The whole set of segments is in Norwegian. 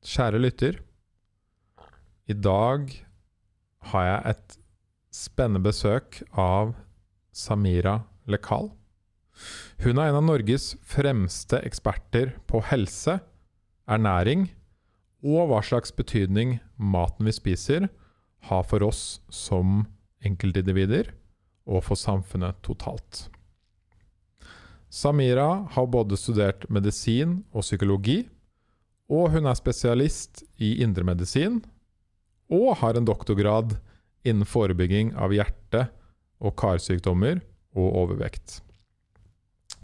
Kjære lytter. I dag har jeg et spennende besøk av Samira Lekal. Hun er en av Norges fremste eksperter på helse, ernæring og hva slags betydning maten vi spiser, har for oss som enkeltindivider og for samfunnet totalt. Samira har både studert medisin og psykologi, og hun er spesialist i indremedisin og har en doktorgrad innen forebygging av hjerte- og karsykdommer og overvekt.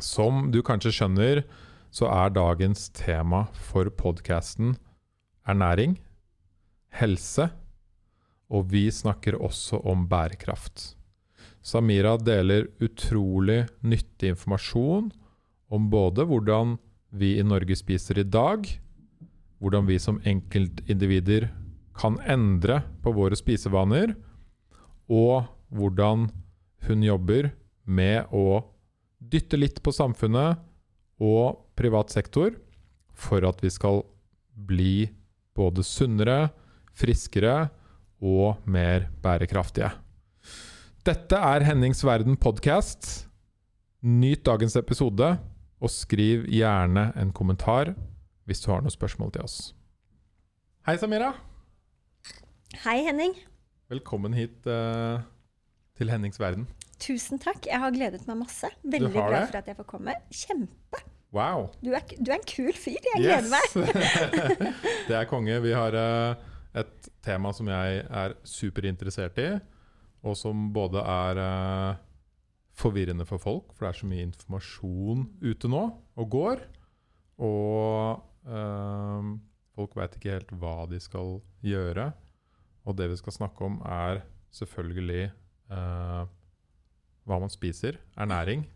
Som du kanskje skjønner, så er dagens tema for podkasten ernæring, helse, og vi snakker også om bærekraft. Samira deler utrolig nyttig informasjon om både hvordan vi i Norge spiser i dag, hvordan vi som enkeltindivider kan endre på våre spisevaner, og hvordan hun jobber med å dytte litt på samfunnet og privat sektor for at vi skal bli både sunnere, friskere og mer bærekraftige. Dette er Hennings Verden podkast. Nyt dagens episode, og skriv gjerne en kommentar hvis du har noen spørsmål til oss. Hei, Samira. Hei, Henning. Velkommen hit uh, til Hennings Verden. Tusen takk. Jeg har gledet meg masse. Veldig glad det? for at jeg får komme. Kjempe. Wow. Du er, du er en kul fyr. Jeg gleder meg. det er konge. Vi har uh, et tema som jeg er superinteressert i, og som både er uh, forvirrende for folk, for det er så mye informasjon ute nå og går. Og folk veit ikke helt hva de skal gjøre. Og det vi skal snakke om, er selvfølgelig eh, hva man spiser, ernæring.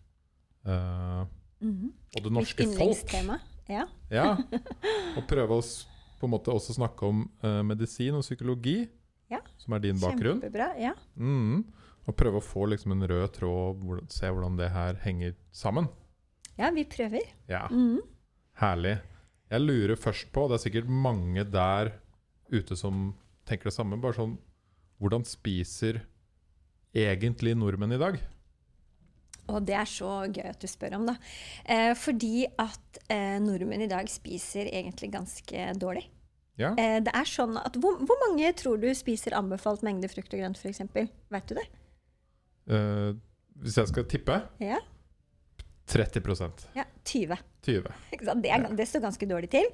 eh, -hmm. og det norske folk. Ja. Ja, og prøve å på en måte også snakke om eh, medisin og psykologi, Ja. som er din bakgrunn. Kjempebra. Ja. Mm. Og prøve å få liksom en rød tråd, og se hvordan det her henger sammen. ja, vi prøver. Ja, Mhm. Herlig. Jeg lurer først på, det er sikkert mange der ute som tenker det samme, bare sånn Hvordan spiser egentlig nordmenn i dag? Og det er så gøy at du spør om, da. Eh, fordi at eh, nordmenn i dag spiser egentlig ganske dårlig. Ja, Eh, det er sånn at hvor, hvor mange tror du spiser anbefalt mengde frukt og grønt, f.eks.? Vet du det? eh, Hvis jeg skal tippe Ja? 30% ja 20. 20 Det, er, det står ganske dårlig til.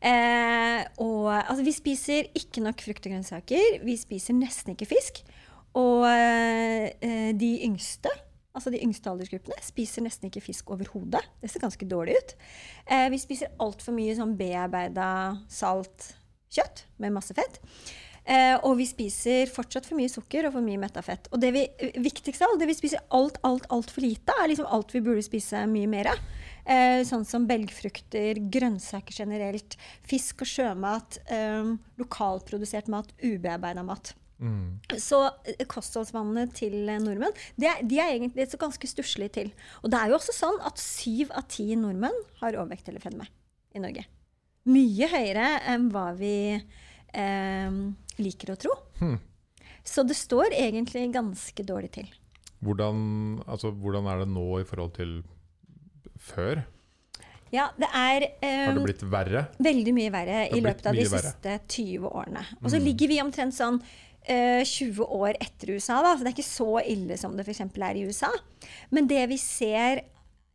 Eh, og altså, vi spiser ikke nok frukt og grønnsaker. Vi spiser nesten ikke fisk. Og eh, de yngste, altså de yngste aldersgruppene, spiser nesten ikke fisk overhodet. Det ser ganske dårlig ut. Eh, vi spiser altfor mye sånn bearbeida salt kjøtt med masse fett. Eh, og vi spiser fortsatt for mye sukker og for mye metta fett. Og det vi, viktigste av alt, det vi spiser alt, alt, altfor lite er liksom alt vi burde spise mye mer av. Eh, sånn som belgfrukter, grønnsaker generelt, fisk og sjømat, eh, lokalprodusert mat, ubearbeida mat. mm. Så eh, kostholdsvanene til nordmenn de er, de er egentlig så ganske stusslige til. Og det er jo også sånn at syv av ti nordmenn har overvekt eller fedme i Norge. Mye høyere enn hva vi eh, liker å tro. Hmm. Så det står egentlig ganske dårlig til. Hvordan, altså, hvordan er det nå i forhold til før? Ja, det er Har det eh, blitt verre? veldig mye verre i løpet av de verre. siste 20 årene. Og så Mm. ligger vi omtrent sånn eh, 20 år etter USA, da. Så det er ikke så ille som det f.eks. er i USA. Men det vi ser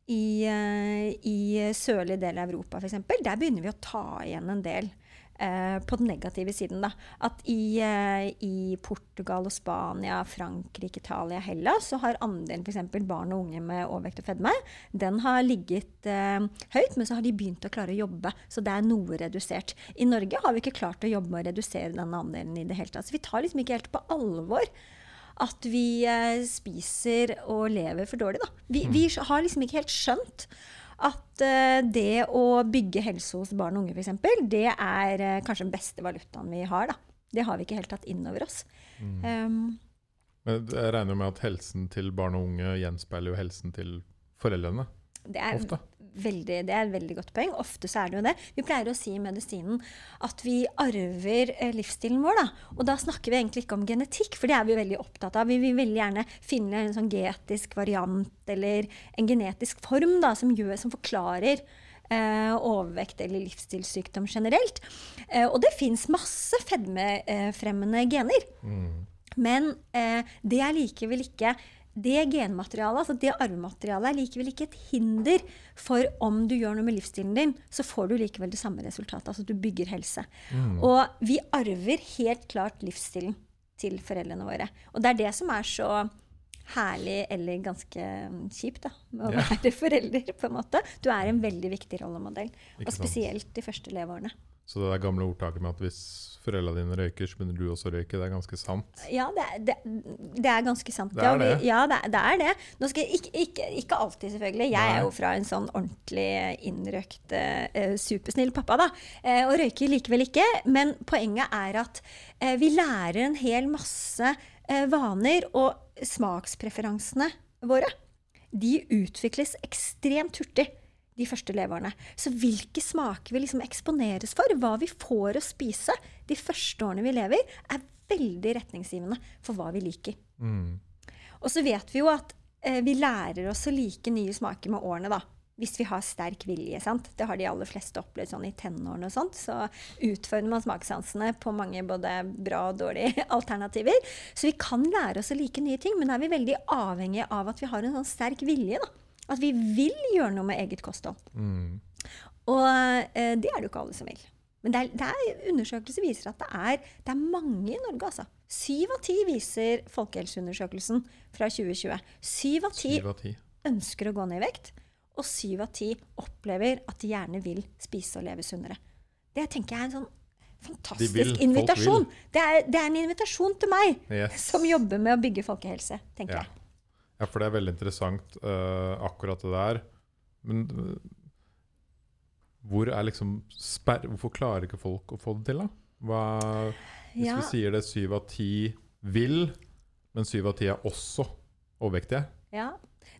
i, uh, i sørlige del av Europa f.eks., der begynner vi å ta igjen en del. Eh, på den negative siden, da. At i, eh, i Portugal og Spania, Frankrike, Italia, Hellas, så har andelen f.eks. barn og unge med overvekt og fedme, den har ligget eh, høyt, men så har de begynt å klare å jobbe. Så det er noe redusert. I Norge har vi ikke klart å jobbe med å redusere denne andelen i det hele tatt. Så vi tar liksom ikke helt på alvor at vi eh, spiser og lever for dårlig. Da. Vi, vi har liksom ikke helt skjønt at eh, det å bygge helse hos barn og unge, f.eks., det er eh, kanskje den beste valutaen vi har. Da. Det har vi ikke helt tatt inn over oss. Um, Men jeg regner med at helsen til barn og unge gjenspeiler jo helsen til foreldrene. Det er, ofte. Veldig, det er et veldig godt poeng. Ofte så er det jo det. Vi pleier å si i medisinen at vi arver eh, livsstilen vår. Da. Og da snakker vi egentlig ikke om genetikk, for det er vi veldig opptatt av. Vi vil veldig gjerne finne en sånn genetisk variant eller en genetisk form da, som, gjør, som forklarer eh, overvekt eller livsstilssykdom generelt. Eh, og det fins masse fedmefremmende gener. Men eh, det er likevel ikke det genmaterialet, altså det arvematerialet, er likevel ikke et hinder for om du gjør noe med livsstilen din, så får du likevel det samme resultatet. Altså du bygger helse. Og vi arver helt klart livsstilen til foreldrene våre. Og det er det som er så herlig eller ganske mm, kjipt da, med å Ja. være forelder. på en måte. Du er en veldig viktig rollemodell, og spesielt de første leveårene. Så det der gamle ordtaket med at hvis foreldrene dine røyker, så begynner du også å røyke, det er ganske sant. Ja, det det, det er ganske sant. Det er det. Ja, det, det er det. Ikke, ikke, ikke alltid, selvfølgelig. Jeg Nei. er jo fra en sånn ordentlig innrøkt, eh, supersnill pappa, da. Eh, og røyker likevel ikke. Men poenget er at eh, vi lærer en hel masse vaner, og smakspreferansene våre, de utvikles ekstremt hurtig de første leveårene. Så hvilke smaker vi liksom eksponeres for, hva vi får å spise de første årene vi lever, er veldig retningsgivende for hva vi liker. Mm. Og så vet vi jo at eh, vi lærer oss å like nye smaker med årene, da. Hvis vi har sterk vilje. sant? Det har de aller fleste opplevd sånn i tenårene og sånt. Så utfordrer man smakssansene på mange både bra og dårlige alternativer. Så vi kan lære oss å like nye ting, men da er vi veldig avhengige av at vi har en sånn sterk vilje. da. At vi vil gjøre noe med eget kosthold. Mm. Og eh, det er det jo ikke alle som vil. Men det er, det er undersøkelser viser at det er, det er mange i Norge, altså. Syv av ti viser Folkehelseundersøkelsen fra 2020. Syv av ti ønsker å gå ned i vekt, og syv av ti opplever at de gjerne vil spise og leve sunnere. Det tenker jeg er en sånn De fantastisk vil, folk invitasjon. Det er, det er en invitasjon til meg, Yes. som jobber med å bygge folkehelse, tenker Ja. jeg. Ja, for det er veldig interessant, uh, akkurat det der. Men eh, hvor er liksom sper Hvorfor klarer ikke folk å få det til, da? Hva, hvis Ja. vi sier det syv av ti vil, men syv av ti er også overvektige Ja.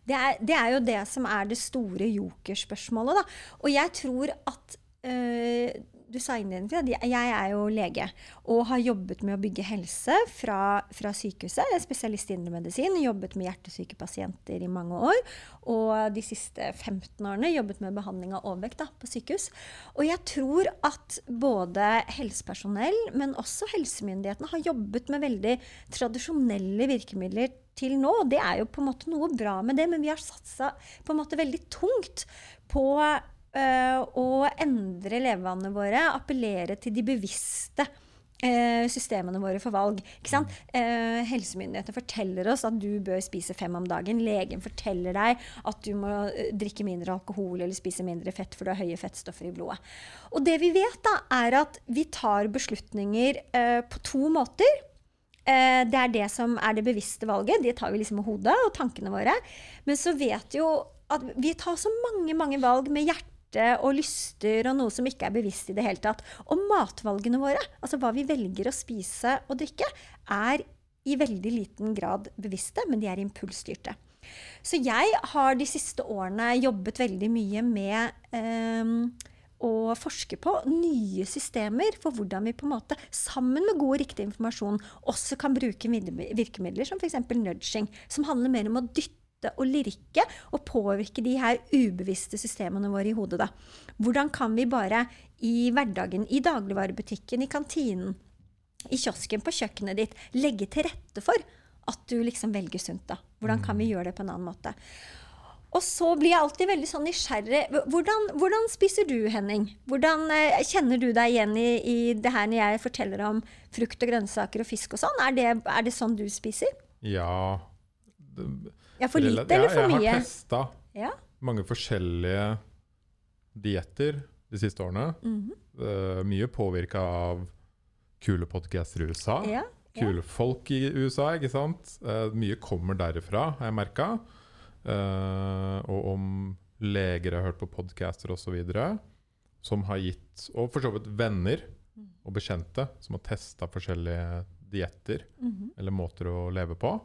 Det er, det er jo det som er det store jokerspørsmålet, da. Og jeg tror at øh, Du sa innledningsvis at jeg- er jo lege og har jobbet med å bygge helse fra, fra sykehuset. Jeg er spesialist i indremedisin, jobbet med hjertesyke pasienter i mange år. Og de siste 15 årene jobbet med behandling av overvekt da, på sykehus. Og jeg tror at både helsepersonell, men også helsemyndighetene har jobbet med veldig tradisjonelle virkemidler til nå. Det er jo på en måte noe bra med det, men vi har satsa på en måte veldig tungt på å endre levevanene våre, appellere til de bevisste eh, systemene våre for valg. Eh, helsemyndighetene forteller oss at du bør spise fem om dagen. Legen forteller deg at du må eh, drikke mindre alkohol eller spise mindre fett, for du har høye fettstoffer i blodet. Og det vi vet, da, er at vi tar beslutninger eh, på to måter. Eh, Det er det som er det bevisste valget. Det tar vi liksom med hodet og tankene våre. Men så vet jo at vi tar så mange, mange valg med hjerte og lyster og noe som ikke er bevisst i det hele tatt. Og matvalgene våre, altså hva vi velger å spise og drikke, er i veldig liten grad bevisste, men de er impulsstyrte. Så jeg har de siste årene jobbet veldig mye med ehm, å forske på nye systemer for hvordan vi på en måte, sammen med god og riktig informasjon, også kan bruke virkemidler som f.eks. nudging, som handler mer om å dytte og lirke og påvirke de her ubevisste systemene våre i hodet. Da. Hvordan kan vi bare i hverdagen, i dagligvarebutikken, i kantinen, i kiosken, på kjøkkenet ditt, legge til rette for at du liksom velger sunt. da. Hvordan kan vi gjøre det på en annen måte? Og så blir jeg alltid veldig sånn nysgjerrig. Hvordan, hvordan spiser du, Henning? Hvordan eh, Kjenner du deg igjen i, i det her når jeg forteller om frukt og grønnsaker og fisk og sånn? Er det, er det sånn du spiser? Ja det- Ja, for lite eller for mye? Jeg har testa Ja. mange forskjellige dietter de siste årene. Mm -hmm. uh, mye påvirka av kule podcaster i USA. ja. Kule folk i USA, ikke sant? Uh, mye kommer derifra, har jeg merka. og om leger har hørt på podcaster osv. Som har gitt Og for så vidt venner og bekjente som har testa forskjellige dietter Mhm. eller måter å leve på.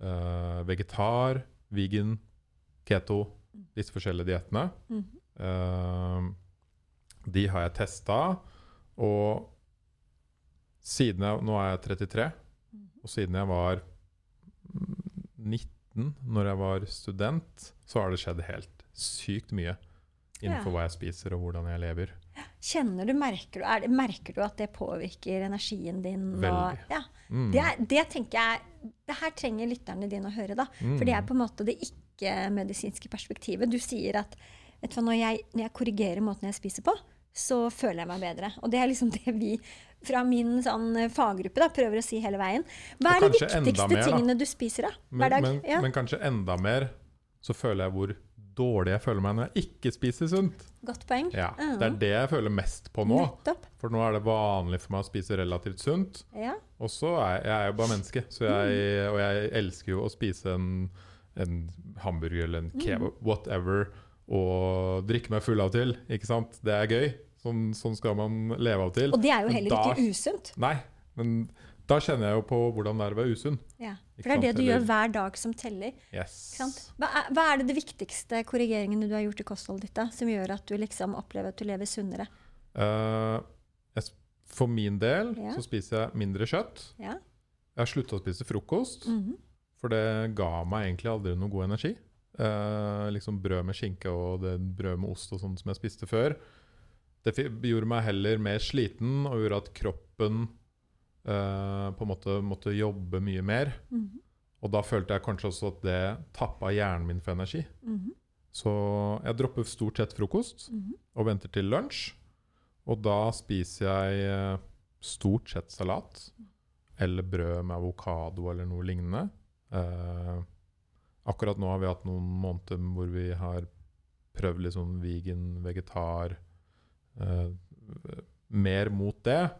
Eh, vegetar, vegan, keto, disse forskjellige diettene. Mhm. uh, de har jeg testa, og siden jeg Nå er jeg 33, og siden jeg var mm, 19, når jeg var student, så har det skjedd helt sykt mye innenfor Ja. hva jeg spiser og hvordan jeg lever. Kjenner du, merker du, det, merker du at det påvirker energien din? Og, Veldig. ja, Mm. det, det tenker jeg Det her trenger lytterne dine å høre, da. For det er Mm. på en måte det ikke-medisinske perspektivet. Du sier at vet du når, jeg, når jeg korrigerer måten jeg spiser på, så føler jeg meg bedre. Og det er liksom det vi fra min sånn, eh, faggruppe da, prøver å si hele veien. Hva er de viktigste mer, tingene du spiser da? hver Men, dag? men, ja, men kanskje enda mer så føler jeg hvor dårlig jeg føler meg når jeg ikke spiser sunt. godt poeng. Ja, Mhm. Det er det jeg føler mest på nå. Nettopp. For nå er det vanlig for meg å spise relativt sunt. Ja. Og så er jeg jo bare menneske, så jeg, og jeg elsker jo å spise en, en hamburger eller en kebab, whatever, og drikke meg full av til. Ikke sant? Det er gøy. Sånn, sånn skal man leve av til. Og det er jo Men heller da- ikke usunt. Nei, men da kjenner jeg jo på hvordan det er å være usunn. Ja. For det er det du gjør hver dag som teller. Yes. Hva, er, hva er det de viktigste korrigeringene du har gjort i kostholdet ditt, da, som gjør at du liksom opplever at du lever sunnere? Uh, jeg, for min del Ja. så spiser jeg mindre kjøtt. Ja. Jeg har slutta å spise frokost, Mhm. for det ga meg egentlig aldri noe god energi. Uh, liksom brød med skinke og det brød med ost og sånt som jeg spiste før. Det gjorde meg heller mer sliten og gjorde at kroppen eh, på en måte måtte jobbe mye mer. Mhm. Og da følte jeg kanskje også at det tappa hjernen min for energi. Mhm. Så jeg dropper stort sett frokost Mhm. og venter til lunsj. Og da spiser jeg eh, stort sett salat. Eller brød med avokado eller noe lignende. Eh, akkurat nå har vi hatt noen måneder hvor vi har prøvd litt sånn vegan, vegetar eh, Mer mot det.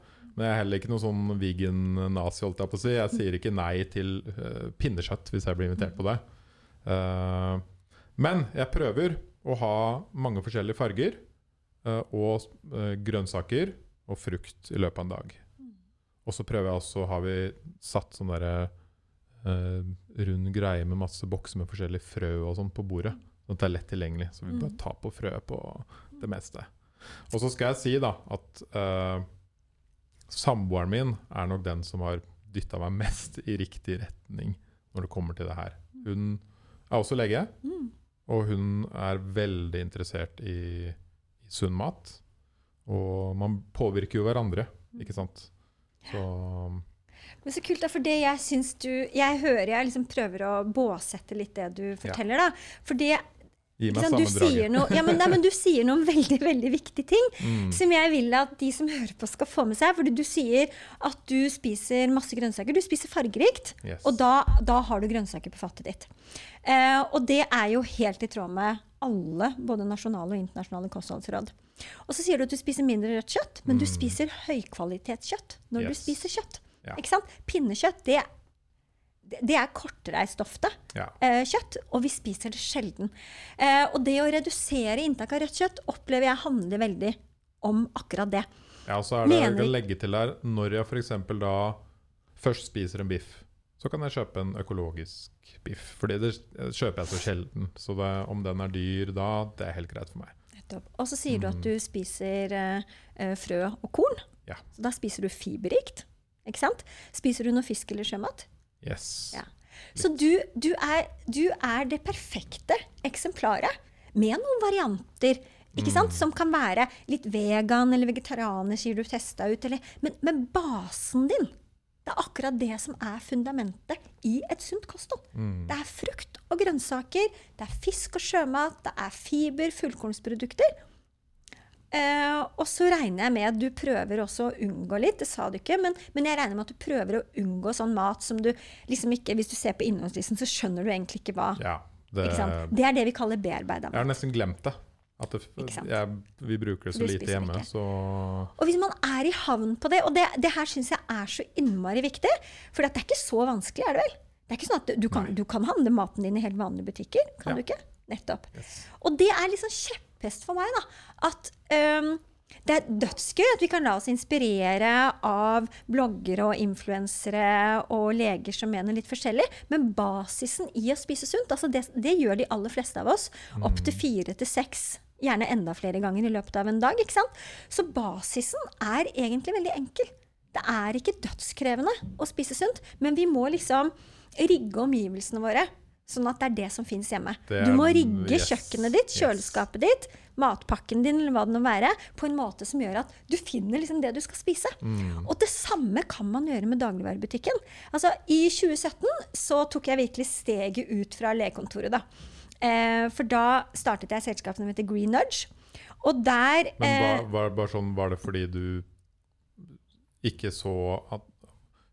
Men jeg er heller ikke noe sånn vegan-nazi, holdt jeg på å si. Jeg sier ikke nei til uh, pinnekjøtt hvis jeg blir invitert på det. Uh, men jeg prøver å ha mange forskjellige farger uh, og grønnsaker og frukt i løpet av en dag. Og så prøver jeg også, har vi satt sånn derre rund greie med masse bokser med forskjellige frø og sånn på bordet. Sånn at det er lett tilgjengelig. Så vi bare Mm. tar på frø på det meste. Og så skal jeg si da at samboeren min er nok den som har dytta meg mest i riktig retning når det kommer til det her. Hun er også lege. Mm. Og hun er veldig interessert i, i sunn mat. Og man påvirker jo hverandre, ikke sant. Så Men så kult, da, for det jeg syns du Jeg hører jeg liksom prøver å båsette litt det du forteller, da. For det gi meg du sammendraget. noe, ja, men, nei, men du sier noen veldig, veldig viktige ting. Mm. Som jeg vil at de som hører på, skal få med seg. Fordi du sier at du spiser masse grønnsaker. Du spiser fargerikt. Yes. Og da, da har du grønnsaker på fattet ditt. Eh, og det er jo helt i tråd med alle, både nasjonale og internasjonale kostholdsråd. Og så sier du at du spiser mindre rødt kjøtt, men du Mm. spiser høykvalitetskjøtt når du spiser kjøtt. Ja. Pinnekjøtt, det, det- er kortreist ofte Ja. eh, kjøtt, og vi spiser det sjelden. Eh, og det å redusere inntak av rødt kjøtt opplever jeg handler veldig om akkurat det. ja, så er det jeg Mener- kan legge til her Når jeg f.eks. da først spiser en biff, så kan jeg kjøpe en økologisk biff. Fordi det kjøper jeg så sjelden. Så det, om den er dyr da, det er helt greit for meg. Og så sier du at Mm. du spiser eh, frø og korn. Ja. Så da spiser du fiberrikt. Ikke sant? Spiser du noe fisk eller sjømat? Yes. Ja. Så du, du, er, du er det perfekte eksemplaret med noen varianter. Ikke sant? Mm. Som kan være litt vegan eller vegetarianer, sier du testa ut. Eller, men, men basen din, det er akkurat det som er fundamentet i et sunt kosthold. Mm. Det er frukt og grønnsaker, det er fisk og sjømat, det er fiber, fullkornsprodukter. Eh, og så regner jeg med at du prøver også å unngå litt, det sa du ikke, men, men jeg regner med at du prøver å unngå sånn mat som du liksom ikke Hvis du ser på innholdslisten, så skjønner du egentlig ikke hva. Ja, det, Ikke? Det er det vi kaller bearbeida jeg har nesten glemt det. At det jeg, vi bruker det så lite hjemme, så Og hvis man er i havn på det, og det, det her syns jeg er så innmari viktig, for det er ikke så vanskelig, er det vel? Det er ikke sånn at du kan, du kan handle maten din i helt vanlige butikker, kan Ja. du ikke? Nettopp. yes. Og det er liksom kjepphest for meg, da. At um, Det er dødsgøy at vi kan la oss inspirere av bloggere og influensere og leger som mener litt forskjellig, men basisen i å spise sunt, altså det, det gjør de aller fleste av oss. Opptil fire til seks, gjerne enda flere ganger i løpet av en dag. ikke sant? Så basisen er egentlig veldig enkel. Det er ikke dødskrevende å spise sunt, men vi må liksom rigge omgivelsene våre. Sånn at det er det som fins hjemme. Er- Du må rigge yes, kjøkkenet ditt, yes. kjøleskapet ditt, matpakken din eller hva det nå være, på en måte som gjør at du finner liksom det du skal spise. Mm. Og det samme kan man gjøre med dagligvarebutikken. Altså, I 2017 så tok jeg virkelig steget ut fra legekontoret. Da. Eh, for da startet jeg selskapet selskap som heter Green Nudge. Og der Men eh, var, var, bare sånn, var det fordi du ikke så at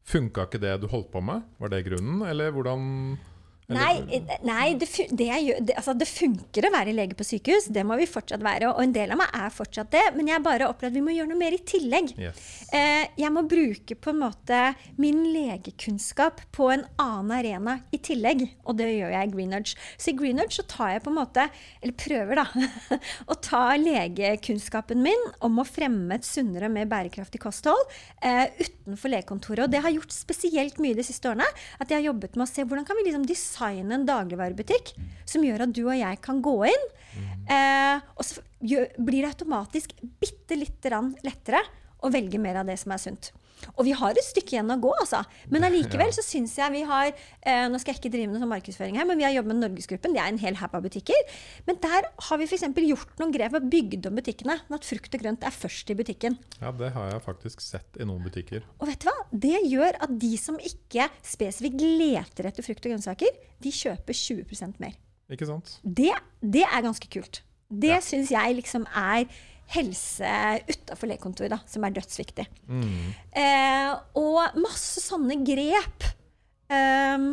Funka ikke det du holdt på med? Var det grunnen, eller hvordan Nei, eh, nei det, det, det, altså det funker å være lege på sykehus. Det må vi fortsatt være. Og en del av meg er fortsatt det. Men jeg bare opplever at vi må gjøre noe mer i tillegg. Yes. Eh, jeg må bruke på en måte min legekunnskap på en annen arena i tillegg. Og det gjør jeg i Green Så i Green så tar jeg på en måte, eller prøver da, å ta legekunnskapen min om å fremme et sunnere, mer bærekraftig kosthold eh, utenfor legekontoret. Og det har gjort spesielt mye de siste årene. At jeg har jobbet med å se hvordan kan vi liksom designe en dagligvarebutikk som gjør at du og jeg kan gå inn. Eh, og så blir det automatisk bitte lite grann lettere å velge mer av det som er sunt. Og vi har et stykke igjen å gå, altså. Men allikevel så syns jeg vi har eh, Nå skal jeg ikke drive med som markedsføring her, men vi har jobbet med Norgesgruppen. Det er en hel haug av butikker. Men der har vi f.eks. gjort noen grep og bygd om butikkene. Sånn at frukt og grønt er først i butikken. Ja, det har jeg faktisk sett i noen butikker. Og vet du hva? Det gjør at de som ikke spesifikt leter etter frukt og grønnsaker, de kjøper 20% mer. Ikke sant? Det, det er ganske kult. Det Ja. syns jeg liksom er helse utafor legekontoret, da, som er dødsviktig. Mm. Eh, og masse sånne grep eh,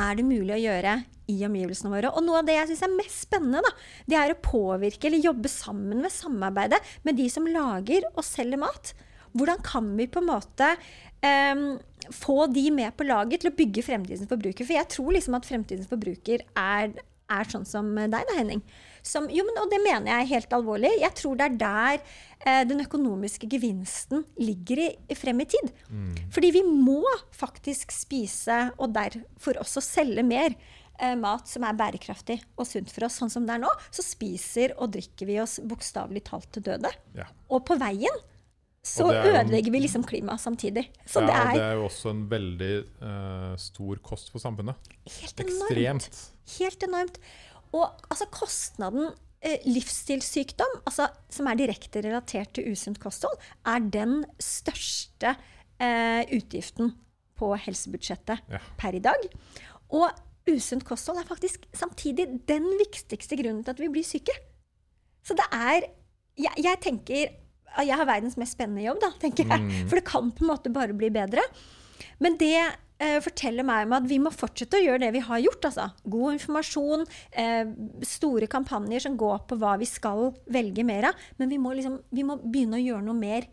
er det mulig å gjøre i omgivelsene våre. Og noe av det jeg syns er mest spennende, da, det er å påvirke eller jobbe sammen ved samarbeidet med de som lager og selger mat. Hvordan kan vi på en måte ehm, få de med på laget til å bygge fremtidens forbruker? For jeg tror liksom at fremtidens forbruker er, er sånn som deg da, Henning. Som, jo, men, og det mener jeg helt alvorlig. Jeg tror det er der eh, den økonomiske gevinsten ligger i, frem i tid. Fordi vi må faktisk spise, og derfor også selge mer eh, mat som er bærekraftig og sunt for oss. Sånn som det er nå, så spiser og drikker vi oss bokstavelig talt til døde. Ja. Og på veien så er ødelegger vi liksom klimaet samtidig. Så ja, det er det er jo også en veldig uh, stor kost for samfunnet. helt enormt. Ekstremt. Helt enormt. Og altså kostnaden eh, livsstilssykdom, altså, som er direkte relatert til usunt kosthold, er den største eh, utgiften på helsebudsjettet Ja. per i dag. Og usunt kosthold er faktisk samtidig den viktigste grunnen til at vi blir syke. Så det er Jeg, jeg tenker Jeg har verdens mest spennende jobb, da, tenker jeg. Mm. For det kan på en måte bare bli bedre. Men det eh, forteller meg om at vi må fortsette å gjøre det vi har gjort. Altså. God informasjon, eh, store kampanjer som går på hva vi skal velge mer av. Men vi må, liksom, vi må begynne å gjøre noe mer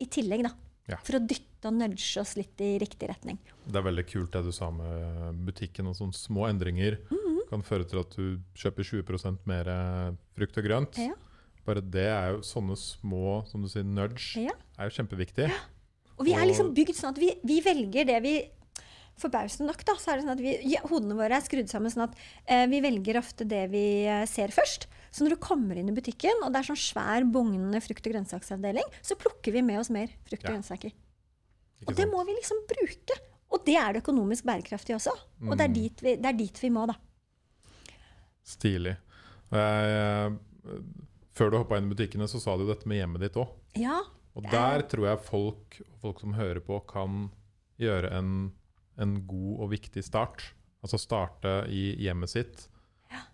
i tillegg, da. Ja. For å dytte og nudge oss litt i riktig retning. Det er veldig kult det du sa med butikken. og sånne Små endringer Mhm. kan føre til at du kjøper 20 mer eh, frukt og grønt. Ja. Bare det er jo sånne små som du sier, nudge, Ja. er jo kjempeviktig. Og vi er liksom bygd sånn at vi, vi velger det vi Forbausende nok, da, så er det sånn at vi, ja, hodene våre er skrudd sammen sånn at eh, vi velger ofte det vi eh, ser først. Så når du kommer inn i butikken, og det er sånn svær, bugnende frukt- og grønnsaksavdeling, så plukker vi med oss mer frukt og Ja. grønnsaker. Og det må vi liksom bruke. Og det er det økonomisk bærekraftig også. Og det er Mm. dit vi, det er dit vi må, da. Stilig. Jeg, Jeg, eh, før du hoppa inn i butikkene, så sa du dette med hjemmet ditt òg. Ja. Og der er- tror jeg folk, folk som hører på, kan gjøre en, en god og viktig start. Altså starte i hjemmet sitt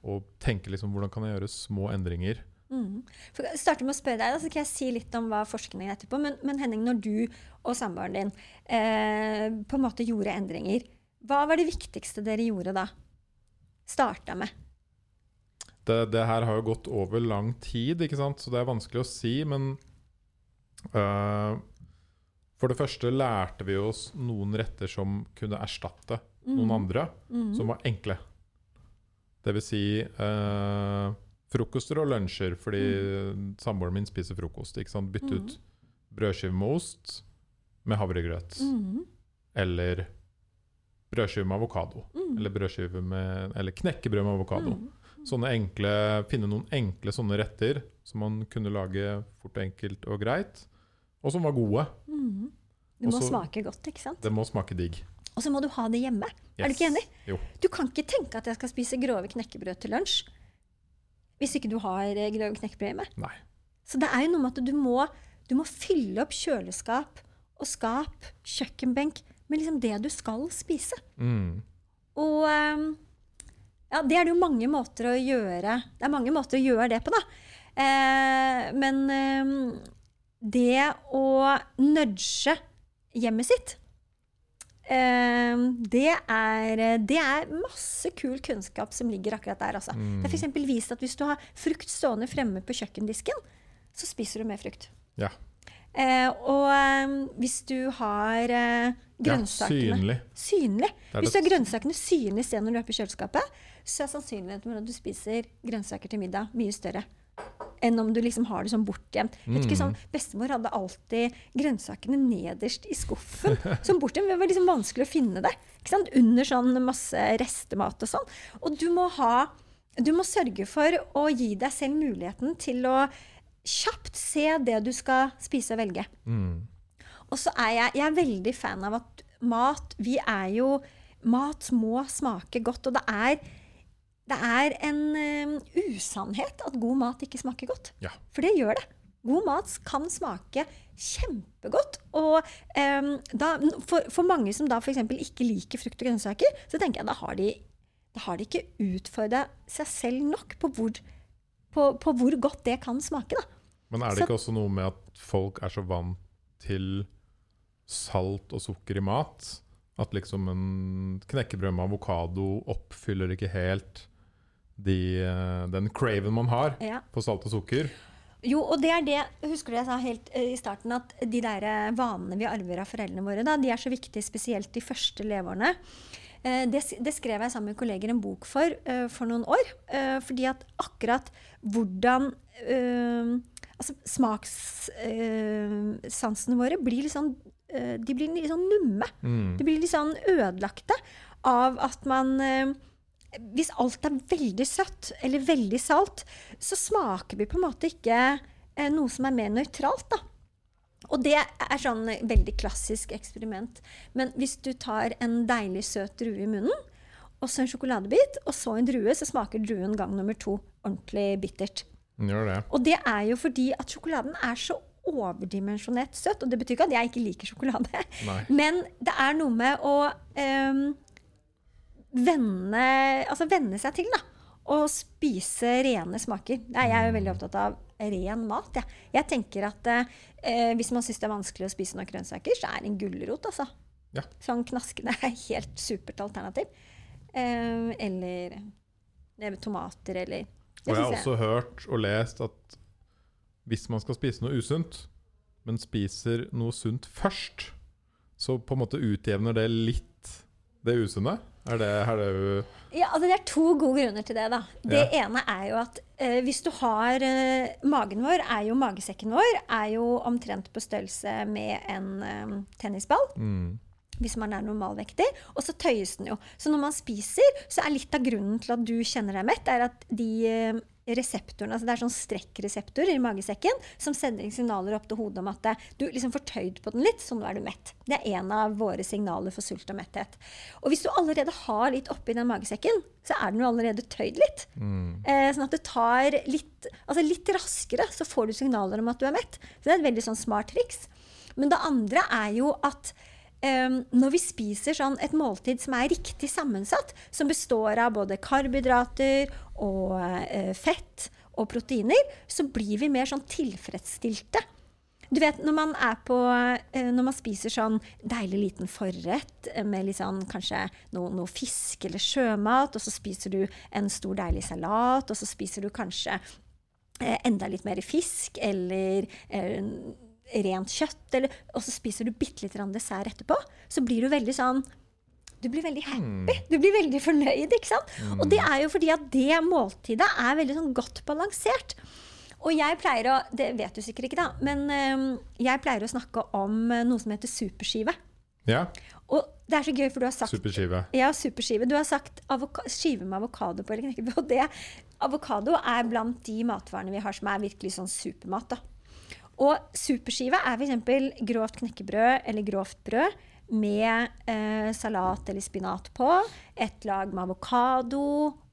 og tenke liksom hvordan kan jeg gjøre små endringer. Mm. For jeg starter med å spørre deg, så kan jeg si litt om hva forskningen er etterpå. Men, men Henning, når du og samboeren din eh, på en måte gjorde endringer, hva var det viktigste dere gjorde da? Starta med? Det, det her har jo gått over lang tid, ikke sant? så det er vanskelig å si. Men for det første lærte vi oss noen retter som kunne erstatte noen andre, mm. som var enkle. Det vil si øh, frokoster og lunsjer, fordi samboeren min spiser frokost. Bytte ut brødskive med ost med havregrøt. Mhm. Eller brødskive med avokado. Mm. Eller, med, eller knekkebrød med avokado. Mm. Sånne enkle, Finne noen enkle sånne retter som man kunne lage fort, enkelt og greit, og som var gode. Mm. Det må Også- smake godt, ikke sant? Det må smake digg. Og så må du ha det hjemme. Er du ikke enig? Jo. Du kan ikke tenke at jeg skal spise grove knekkebrød til lunsj hvis ikke du har eh, grove knekkebrød hjemme. Nei. Så det er jo noe med at du må, du må fylle opp kjøleskap og skap, kjøkkenbenk, med liksom det du skal spise. Mm. Og ehm, ja, det er det jo mange måter å gjøre Det er mange måter å gjøre det på, da. Eh, men ehm, det å nudge hjemmet sitt ehm, det, er, det er masse kul kunnskap som ligger akkurat der. Altså. Mm. Det er f.eks. vist at hvis du har frukt stående fremme på kjøkkendisken, så spiser du mer frukt. Ja. Eh, og ehm, hvis du har eh, ja. grønnsakene Synlig. Synlig. Er Hvis du har grønnsakene synlig stedet når du er på kjøleskapet, så er sannsynligheten for at du spiser grønnsaker til middag, mye større. Enn om du liksom har det sånn bortgjemt. Mm. sånn, Bestemor hadde alltid grønnsakene nederst i skuffen. Sånn bortgjemt. Det var liksom vanskelig å finne det. Under sånn masse restemat og sånn. Og du må ha Du må sørge for å gi deg selv muligheten til å kjapt se det du skal spise og velge. Mm. Og så er jeg, jeg er veldig fan av at mat Vi er jo Mat må smake godt, og det er det er en eh, usannhet at god mat ikke smaker godt. Ja. For det gjør det. God mat kan smake kjempegodt. Og um, da, for, for mange som da f.eks. ikke liker frukt og grønnsaker, så tenker jeg da har de, da har de ikke utfordra seg selv nok på hvor, på, på hvor godt det kan smake. da. Men er det Så- ikke også noe med at folk er så vant til salt og sukker i mat? At liksom en knekkebrød med avokado oppfyller ikke helt de, eh, den craven man har Ja. på salt og sukker. Jo, og det er det Husker du jeg sa helt eh, i starten at de der eh, vanene vi arver av foreldrene våre, da, de er så viktige, spesielt de første leveårene. Det, det skrev jeg sammen med kolleger en bok for for noen år. Fordi at akkurat hvordan Altså smakssansene våre blir litt sånn De blir litt sånn numme. Mm. De blir litt sånn ødelagte av at man Hvis alt er veldig søtt eller veldig salt, så smaker vi på en måte ikke eh, noe som er mer nøytralt, da. Og det er sånn veldig klassisk eksperiment. Men hvis du tar en deilig søt drue i munnen, og så en sjokoladebit, og så en drue, så smaker druen gang nummer to ordentlig bittert. Det. Og det er jo fordi at sjokoladen er så overdimensjonert søt. Og det betyr ikke at jeg ikke liker sjokolade. Nei. Men det er noe med å ehm, venne, altså venne seg til, da. Og spise rene smaker. Jeg er jo veldig opptatt av ren mat. Jeg, jeg tenker at eh, hvis man syns det er vanskelig å spise noen grønnsaker, så er en gulrot, altså. Ja. Sånn knaskende er helt supert alternativ. Eh, eller eh, tomater, eller Og jeg har også også hørt og lest at hvis man skal spise noe usunt, men spiser noe sunt først, så på en måte utjevner det litt det usunne? Er det, er det Ja, altså Det er to gode grunner til det. da. Det ene er jo at eh, hvis du har eh, Magen vår, er jo magesekken vår, er jo omtrent på størrelse med en eh, tennisball. mm, Hvis man er normalvektig. Og så tøyes den jo. Så når man spiser, så er litt av grunnen til at du kjenner deg mett, er at de reseptorene, altså Det er sånn strekkreseptorer i magesekken som sender signaler opp til hodet om at du liksom får tøyd på den litt, så nå er du mett. Det er en av våre signaler for sult og metthet. Og hvis du allerede har litt oppi den magesekken, så er den jo allerede tøyd litt. mm, Eh, sånn at det tar litt, altså litt raskere, så får du signaler om at du er mett. Så det er et veldig sånn smart triks. Men det andre er jo at eh, når vi spiser sånn et måltid som er riktig sammensatt, som består av både karbohydrater og uh, fett og proteiner, så blir vi mer sånn tilfredsstilte. Du vet, når man, på, uh, når man spiser sånn deilig liten forrett med litt sånn, kanskje noe, noe fisk eller sjømat, og så spiser du en stor, deilig salat, og så spiser du kanskje uh, enda litt mer fisk eller rent kjøtt, eller, og så spiser du bitte litt dessert etterpå, så blir du veldig sånn Du blir veldig happy. Du blir veldig fornøyd. ikke sant? Og det er jo fordi at det måltidet er veldig sånn godt balansert. Og jeg pleier å Det vet du sikkert ikke, da, men eh, jeg pleier å snakke om eh, noe som heter superskive. Ja. Og det er så gøy, for du har sagt Superskive. Ja, superskive. Du har sagt skive med avokado på. eller knekkebrød. på det, avokado er blant de matvarene vi har som er virkelig sånn supermat. da. Og superskive er f.eks. grovt knekkebrød eller grovt brød med eh, salat eller spinat på. Et lag med avokado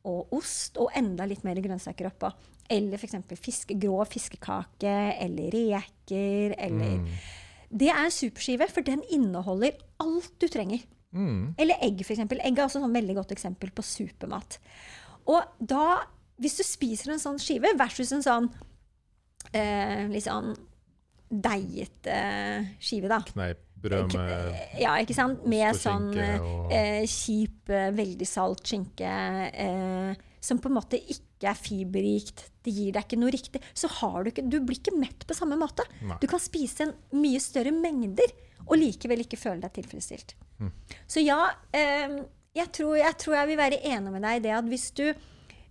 og ost og enda litt mer grønnsaker oppå. Eller f.eks. Fiske, grå fiskekake eller reker eller Det er en superskive, for den inneholder alt du trenger. Mm. Eller egg, f.eks. Egg er også et sånn veldig godt eksempel på supermat. Og da, hvis du spiser en sånn skive versus en sånn eh, litt sånn deigete skive, da. Kneippbrød med Ja, ikke sant? Med sånn og- eh, kjip, eh, veldig salt skinke eh, som på en måte ikke er fiberrikt. Det gir deg ikke noe riktig. Så har du ikke Du blir ikke mett på samme måte. Nei. Du kan spise en mye større mengder og likevel ikke føle deg tilfredsstilt. Hm. Så ja, eh, jeg, tror, jeg tror jeg vil være enig med deg i det at hvis du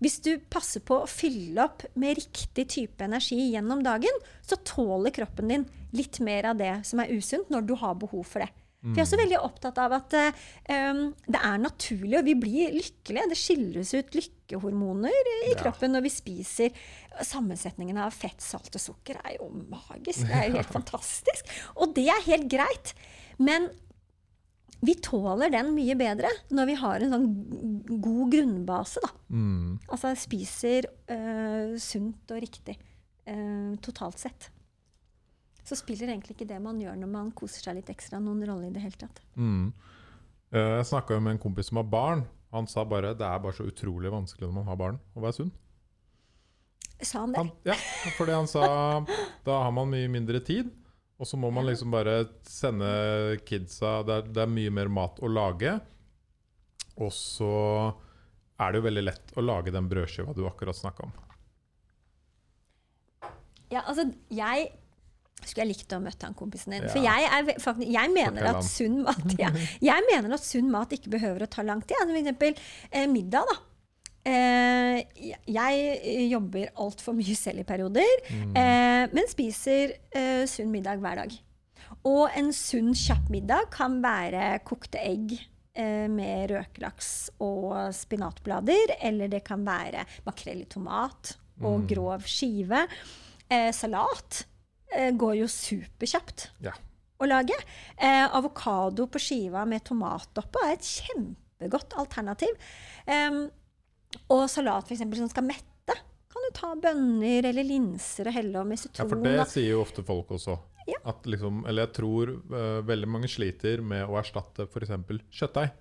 hvis du passer på å fylle opp med riktig type energi gjennom dagen, så tåler kroppen din litt mer av det som er usunt, når du har behov for det. For jeg er også veldig opptatt av at um, det er naturlig, og vi blir lykkelige. Det skilles ut lykkehormoner i Ja. kroppen når vi spiser. Sammensetningen av fett, salt og sukker er jo magisk. Det er jo helt fantastisk. Og det er helt greit. Men vi tåler den mye bedre når vi har en sånn god grunnbase, da. mm. Altså spiser øh, sunt og riktig øh, totalt sett. Så spiller egentlig ikke det man gjør når man koser seg litt ekstra, noen rolle i det hele tatt. Mm. Eh, Jeg snakka med en kompis som har barn. Han sa bare det er bare så utrolig vanskelig når man har barn, å være sunn. Sa han det? Han, ja, fordi han sa da har man mye mindre tid, og så må man liksom bare sende kidsa det er, det er mye mer mat å lage. Og så er det jo veldig lett å lage den brødskiva du akkurat snakka om. Ja, altså, jeg skulle jeg likt å møte han kompisen din. Ja. For jeg, er, faktisk, jeg, mener at sunn mat, ja, jeg mener at sunn mat ikke behøver å ta lang tid. Altså, for eksempel eh, middag, da. Eh, jeg eh, jobber altfor mye selv i perioder, eh, men spiser eh, sunn middag hver dag. Og en sunn, kjapp middag kan være kokte egg eh, med røkelaks og spinatblader, eller det kan være makrell i tomat og Mm. grov skive. Eh, salat eh, går jo superkjapt Ja. å lage. Eh, avokado på skiva med tomat oppå er et kjempegodt alternativ. Em, og salat for eksempel, som skal mette, kan du ta bønner eller linser og helle om i sitron. Ja, for det sier jo ofte folk også. Ja. At liksom, eller jeg tror uh, veldig mange sliter med å erstatte f.eks. kjøttdeig,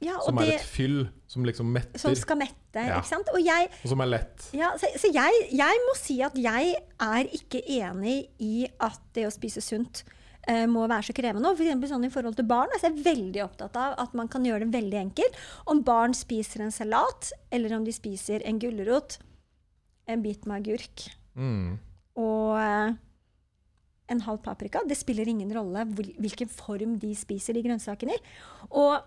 ja, som er det, et fyll som liksom metter, som skal mette, Ja. ikke sant? Og jeg, og som er lett. Ja, så, så jeg, jeg må si at jeg er ikke enig i at det å spise sunt eh, må være så krevende. Og For sånn I forhold til barn altså jeg er veldig opptatt av at man kan gjøre det veldig enkelt. Om barn spiser en salat, eller om de spiser en gulrot, en bit med agurk Mm. og eh, en halv paprika. Det spiller ingen rolle hvilken form de spiser de grønnsakene i. Og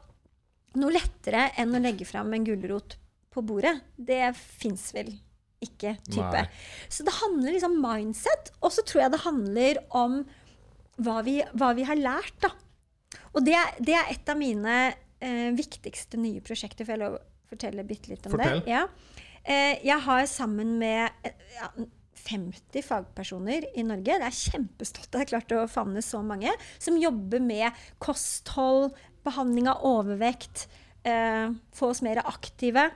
noe lettere enn å legge fram en gulrot på bordet, det fins vel ikke type. Nei. Så det handler liksom mindset, og så tror jeg det handler om hva vi, hva vi har lært, da. Og det, det er et av mine eh, viktigste nye prosjekter. Får jeg lov å fortelle bitte litt om Fortell. det? Ja. Eh, jeg har sammen med eh, ja, 50 fagpersoner i Norge, det er kjempestolt at jeg har klart å favne så mange, som jobber med kosthold, behandling av overvekt, eh, få oss mer aktive.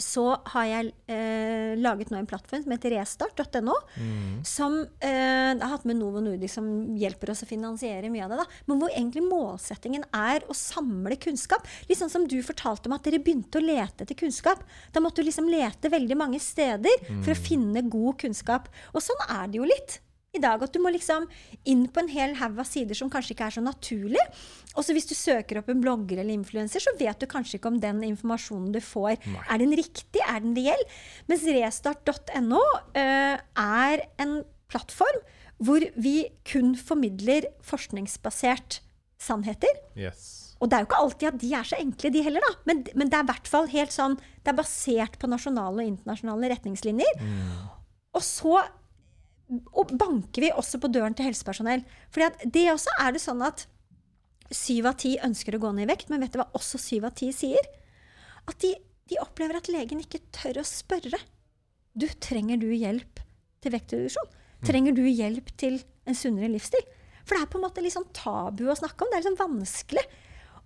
Så har jeg eh, laget nå en plattform som heter restart.no, Mm. som eh, har hatt med Novo Nordic, som hjelper oss å finansiere mye av det. da. Men hvor egentlig målsettingen er å samle kunnskap. Litt sånn som du fortalte om at dere begynte å lete etter kunnskap. Da måtte du liksom lete veldig mange steder for å finne god kunnskap. Og sånn er det jo litt i dag. At du må liksom inn på en hel haug av sider som kanskje ikke er så naturlig. Og så hvis du søker opp en blogger eller influenser, så vet du kanskje ikke om den informasjonen du får, Nei. er den riktig, er den reell? Mens restart.no uh, er en plattform hvor vi kun formidler forskningsbasert sannheter. Yes. Og det er jo ikke alltid at de er så enkle, de heller, da. Men, men det er i hvert fall helt sånn Det er basert på nasjonale og internasjonale retningslinjer. Mm. Og så og banker vi også på døren til helsepersonell. Fordi det også er det sånn at syv av ti ønsker å gå ned i vekt, men vet du hva også syv av ti sier? At de, de opplever at legen ikke tør å spørre. Du, trenger du hjelp til vektreduksjon? Trenger du hjelp til en sunnere livsstil? For det er på en måte litt sånn tabu å snakke om. Det er liksom vanskelig.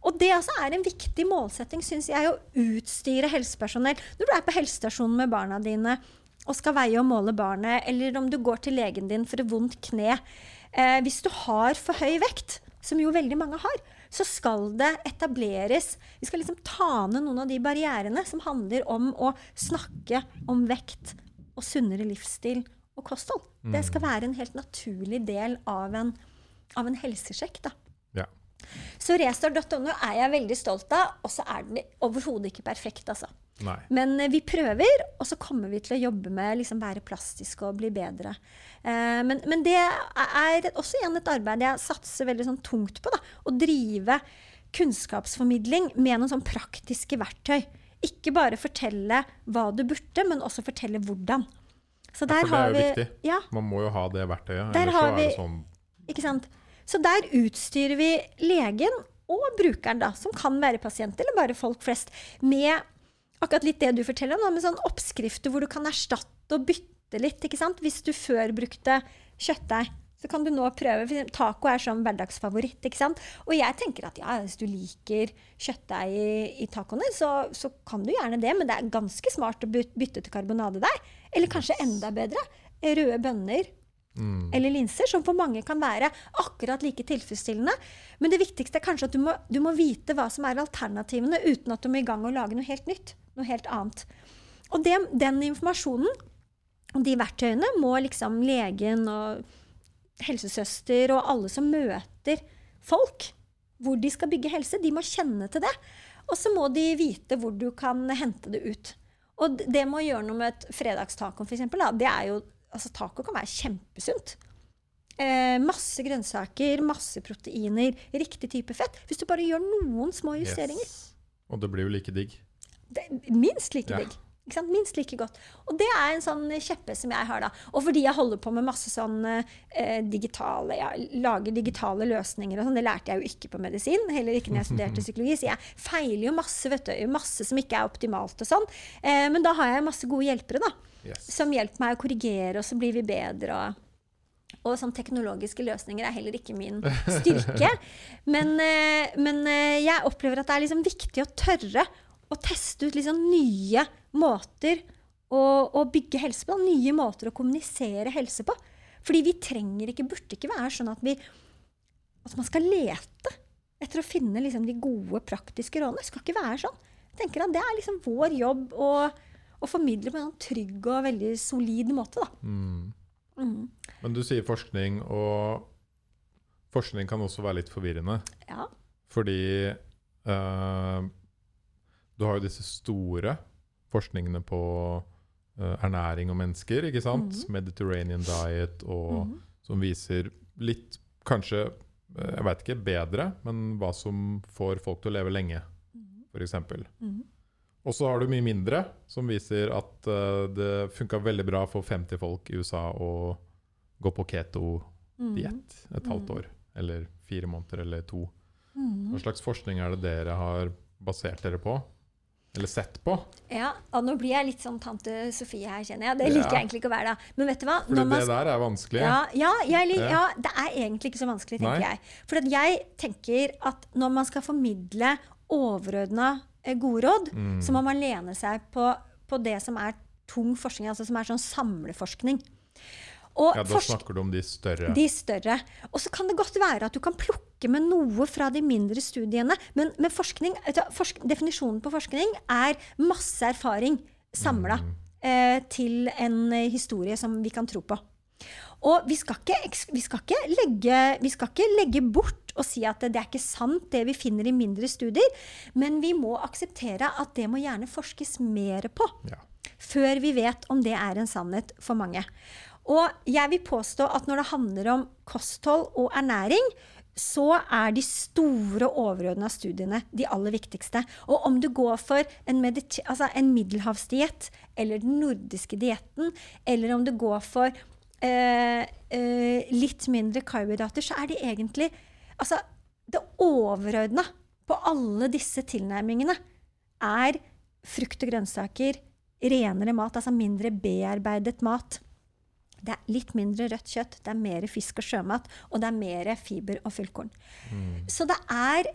Og det altså er en viktig målsetting, syns jeg, å utstyre helsepersonell. Når du er på helsestasjonen med barna dine og skal veie og måle barnet, eller om du går til legen din for et vondt kne eh, Hvis du har for høy vekt, som jo veldig mange har, så skal det etableres Vi skal liksom ta ned noen av de barrierene som handler om å snakke om vekt og sunnere livsstil og kosthold. Det skal være en helt naturlig del av en, av en helsesjekk. da. Ja. Så restart.no er jeg veldig stolt av, og så er den overhodet ikke perfekt, altså. Nei. Men eh, vi prøver, og så kommer vi til å jobbe med liksom være plastiske og bli bedre. Eh, men, men det er også igjen et arbeid jeg satser veldig sånn tungt på. Da, å drive kunnskapsformidling med noen sånn praktiske verktøy. Ikke bare fortelle hva du burde, men også fortelle hvordan. Så der For det er jo vi viktig. Ja, Man må jo ha det verktøyet. Der Ellers har er det sånn ikke sant? Så der utstyrer vi legen og brukeren, da, som kan være pasient eller bare folk flest, med akkurat litt det du forteller om, med sånn oppskrifter hvor du kan erstatte og bytte litt. ikke sant? Hvis du før brukte kjøttdeig, så kan du nå prøve. For taco er sånn hverdagsfavoritt. ikke sant? Og jeg tenker at ja, hvis du liker kjøttdeig i, i tacoene, så, så kan du gjerne det, men det er ganske smart å bytte til karbonadedeig. Eller kanskje enda bedre, røde bønner mm, eller linser, som for mange kan være akkurat like tilfredsstillende. Men det viktigste er kanskje at du må, du må vite hva som er alternativene, uten at du må i gang og lage noe helt nytt. Noe helt annet. Og det, den informasjonen og de verktøyene må liksom legen og helsesøster og alle som møter folk hvor de skal bygge helse, de må kjenne til det. Og så må de vite hvor du kan hente det ut. Og det med å gjøre noe med et fredagstaco, jo Altså, taco kan være kjempesunt. Eh, masse grønnsaker, masse proteiner, riktig type fett. Hvis du bare gjør noen små justeringer. yes. Og det blir jo like digg. Det, minst like Ja. Ikke sant? Minst like godt. Og det er en sånn kjeppe som jeg har, da. Og fordi jeg holder på med masse sånn eh, digitale Jeg lager digitale løsninger og sånn. Det lærte jeg jo ikke på medisin, heller ikke når jeg studerte psykologi. Så jeg feiler jo masse, vet du. Masse som ikke er optimalt og sånn. Eh, men da har jeg masse gode hjelpere, da. Yes. Som hjelper meg å korrigere, og så blir vi bedre. og og sånn teknologiske løsninger er heller ikke min styrke. Men, eh, men eh, jeg opplever at det er liksom viktig å tørre å teste ut liksom nye måter å, å bygge helse på. Nye måter å kommunisere helse på. Fordi vi trenger ikke, burde ikke være sånn at vi at man skal lete etter å finne liksom de gode, praktiske rådene. Det skal ikke være sånn. Jeg tenker at Det er liksom vår jobb å, å formidle på en sånn trygg og veldig solid måte. Mm. Mm. Men du sier forskning, og forskning kan også være litt forvirrende. Ja. Fordi eh, du har jo disse store forskningene på uh, ernæring og mennesker, ikke sant? Mhm. Mediterranean diet, og Mhm. som viser litt, kanskje, eh, jeg veit ikke, bedre, men hva som får folk til å leve lenge, f.eks. Mhm. Og så har du mye mindre, som viser at uh, det funka veldig bra for 50 folk i USA å gå på keto-diett et halvt Mhm. år. Eller fire måneder, eller to. Mhm. Hva slags forskning er det dere har basert dere på? Eller sett på? Ja, og nå blir jeg litt sånn tante Sofie her, kjenner jeg. Det Ja. liker jeg egentlig ikke å være, da. Men vet du hva? Fordi man det der er vanskelig. Ja, ja, jeg, Ja. ja, det er egentlig ikke så vanskelig, tenker Nei. jeg. For jeg tenker at når man skal formidle overordna eh, gode råd, Mm. så må man lene seg på, på det som er tung forskning, altså som er sånn samleforskning. Og Ja, Da snakker du om de større. de større. Og så kan det godt være at du kan plukke med noe fra de mindre studiene. Men, men forskning, forsk, definisjonen på forskning er masse erfaring samla Mm. eh, til en eh, historie som vi kan tro på. Og vi skal, ikke, vi, skal ikke legge, vi skal ikke legge bort og si at det er ikke sant, det vi finner i mindre studier. Men vi må akseptere at det må gjerne forskes mer på Ja. før vi vet om det er en sannhet for mange. Og jeg vil påstå at når det handler om kosthold og ernæring, så er de store overordna studiene de aller viktigste. Og om du går for en, altså en middelhavsdiett eller den nordiske dietten, eller om du går for eh, eh, litt mindre karbohydrater, så er det egentlig Altså, det overordna på alle disse tilnærmingene er frukt og grønnsaker, renere mat, altså mindre bearbeidet mat. Det er litt mindre rødt kjøtt, det er mer fisk og sjømat, og det er mer fiber og fullkorn. Mm. Så det er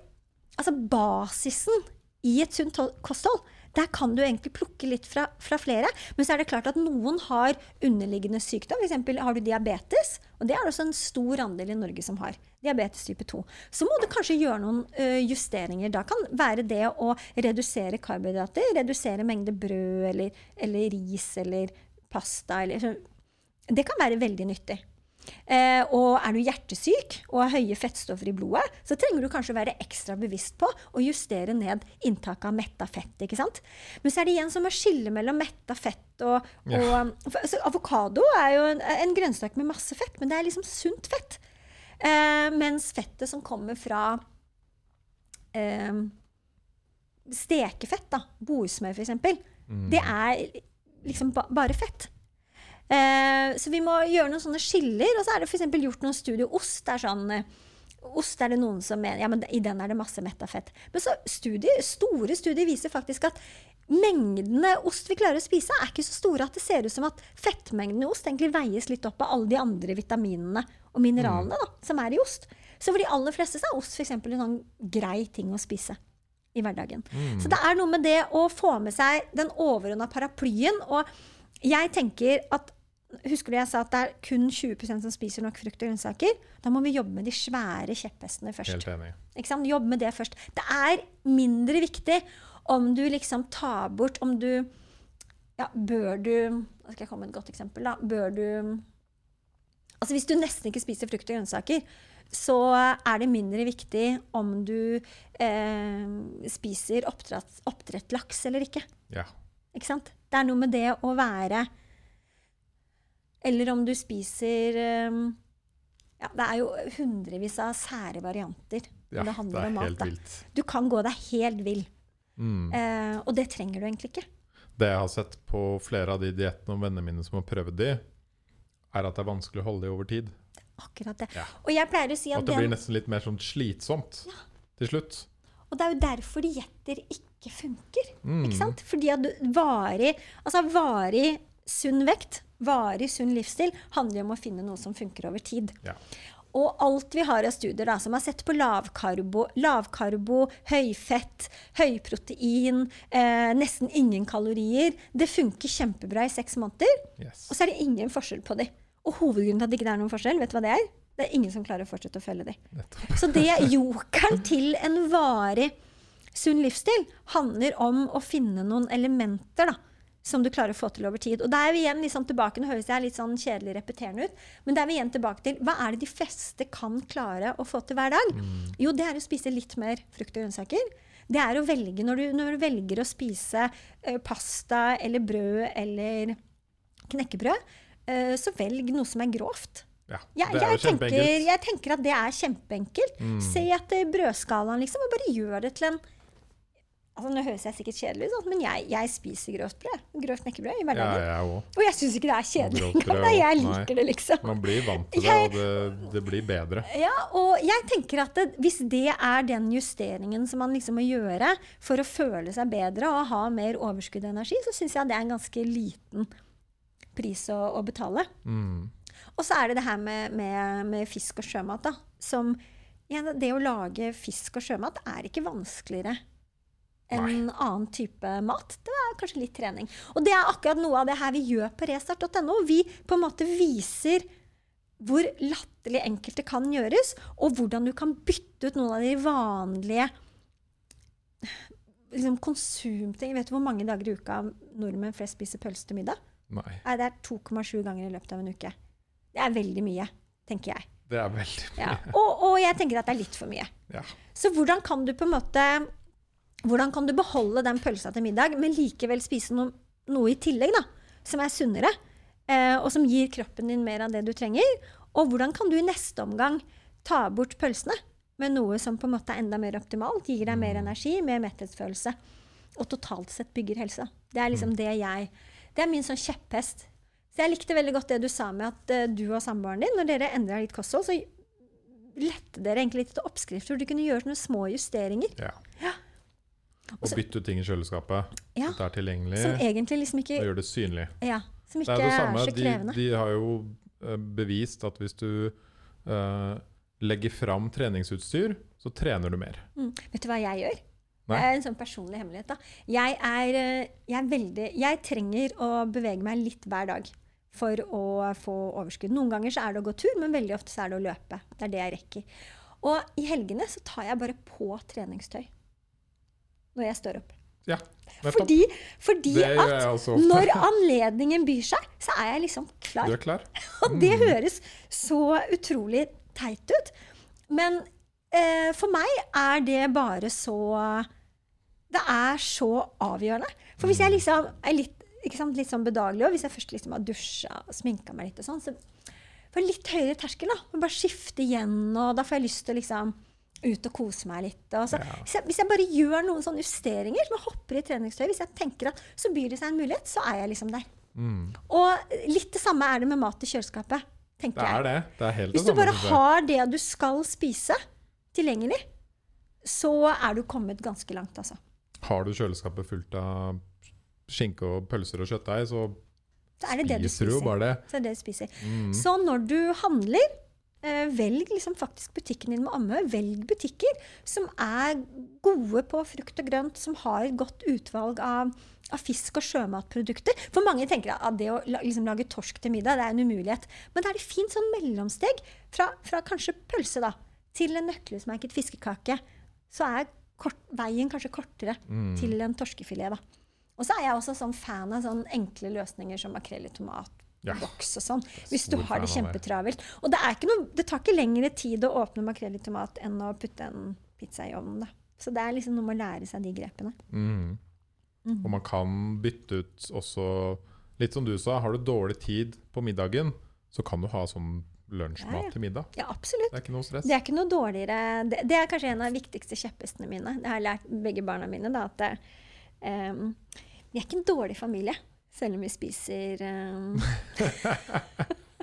altså basisen i et sunt kosthold. Der kan du egentlig plukke litt fra, fra, flere. Men så er det klart at noen har underliggende sykdom. F.eks. har du diabetes, og det er det også en stor andel i Norge som har. Diabetes type 2. Så må du kanskje gjøre noen ø, justeringer. Da kan være det å redusere karbohydrater, redusere mengde brød eller, eller ris eller pasta eller det kan være veldig nyttig. Eh, og er du hjertesyk og har høye fettstoffer i blodet, så trenger du kanskje å være ekstra bevisst på å justere ned inntaket av metta fett. ikke sant? Men så er det igjen som å skille mellom metta fett og, og ja. altså, Avokado er jo en, en, grønnsak med masse fett, men det er liksom sunt fett. Eh, mens fettet som kommer fra eh, stekefett, da, boesmør f.eks., mm. det er liksom ba bare fett. Eh, så vi må gjøre noen sånne skiller. Og så er det f.eks. gjort noen studier. Ost er sånn eh, Ost er det noen som mener ja, men i den er det masse metafett. Men så studier, store studier viser faktisk at mengdene ost vi klarer å spise, er ikke så store at det ser ut som at fettmengden i ost egentlig veies litt opp av alle de andre vitaminene og mineralene mm. da, som er i ost. Så for de aller fleste så er ost f.eks. en sånn grei ting å spise i hverdagen. Mm. Så det er noe med det å få med seg den overordna paraplyen. Og jeg tenker at Husker du jeg sa at det er kun 20% som spiser nok frukt og grønnsaker? Da må vi jobbe med de svære kjepphestene først. Helt enig. Ikke sant? Jobbe med det først. Det er mindre viktig om du liksom tar bort Om du Ja, bør du Nå skal jeg komme med et godt eksempel, da. Bør du Altså hvis du nesten ikke spiser frukt og grønnsaker, så er det mindre viktig om du eh, spiser oppdrett, laks eller ikke. Ja. Ikke sant? Det er noe med det å være eller om du spiser um, ja, Det er jo hundrevis av sære varianter ja, det handler det om mat. Helt vilt. Du kan gå deg helt vill. Mm. Eh, og det trenger du egentlig ikke. Det jeg har sett på flere av de diettene og vennene mine som har prøvd de, er at det er vanskelig å holde de over tid. Akkurat det. Ja. Og jeg pleier å si at, at det blir nesten litt mer sånn slitsomt ja. til slutt. Og det er jo derfor dietter ikke funker. Mm. Ikke sant? Fordi at varig, altså varig sunn vekt varig sunn livsstil handler om å finne noe som funker over tid. Ja. Og alt vi har av studier da, som har sett på lavkarbo, lavkarbo høyfett, høyprotein, eh, nesten ingen kalorier, det funker kjempebra i seks måneder. Yes. Og så er det ingen forskjell på dem. Og hovedgrunnen til at det ikke er noen forskjell, vet du hva det er? Det er ingen som klarer å fortsette å følge dem. Så det jokeren til en varig sunn livsstil handler om å finne noen elementer da, som du klarer å få til over tid. Og da er vi igjen liksom tilbake, Nå høres jeg litt sånn kjedelig repeterende ut, men da er vi igjen tilbake til hva er det de fleste kan klare å få til hver dag? Mm. Jo, det er å spise litt mer frukt og grønnsaker. Det er å velge, Når du, når du velger å spise uh, pasta eller brød eller knekkebrød, uh, så velg noe som er grovt. Ja, det er jeg, jeg, tenker, jeg, tenker, at det er kjempeenkelt. Mm. Se etter brødskalaen, liksom, og bare gjør det til en Altså, nå høres jeg sikkert kjedelig ut, men jeg, jeg, spiser grovt brød. Grovt knekkebrød i hverdagen. Ja, jeg og jeg syns ikke det er kjedelig engang. Jeg liker Nei. det, liksom. Man blir vant til det, og det, det, blir bedre. Ja, og jeg tenker at det, hvis det er den justeringen som man liksom må gjøre for å føle seg bedre og ha mer overskudd og energi, så syns jeg det er en ganske liten pris å, å betale. Mm. Og så er det det her med, med, med fisk og sjømat, da. Som ja, Det å lage fisk og sjømat er ikke vanskeligere en Nei. annen type mat. Det er kanskje litt trening. Og det er akkurat noe av det her vi gjør på restart.no. Vi på en måte viser hvor latterlig enkelt det kan gjøres, og hvordan du kan bytte ut noen av de vanlige liksom, konsumting. Vet du hvor mange dager i uka nordmenn flest spiser pølse til middag? Nei. Nei det er 2,7 ganger i løpet av en uke. Det er veldig mye, tenker jeg. Det er veldig mye. Ja. Og, og, jeg tenker at det er litt for mye. Ja. Så hvordan kan du på en måte hvordan kan du beholde den pølsa til middag, men likevel spise noe, noe i tillegg da, som er sunnere, eh, og som gir kroppen din mer av det du trenger? Og hvordan kan du i neste omgang ta bort pølsene? med noe som på en måte er enda mer optimalt, gir deg Mm. mer energi, mer metthetsfølelse, og totalt sett bygger helse. Det er Mm. liksom det jeg Det er min sånn kjepphest. Så jeg likte veldig godt det du sa med at eh, du og samboeren din, når dere endra litt kosthold, så lette dere egentlig litt til oppskrifter hvor du kunne gjøre sånne små justeringer. Ja. Ja. Og bytte ut ting i kjøleskapet. Ja. Det er tilgjengelig. Som egentlig liksom ikke Og gjør det synlig. Ja, som Det ikke er det er, så De, krevende. de har jo eh, bevist at hvis du uh, legger fram treningsutstyr, så trener du mer. Mm. Vet du hva jeg gjør? Nei. Det er en sånn personlig hemmelighet. da. Jeg er, eh, jeg er veldig Jeg trenger å bevege meg litt hver dag for å få overskudd. Noen ganger så er det å gå tur, men veldig ofte så er det å løpe. Det er det jeg rekker. Og i helgene så tar jeg bare på treningstøy når jeg står opp. Ja. Fordi, fordi at når anledningen byr seg, så er jeg liksom klar. Du klar? Og det høres så utrolig teit ut. Men eh, for meg er det bare så Det er så avgjørende. For hvis jeg liksom er litt, sant, litt sånn bedagelig, og hvis jeg først liksom har dusja og sminka meg litt, og sånn, så får jeg litt høyere terskel. da. Og bare skifte igjen, og da får jeg lyst til liksom ut og kose meg litt. Og så, Ja. hvis, jeg, hvis jeg bare gjør noen sånne justeringer, som jeg hopper i treningstøy, hvis jeg tenker at så byr det seg en mulighet, så er jeg liksom der. Mm. Og litt det samme er det med mat i kjøleskapet, tenker jeg. er det. Det er helt Hvis det du samme. bare har det du skal spise tilgjengelig, så er du kommet ganske langt, altså. Har du kjøleskapet fullt av skinke og pølser og kjøttdeig, så Så er det det du spiser du jo bare det. Så det det du spiser. Mm. Så når du handler, velg liksom faktisk butikken din med amme. Velg butikker som er gode på frukt og grønt, som har et godt utvalg av, av fisk- og sjømatprodukter. For mange tenker at det å liksom lage torsk til middag det er en umulighet. Men da er det fint sånn mellomsteg fra, fra kanskje pølse da, til en nøklesmerket fiskekake. Så er kort, veien kanskje kortere Mm. til en torskefilet. da. Og så er jeg også sånn fan av sånn enkle løsninger som makrell i tomat Ja. boks og sånn. Hvis du har det kjempetravelt. Og det, noe, det tar ikke lengre tid å åpne makrell i tomat enn å putte en pizza i ovnen. Da. Så det er liksom noe med å lære seg de grepene. Mm. Mm. Og man kan bytte ut også Litt som du sa, har du dårlig tid på middagen, så kan du ha sånn lunsjmat Ja, ja. til middag. Ja, absolutt. Det er ikke noe stress. Det er ikke noe dårligere Det, det er kanskje en av de viktigste kjepphestene mine. Det har jeg lært begge barna mine. Da, at um, vi er ikke en dårlig familie, selv om vi spiser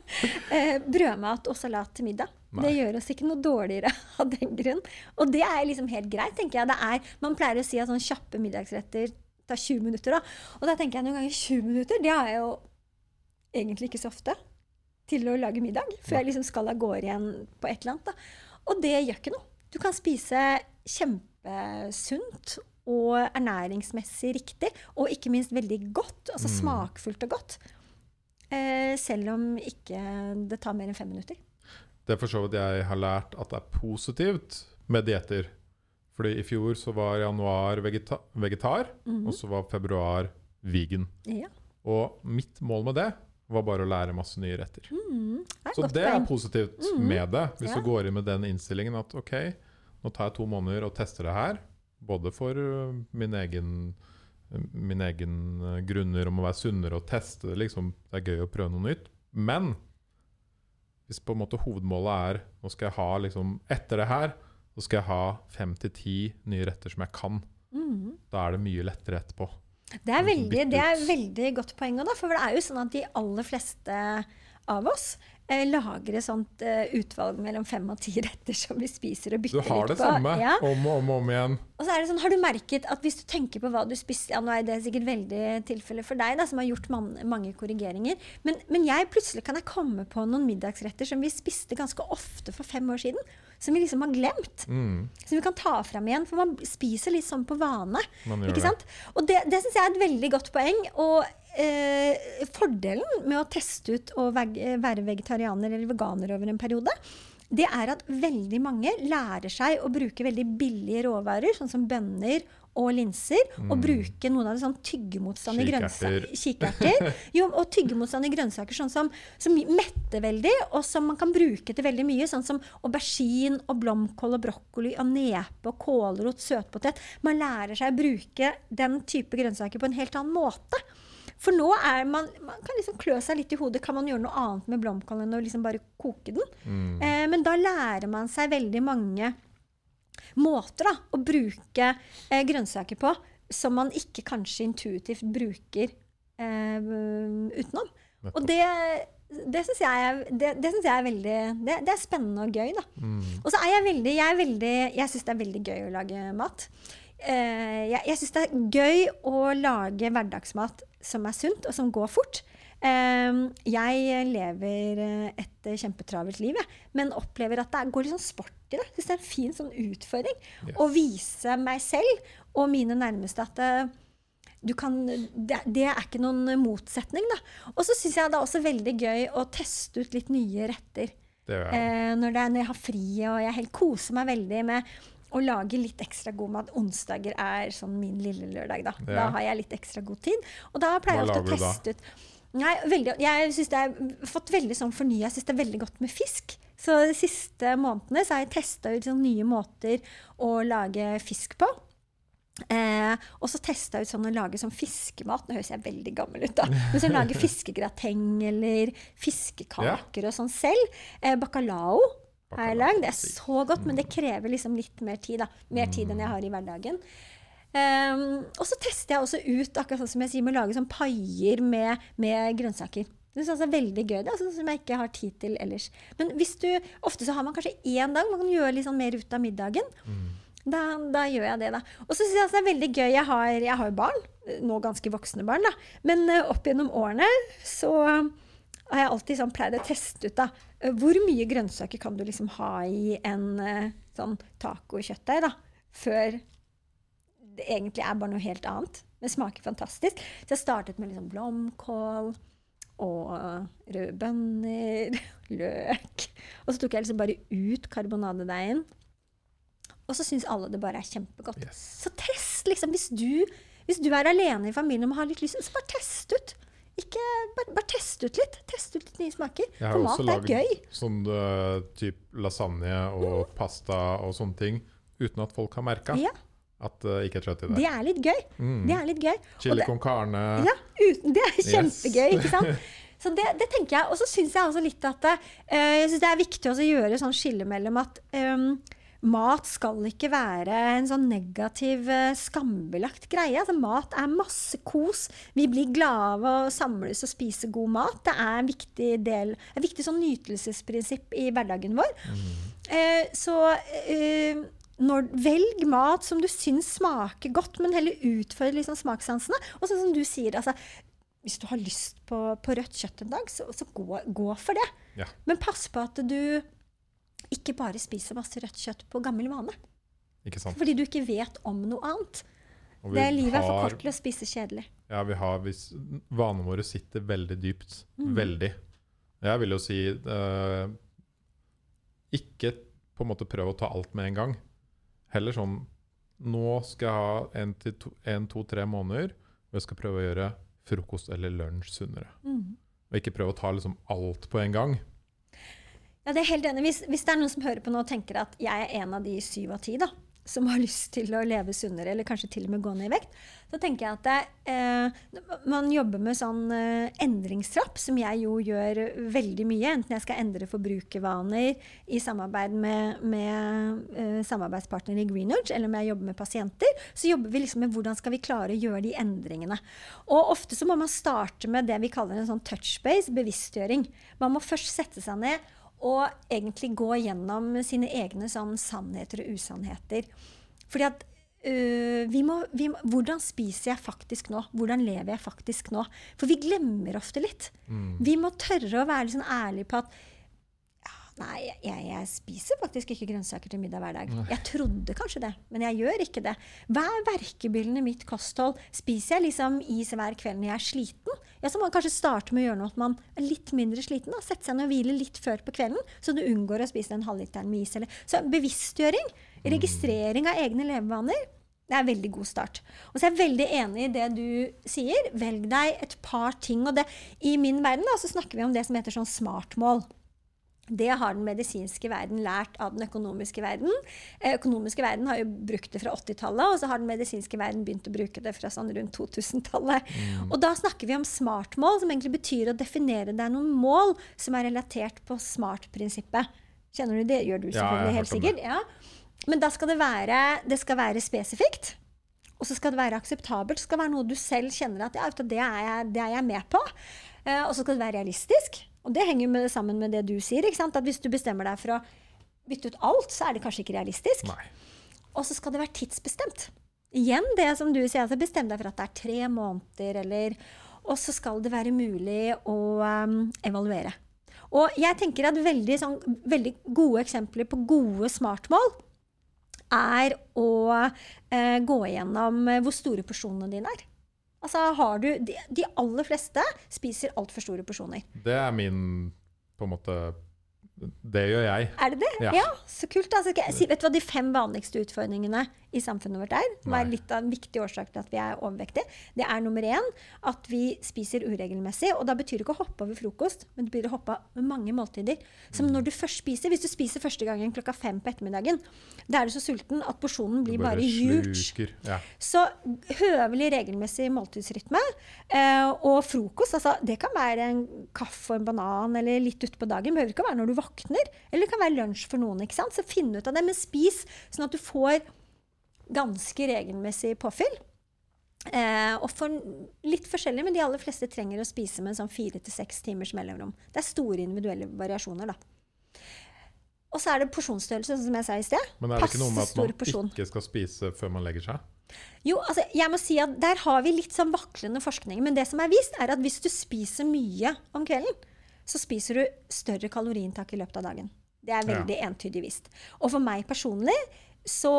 eh, brødmat og salat til middag. Nei. Det gjør oss ikke noe dårligere av den grunn. Og det er liksom helt greit, tenker jeg. Det er, man pleier å si at sånn kjappe middagsretter tar 20 minutter. Da. Og da tenker jeg noen ganger 20 minutter, det har jeg jo egentlig ikke så ofte til å lage middag. Før jeg liksom skal av gårde igjen på et eller annet. Da. Og det gjør ikke noe. Du kan spise kjempesunt og ernæringsmessig riktig, og ikke minst veldig godt. Altså Mm. smakfullt og godt. Eh, selv om ikke det tar mer enn fem minutter. Det er for så vidt jeg har lært at det er positivt med dietter. Fordi i fjor så var januar vegeta vegetar, Mhm. og så var februar vegan. Ja. Og mitt mål med det var bare å lære masse nye retter. Mm, det Så det er positivt Mhm. med det. Hvis Ja. du går inn med den innstillingen at ok, nå tar jeg to måneder og tester det her. Både for øh, min egen min egen øh, grunner om å være sunnere og teste det. Liksom, det er gøy å prøve noe nytt. Men hvis på en måte hovedmålet er nå skal jeg ha liksom, Etter det her så skal jeg ha fem til ti nye retter som jeg kan. Mhm. Da er det mye lettere etterpå. Det er, Liksom veldig, det er veldig godt poeng da. For det er jo sånn at de aller fleste av oss eh, lager et sånt eh, utvalg mellom fem og ti retter som vi spiser og bytter ut på. Du har det på. samme Ja. om og om, om igjen. Og så er det sånn, Har du merket at hvis du tenker på hva du spiser ja, Nå er det sikkert veldig tilfelle for deg, da, som har gjort man, mange korrigeringer. Men, men jeg plutselig kan jeg komme på noen middagsretter som vi spiste ganske ofte for fem år siden. Som vi liksom har glemt. Mm, Som vi kan ta fram igjen. For man spiser litt sånn på vane. man gjør det. Og det, det syns jeg er et veldig godt poeng. Og eh, fordelen med å teste ut å være vegetarianer eller veganer over en periode, det er at veldig mange lærer seg å bruke veldig billige råvarer, sånn som bønner og linser, og bruke noen av det sånn tyggemotstandige grønnsaker. Kikerter. Jo, og tyggemotstandige grønnsaker sånn som, som metter veldig, og som man kan bruke til veldig mye, sånn som aubergine og blomkål og brokkoli og nepe og kålrot, søtpotet. Man lærer seg å bruke den type grønnsaker på en helt annen måte. For nå er man Man kan liksom klø seg litt i hodet. Kan man gjøre noe annet med blomkålen enn å liksom bare koke den? Mm. Eh, men da lærer man seg veldig mange måter da, å bruke eh, grønnsaker på som man ikke kanskje intuitivt bruker eh, utenom. Og det, det syns jeg, det, det synes jeg er veldig det, det, er spennende og gøy, da. Mm. Og så er jeg veldig Jeg, er veldig, jeg syns det er veldig gøy å lage mat. Eh, jeg jeg syns det er gøy å lage hverdagsmat som er sunt, og som går fort. Eh, jeg lever eh, et kjempetravelt liv, men opplever at det går litt sånn sport i det. Syns det er en fin sånn utfordring Yes. å vise meg selv og mine nærmeste at du kan, det, det er ikke noen motsetning, da. Og så syns jeg det er også veldig gøy å teste ut litt nye retter. Det. Eh, når, det er, når jeg har fri og jeg helt koser meg veldig med å lage litt ekstra god mat. Onsdager er sånn min lille lørdag, da. Da har jeg litt ekstra god tid. Og da pleier jeg ofte å teste ut Nei, veldig, jeg synes det er fått veldig sånn fornya. Jeg syns det er veldig godt med fisk. Så de siste månedene så har jeg testa ut sånn nye måter å lage fisk på. Eh, og så testa ut sånn å lage sånn fiskemat. Nå høres jeg veldig gammel ut, da. Men sånn lage fiskegrateng eller fiskekaker og sånn selv. Eh, bacalao har jeg lagd. Det er så godt, men det krever liksom litt mer tid. da. Mer tid enn jeg har i hverdagen. Um, og så tester jeg også ut akkurat sånn som jeg sier, med å lage sånn paier med, med grønnsaker. Det synes jeg er veldig gøy. Det er sånn som jeg ikke har tid til ellers. Men hvis du, ofte så har man kanskje én dag man kan gjøre litt sånn mer ut av middagen. Da, da gjør jeg det, da. Og så syns jeg det er veldig gøy. Jeg har, jeg har jo barn. Nå ganske voksne barn, da. Men uh, opp gjennom årene så har jeg alltid sånn pleid å teste ut da, eh, hvor mye grønnsaker kan du liksom ha i en eh, sånn tacokjøttdeig da, før det egentlig er bare noe helt annet. Det smaker fantastisk. Så jeg startet med liksom blomkål og røde bønner, løk. Og så tok jeg liksom bare ut karbonadedeigen. Og så syns alle det bare er kjempegodt. Yes. Så test, liksom. Hvis du, hvis du er alene i familien og har litt lyst, så bare test ut. Ikke, bare, bare test ut litt. Test ut litt nye smaker. For mat er For Jeg mat også gøy. sånn uh, type lasagne og pasta og sånne ting uten at folk har merka Ja, at det ikke er kjøtt i det. det er litt gøy. Mm. Det er litt gøy. Chili con carne. Ja, uten, det er kjempegøy, ikke sant? Så det, det tenker jeg. Og så syns jeg også litt at eh, jeg synes det er viktig å gjøre sånn skille mellom at eh, mat skal ikke være en sånn negativ, eh, skambelagt greie. Altså, mat er masse kos. Vi blir glade av å samles og spise god mat. Det er en viktig del, et viktig sånn nytelsesprinsipp i hverdagen vår. Eh, så eh, når, velg mat som du syns smaker godt, men heller utfordre liksom smakssansene. Og sånn som du sier, altså, hvis du har lyst på, på rødt kjøtt en dag, så, så gå, gå for det. Ja. Men pass på at du ikke bare spiser masse rødt kjøtt på gammel vane. Ikke sant? Fordi du ikke vet om noe annet. Det Livet er for kort til å spise kjedelig. Ja, vi har hvis Vanene våre sitter veldig dypt. Mm. Veldig. Jeg vil jo si eh, Ikke på en måte prøv å ta alt med en gang. Heller sånn Nå skal jeg ha en til to, en, to, tre måneder og jeg skal prøve å gjøre frokost eller lunsj sunnere. Mm. Og ikke prøve å ta liksom alt på en gang. Ja, det er helt enig. Hvis, hvis det er noen som hører på nå og tenker at jeg er en av de syv av ti da, som har lyst til å leve sunnere, eller kanskje til og med gå ned i vekt, så tenker jeg at det, eh, man jobber med sånn eh, endringstrapp, som jeg jo gjør veldig mye, enten jeg skal endre forbrukervaner i samarbeid med, med eh, samarbeidspartnere i Greenwich, eller om jeg jobber med pasienter, så jobber vi liksom med hvordan skal vi klare å gjøre de endringene. Og ofte så må man starte med det vi kaller en sånn touchbase, bevisstgjøring. Man må først sette seg ned og egentlig gå gjennom sine egne sånn sannheter og usannheter. Fordi at øh, vi må, vi må, Hvordan spiser jeg faktisk nå? Hvordan lever jeg faktisk nå? For vi glemmer ofte litt. Mm. Vi må tørre å være litt sånn ærlige på at ja, Nei, jeg, jeg spiser faktisk ikke grønnsaker til middag hver dag. Jeg trodde kanskje det, men jeg gjør ikke det. Hva er verkebyllene i mitt kosthold? Spiser jeg liksom is hver kveld når jeg er sliten? Ja, så må man kanskje starte med å gjøre noe at man er litt mindre sliten. Da. Sette seg ned og hvile litt før på kvelden, så du unngår å spise en halvliteren med is. Eller. Så bevisstgjøring, registrering av egne levevaner, det er en veldig god start. Og så er jeg veldig enig i det du sier. Velg deg et par ting. Og det, i min verden da, så snakker vi om det som heter sånn smartmål. Det har den medisinske verden lært av den økonomiske verden. Den økonomiske verden har jo brukt det fra 80-tallet, og så har den medisinske verden begynt å bruke det fra sånn rundt 2000-tallet. Og da snakker vi om smartmål, som egentlig betyr å definere deg noen mål som er relatert på smart-prinsippet. Kjenner du det? Gjør du Ja, jeg har helt sikkert. Ja. Men da skal det være, det skal være spesifikt. Og så skal det være akseptabelt. Det skal være noe du selv kjenner at ja, det, er jeg, det er jeg med på. Eh, og så skal det være realistisk. Og det henger med, sammen med det du sier. At hvis du bestemmer deg for å bytte ut alt, så er det kanskje ikke realistisk. Nei. Og så skal det være tidsbestemt. Igjen det som du sier, altså bestem deg for at det er tre måneder, eller Og så skal det være mulig å um, evaluere. Og jeg tenker at veldig, sånn, veldig gode eksempler på gode smartmål er å eh, gå igjennom eh, hvor store porsjonene dine er. Altså du, de, de aller fleste spiser altfor store porsjoner. Det er min på en måte det gjør jeg. Er det det? Ja. ja så kult. Altså, si, vet du hva de fem vanligste utfordringene i samfunnet vårt er? Som er litt av en viktig årsak til at vi er overvektige. Det er nummer én at vi spiser uregelmessig. Og da betyr det ikke å hoppe over frokost, men det betyr å hoppe av mange måltider. Som når du først spiser, Hvis du spiser første gangen klokka fem på ettermiddagen, da er du så sulten at porsjonen blir bare, bare huge. Ja. Så høvelig regelmessig måltidsrytme eh, og frokost, altså, det kan være en kaffe og en banan eller litt utpå dagen. Det behøver ikke å være når du våkner. Eller det kan være lunsj for noen. ikke sant? Så finn ut av det, men spis sånn at du får ganske regelmessig påfyll. Eh, og for litt forskjellig, men de aller fleste trenger å spise med sånn fire til seks timers mellomrom. Det er store individuelle variasjoner, da. Og så er det porsjonsstørrelse, som jeg sa i sted. Men er det ikke noe med at man porsjon. ikke skal spise før man legger seg? Jo, altså, jeg må si at Der har vi litt sånn vaklende forskning. Men det som er vist, er at hvis du spiser mye om kvelden, så spiser du større kaloriinntak i løpet av dagen. Det er veldig ja. entydig visst. Og for meg personlig så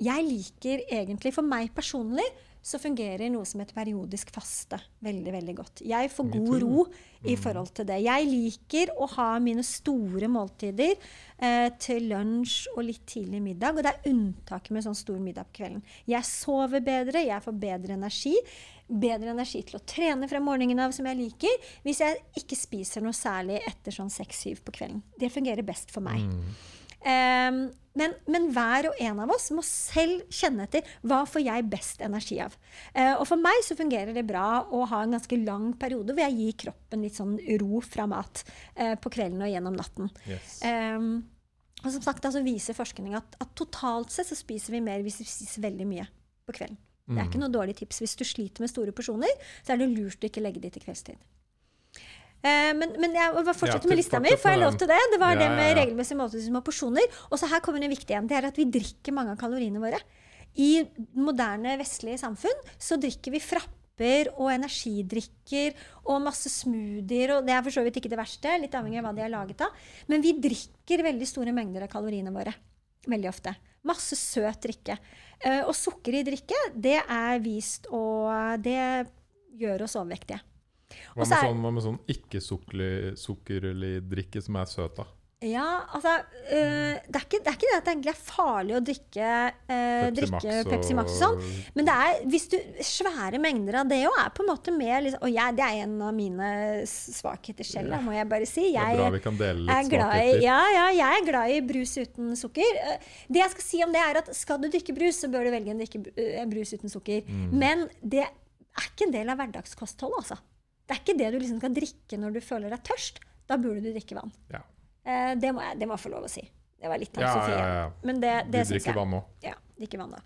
jeg liker egentlig For meg personlig så fungerer noe som et periodisk faste veldig veldig godt. Jeg får god ro i mm. forhold til det. Jeg liker å ha mine store måltider eh, til lunsj og litt tidlig middag. Og det er unntaket med sånn stor middag på kvelden. Jeg sover bedre, jeg får bedre energi. Bedre energi til å trene fra morgenen av, som jeg liker, hvis jeg ikke spiser noe særlig etter sånn seks-syv på kvelden. Det fungerer best for meg. Mm. Um, men, men, hver og en av oss må selv kjenne etter hva får jeg best energi av. Eh, og for meg så fungerer det bra å ha en ganske lang periode hvor jeg gir kroppen litt sånn ro fra mat eh, på kvelden og gjennom natten. Yes. Eh, og som sagt altså viser forskning at, at, totalt sett så spiser vi mer hvis vi spiser veldig mye på kvelden. Det er ikke mm. noe dårlig tips. Hvis du sliter med store porsjoner, så er det lurt å ikke legge de til kveldstid. Eh, men, men, jeg vil fortsette ja, med lista mi. Får jeg lov til det? Det var ja, det med regelmessig måltid og porsjoner. Og så her kommer en viktig en. Det er at vi drikker mange av kaloriene våre. I moderne vestlige samfunn så drikker vi frapper og energidrikker og masse smoothier. Og det er for så vidt ikke det verste, litt avhengig av hva de er laget av. Men vi drikker veldig store mengder av kaloriene våre. Veldig ofte. Masse søt drikke. Eh, og sukker i drikke, det er vist, og det gjør oss overvektige. Hva med, sånn, hva med sånn ikke-sukkerlig drikke som er søt, da? Ja, altså øh, det, er ikke, det, er ikke, det at det egentlig er farlig å drikke, øh, Pepsi, drikke Max Pepsi Max og sånn. Men det er, hvis du, svære mengder av det òg er på en måte mer liksom, Og jeg, det er en av mine svakheter selv, ja. må jeg bare si. Jeg, det er bra vi kan dele litt svakheter. Ja, ja, jeg er glad i brus uten sukker. Det jeg skal si om det, er at skal du drikke brus, så bør du velge en drikke brus uten sukker. Mm. Men det er ikke en del av hverdagskostholdet, altså. Det er ikke det du liksom skal drikke når du føler deg tørst. Da burde du drikke vann. Ja. Eh, det, må jeg, det må jeg få lov å si. Det var litt av ja, Sofie. Ja, Men det, det du drikker vann også. Ja, drikker vann nå.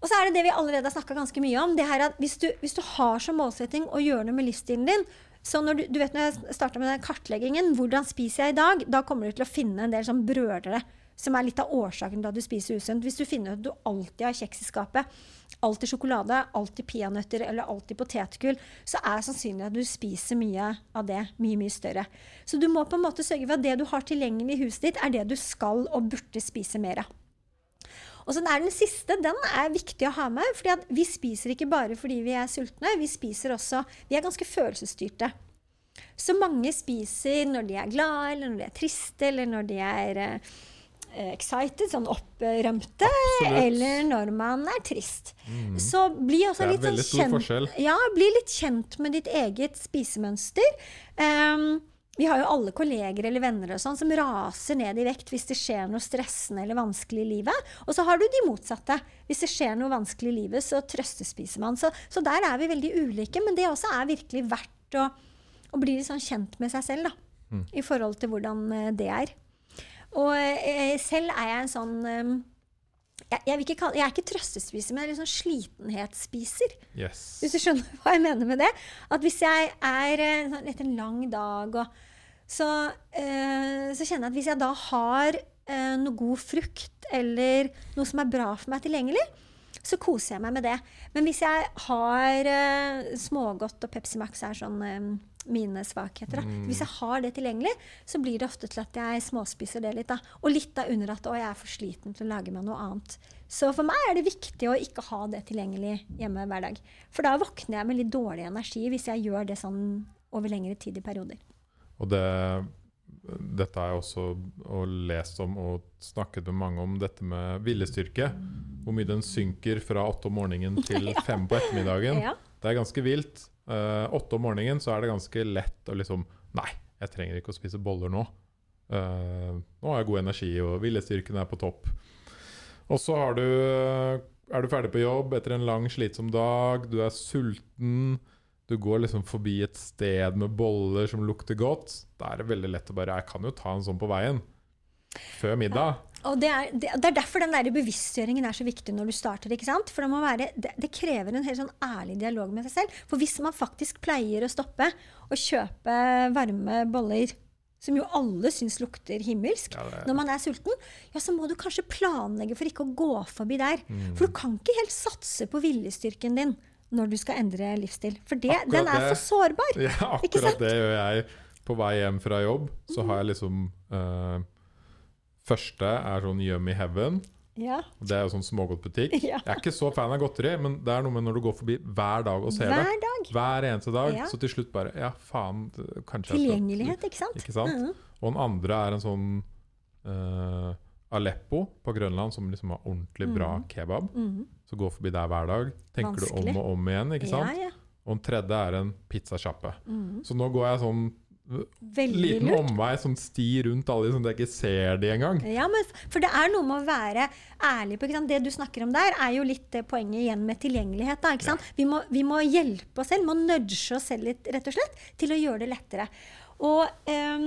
Og så er det det vi allerede har snakka ganske mye om. det her at hvis du, hvis du, har som målsetting å gjøre noe med livsstilen din så når du, du vet når jeg starta med den kartleggingen, hvordan spiser jeg i dag, da kommer du til å finne en del sånn brølere som er litt av årsaken til at du spiser usunt. Hvis du finner ut at du alltid har kjeks i skapet, alltid sjokolade, alltid peanøtter eller alltid potetgull, så er sannsynlig at du spiser mye av det mye, mye større. Så du må på en måte sørge for at det du har tilgjengelig i huset ditt, er det du skal og burde spise mer av. Og så er Den siste den er viktig å ha med. fordi Vi spiser ikke bare fordi vi er sultne. Vi spiser også, vi er ganske følelsesstyrte. Så mange spiser når de er glade, eller når de er triste, eller når de er eh, excited, sånn opprømte, eller når man er trist. Mm. Så bli også litt, sånn kjent, ja, bli litt kjent med ditt eget spisemønster. Um, vi har jo alle kolleger eller venner sånn som raser ned i vekt hvis det skjer noe stressende eller vanskelig i livet. Og så har du de motsatte. Hvis det skjer noe vanskelig i livet, så trøstespiser man. Så, så der er vi veldig ulike, men det også er virkelig verdt å, å bli litt sånn kjent med seg selv, da. Mm. I forhold til hvordan eh, det er. Og eh, selv er jeg en sånn eh, jeg, jeg, kalle, jeg er ikke trøstespiser, men jeg er litt sånn slitenhetsspiser. Yes. Hvis du skjønner hva jeg mener med det? At hvis jeg er eh, sånn etter en lang dag, og, så, eh, så kjenner jeg at hvis jeg da har eh, noe god frukt eller noe som er bra for meg tilgjengelig, så koser jeg meg med det. Men hvis jeg har eh, smågodt, og Pepsi Max er sånn eh, mine svakheter. Da. Mm. Hvis jeg har det tilgjengelig, så blir det ofte til at jeg småspiser det litt. Da. Og litt da under at å, jeg er for sliten til å lage meg noe annet. Så for meg er det viktig å ikke ha det tilgjengelig hjemme hver dag. For da våkner jeg med litt dårlig energi hvis jeg gjør det sånn over lengre tid i perioder. Og det, dette har jeg også og lest om og snakket med mange om, dette med viljestyrke. Hvor mye den synker fra åtte om morgenen til fem på ettermiddagen. Det er ganske vilt. Eh, åtte om morgenen så er det ganske lett å liksom Nei, jeg trenger ikke å spise boller nå. Uh, nå har jeg god energi, og viljestyrken er på topp. Og så du, er du ferdig på jobb etter en lang, slitsom dag. Du er sulten. Du går liksom forbi et sted med boller som lukter godt. Da er det veldig lett å bare Jeg kan jo ta en sånn på veien. Før middag. Og det er, det, det er derfor den der bevisstgjøringen er så viktig når du starter. ikke sant? For det, være, det, krever en helt sånn ærlig dialog med seg selv. For hvis man faktisk pleier å stoppe og kjøpe varme boller, som jo alle syns lukter himmelsk, Ja, når man er sulten, ja, så må du kanskje planlegge for ikke å gå forbi der. Mm. For du kan ikke helt satse på viljestyrken din når du skal endre livsstil. For det, den er for sårbar. Ja, akkurat det gjør jeg på vei hjem fra jobb. Så har jeg liksom eh, Første er sånn Yummy Heaven. Ja. Det er jo sånn smågodtbutikk. Ja. Jeg er ikke så fan av godteri, men det er noe med når du går forbi hver dag og ser Hver det. dag. Hver eneste dag. Ja. Så til slutt bare Ja, faen. Kanskje Tilgjengelighet, ikke sant? Ikke sant? Mhm. Og den andre er en sånn uh, Aleppo på Grønland, som liksom har ordentlig bra Mhm. kebab. Mhm. Så går forbi der hver dag. Tenker du om og om igjen, ikke sant? Ja, ja. Og den tredje er en pizzasjappe. Mhm. Så nå går jeg sånn Veldig liten lurt. omvei, sånn sti rundt alle de, sånn at jeg ikke ser de engang. Ja, men for det er noe med å være ærlig på? Det du snakker om der, er jo litt det poenget igjen med tilgjengelighet. Da, sant? Vi, må, vi må hjelpe oss selv, må nudge oss selv litt, rett og slett, til å gjøre det lettere. Og um,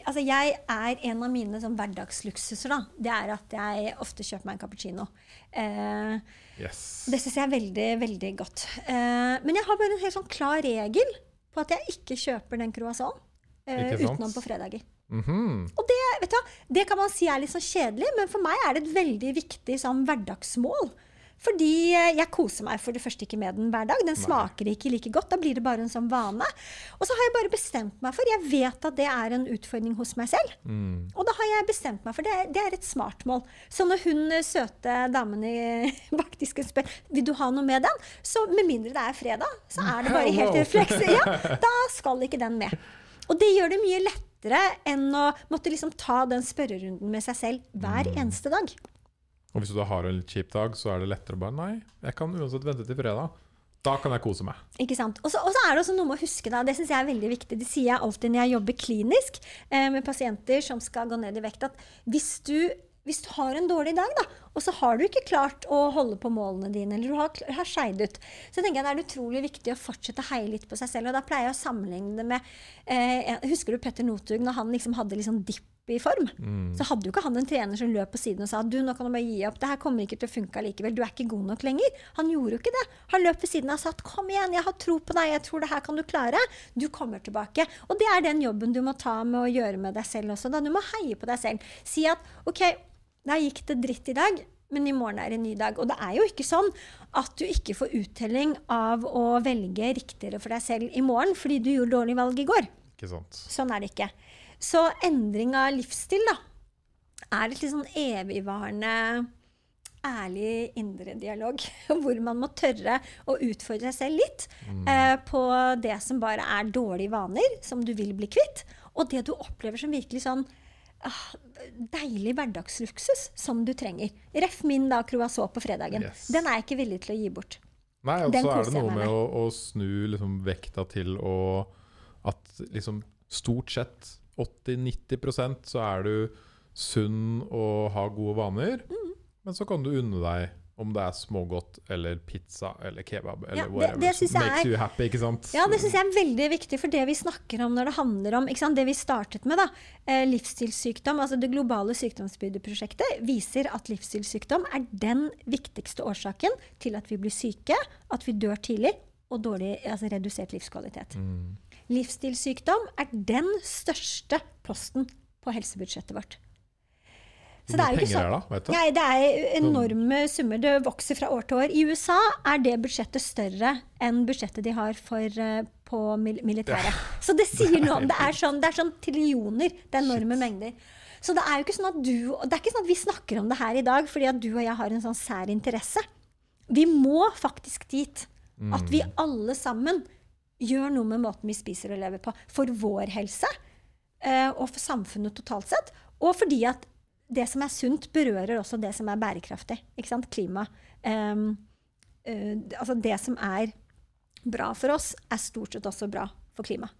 altså, jeg er en av mine sånn hverdagsluksuser, da. Det er at jeg ofte kjøper meg en cappuccino. Uh, Yes. det syns jeg er veldig, veldig godt. Uh, men jeg har bare en helt sånn klar regel på at jeg ikke kjøper den croissanten sant? utenom på fredager. Mhm. Og det, vet du, det kan man si er litt sånn kjedelig, men for meg er det et veldig viktig sånn hverdagsmål. Fordi eh, jeg koser meg for det første ikke med den hver dag. Den smaker ikke like godt. Da blir det bare en sånn vane. Og så har jeg bare bestemt meg for Jeg vet at det er en utfordring hos meg selv. Mm. Og da har jeg bestemt meg for det. Det er et smart mål. Så når hun eh, søte damen i bakdisken spør vil du ha noe med den, så med mindre det er fredag, så er det bare helt refleks. Ja, da skal ikke den med. Og det gjør det mye lettere enn å måtte liksom ta den spørrerunden med seg selv hver eneste dag. Og hvis du da har en litt kjip dag, så er det lettere å bare Nei, jeg kan uansett vente til fredag. Da kan jeg kose meg. Ikke sant? Og så er det også noe med å huske, da, det syns jeg er veldig viktig, det sier jeg alltid når jeg jobber klinisk eh, med pasienter som skal gå ned i vekt, at hvis du, hvis du har en dårlig dag, da, og så har du ikke klart å holde på målene dine, eller du har, har skeid ut, så tenker jeg det er utrolig viktig å fortsette å heie litt på seg selv. Og da pleier jeg å sammenligne det med eh, Husker du Petter Northug, når han liksom hadde liksom dipp i form? Så hadde jo ikke han en trener som løp på siden og sa du, nå kan du bare gi opp, det her kommer ikke til å funke allikevel, du er ikke god nok lenger. Han gjorde jo ikke det. Han løp ved siden av og sa kom igjen, jeg har tro på deg, jeg tror det her kan du klare. Du kommer tilbake. Og det er den jobben du må ta med å gjøre med deg selv også. Da. Du må heie på deg selv. Si at OK, da gikk det dritt i dag. Men i morgen er det en ny dag. Og det er jo ikke sånn at du ikke får uttelling av å velge riktigere for deg selv i morgen fordi du gjorde dårlig valg i går. Ikke sant? Sånn er det ikke. Så endring av livsstil da, er et litt sånn evigvarende, ærlig indre dialog. Hvor man må tørre å utfordre seg selv litt eh, på det som bare er dårlige vaner, som du vil bli kvitt, og det du opplever som virkelig sånn deilig hverdagsluksus som du trenger. Ref min da croissant på fredagen. Yes. Den er jeg ikke villig til å gi bort. Nei, og så er det noe med med. å, å snu liksom vekta til å At liksom stort sett 80-90% så er du sunn og har gode vaner. Mm. Men så kan du unne deg om det er smågodt eller pizza eller kebab eller Ja, det- whatever det jeg makes er- you happy, ikke sant? Ja, det syns jeg er veldig viktig, for det vi snakker om når det handler om Det vi startet med, da, eh, livsstilssykdom, altså det globale sykdomsbyrdeprosjektet, viser at livsstilssykdom er den viktigste årsaken til at vi blir syke, at vi dør tidlig, og dårlig, altså redusert livskvalitet. Mm. Livsstilssykdom er den største posten på helsebudsjettet vårt. Hvor mye penger er det, da? Vet du? Nei, det er enorme summer. Det vokser fra år til år. I USA er det budsjettet større enn budsjettet de har for, eh, på mil militæret. Så det sier noe om Det er sånn, det er sånn trillioner. Det er enorme mengder. Så det er jo ikke sånn at du Det er ikke sånn at vi snakker om det her i dag fordi at du og jeg har en sånn sær interesse. Vi må faktisk dit. At vi alle sammen gjør noe med måten vi spiser og lever på. For vår helse eh, og for samfunnet totalt sett. Og fordi at det som er sunt, berører også det som er bærekraftig. Ikke sant? Klima. Um, uh, altså det som er bra for oss, er stort sett også bra for klima.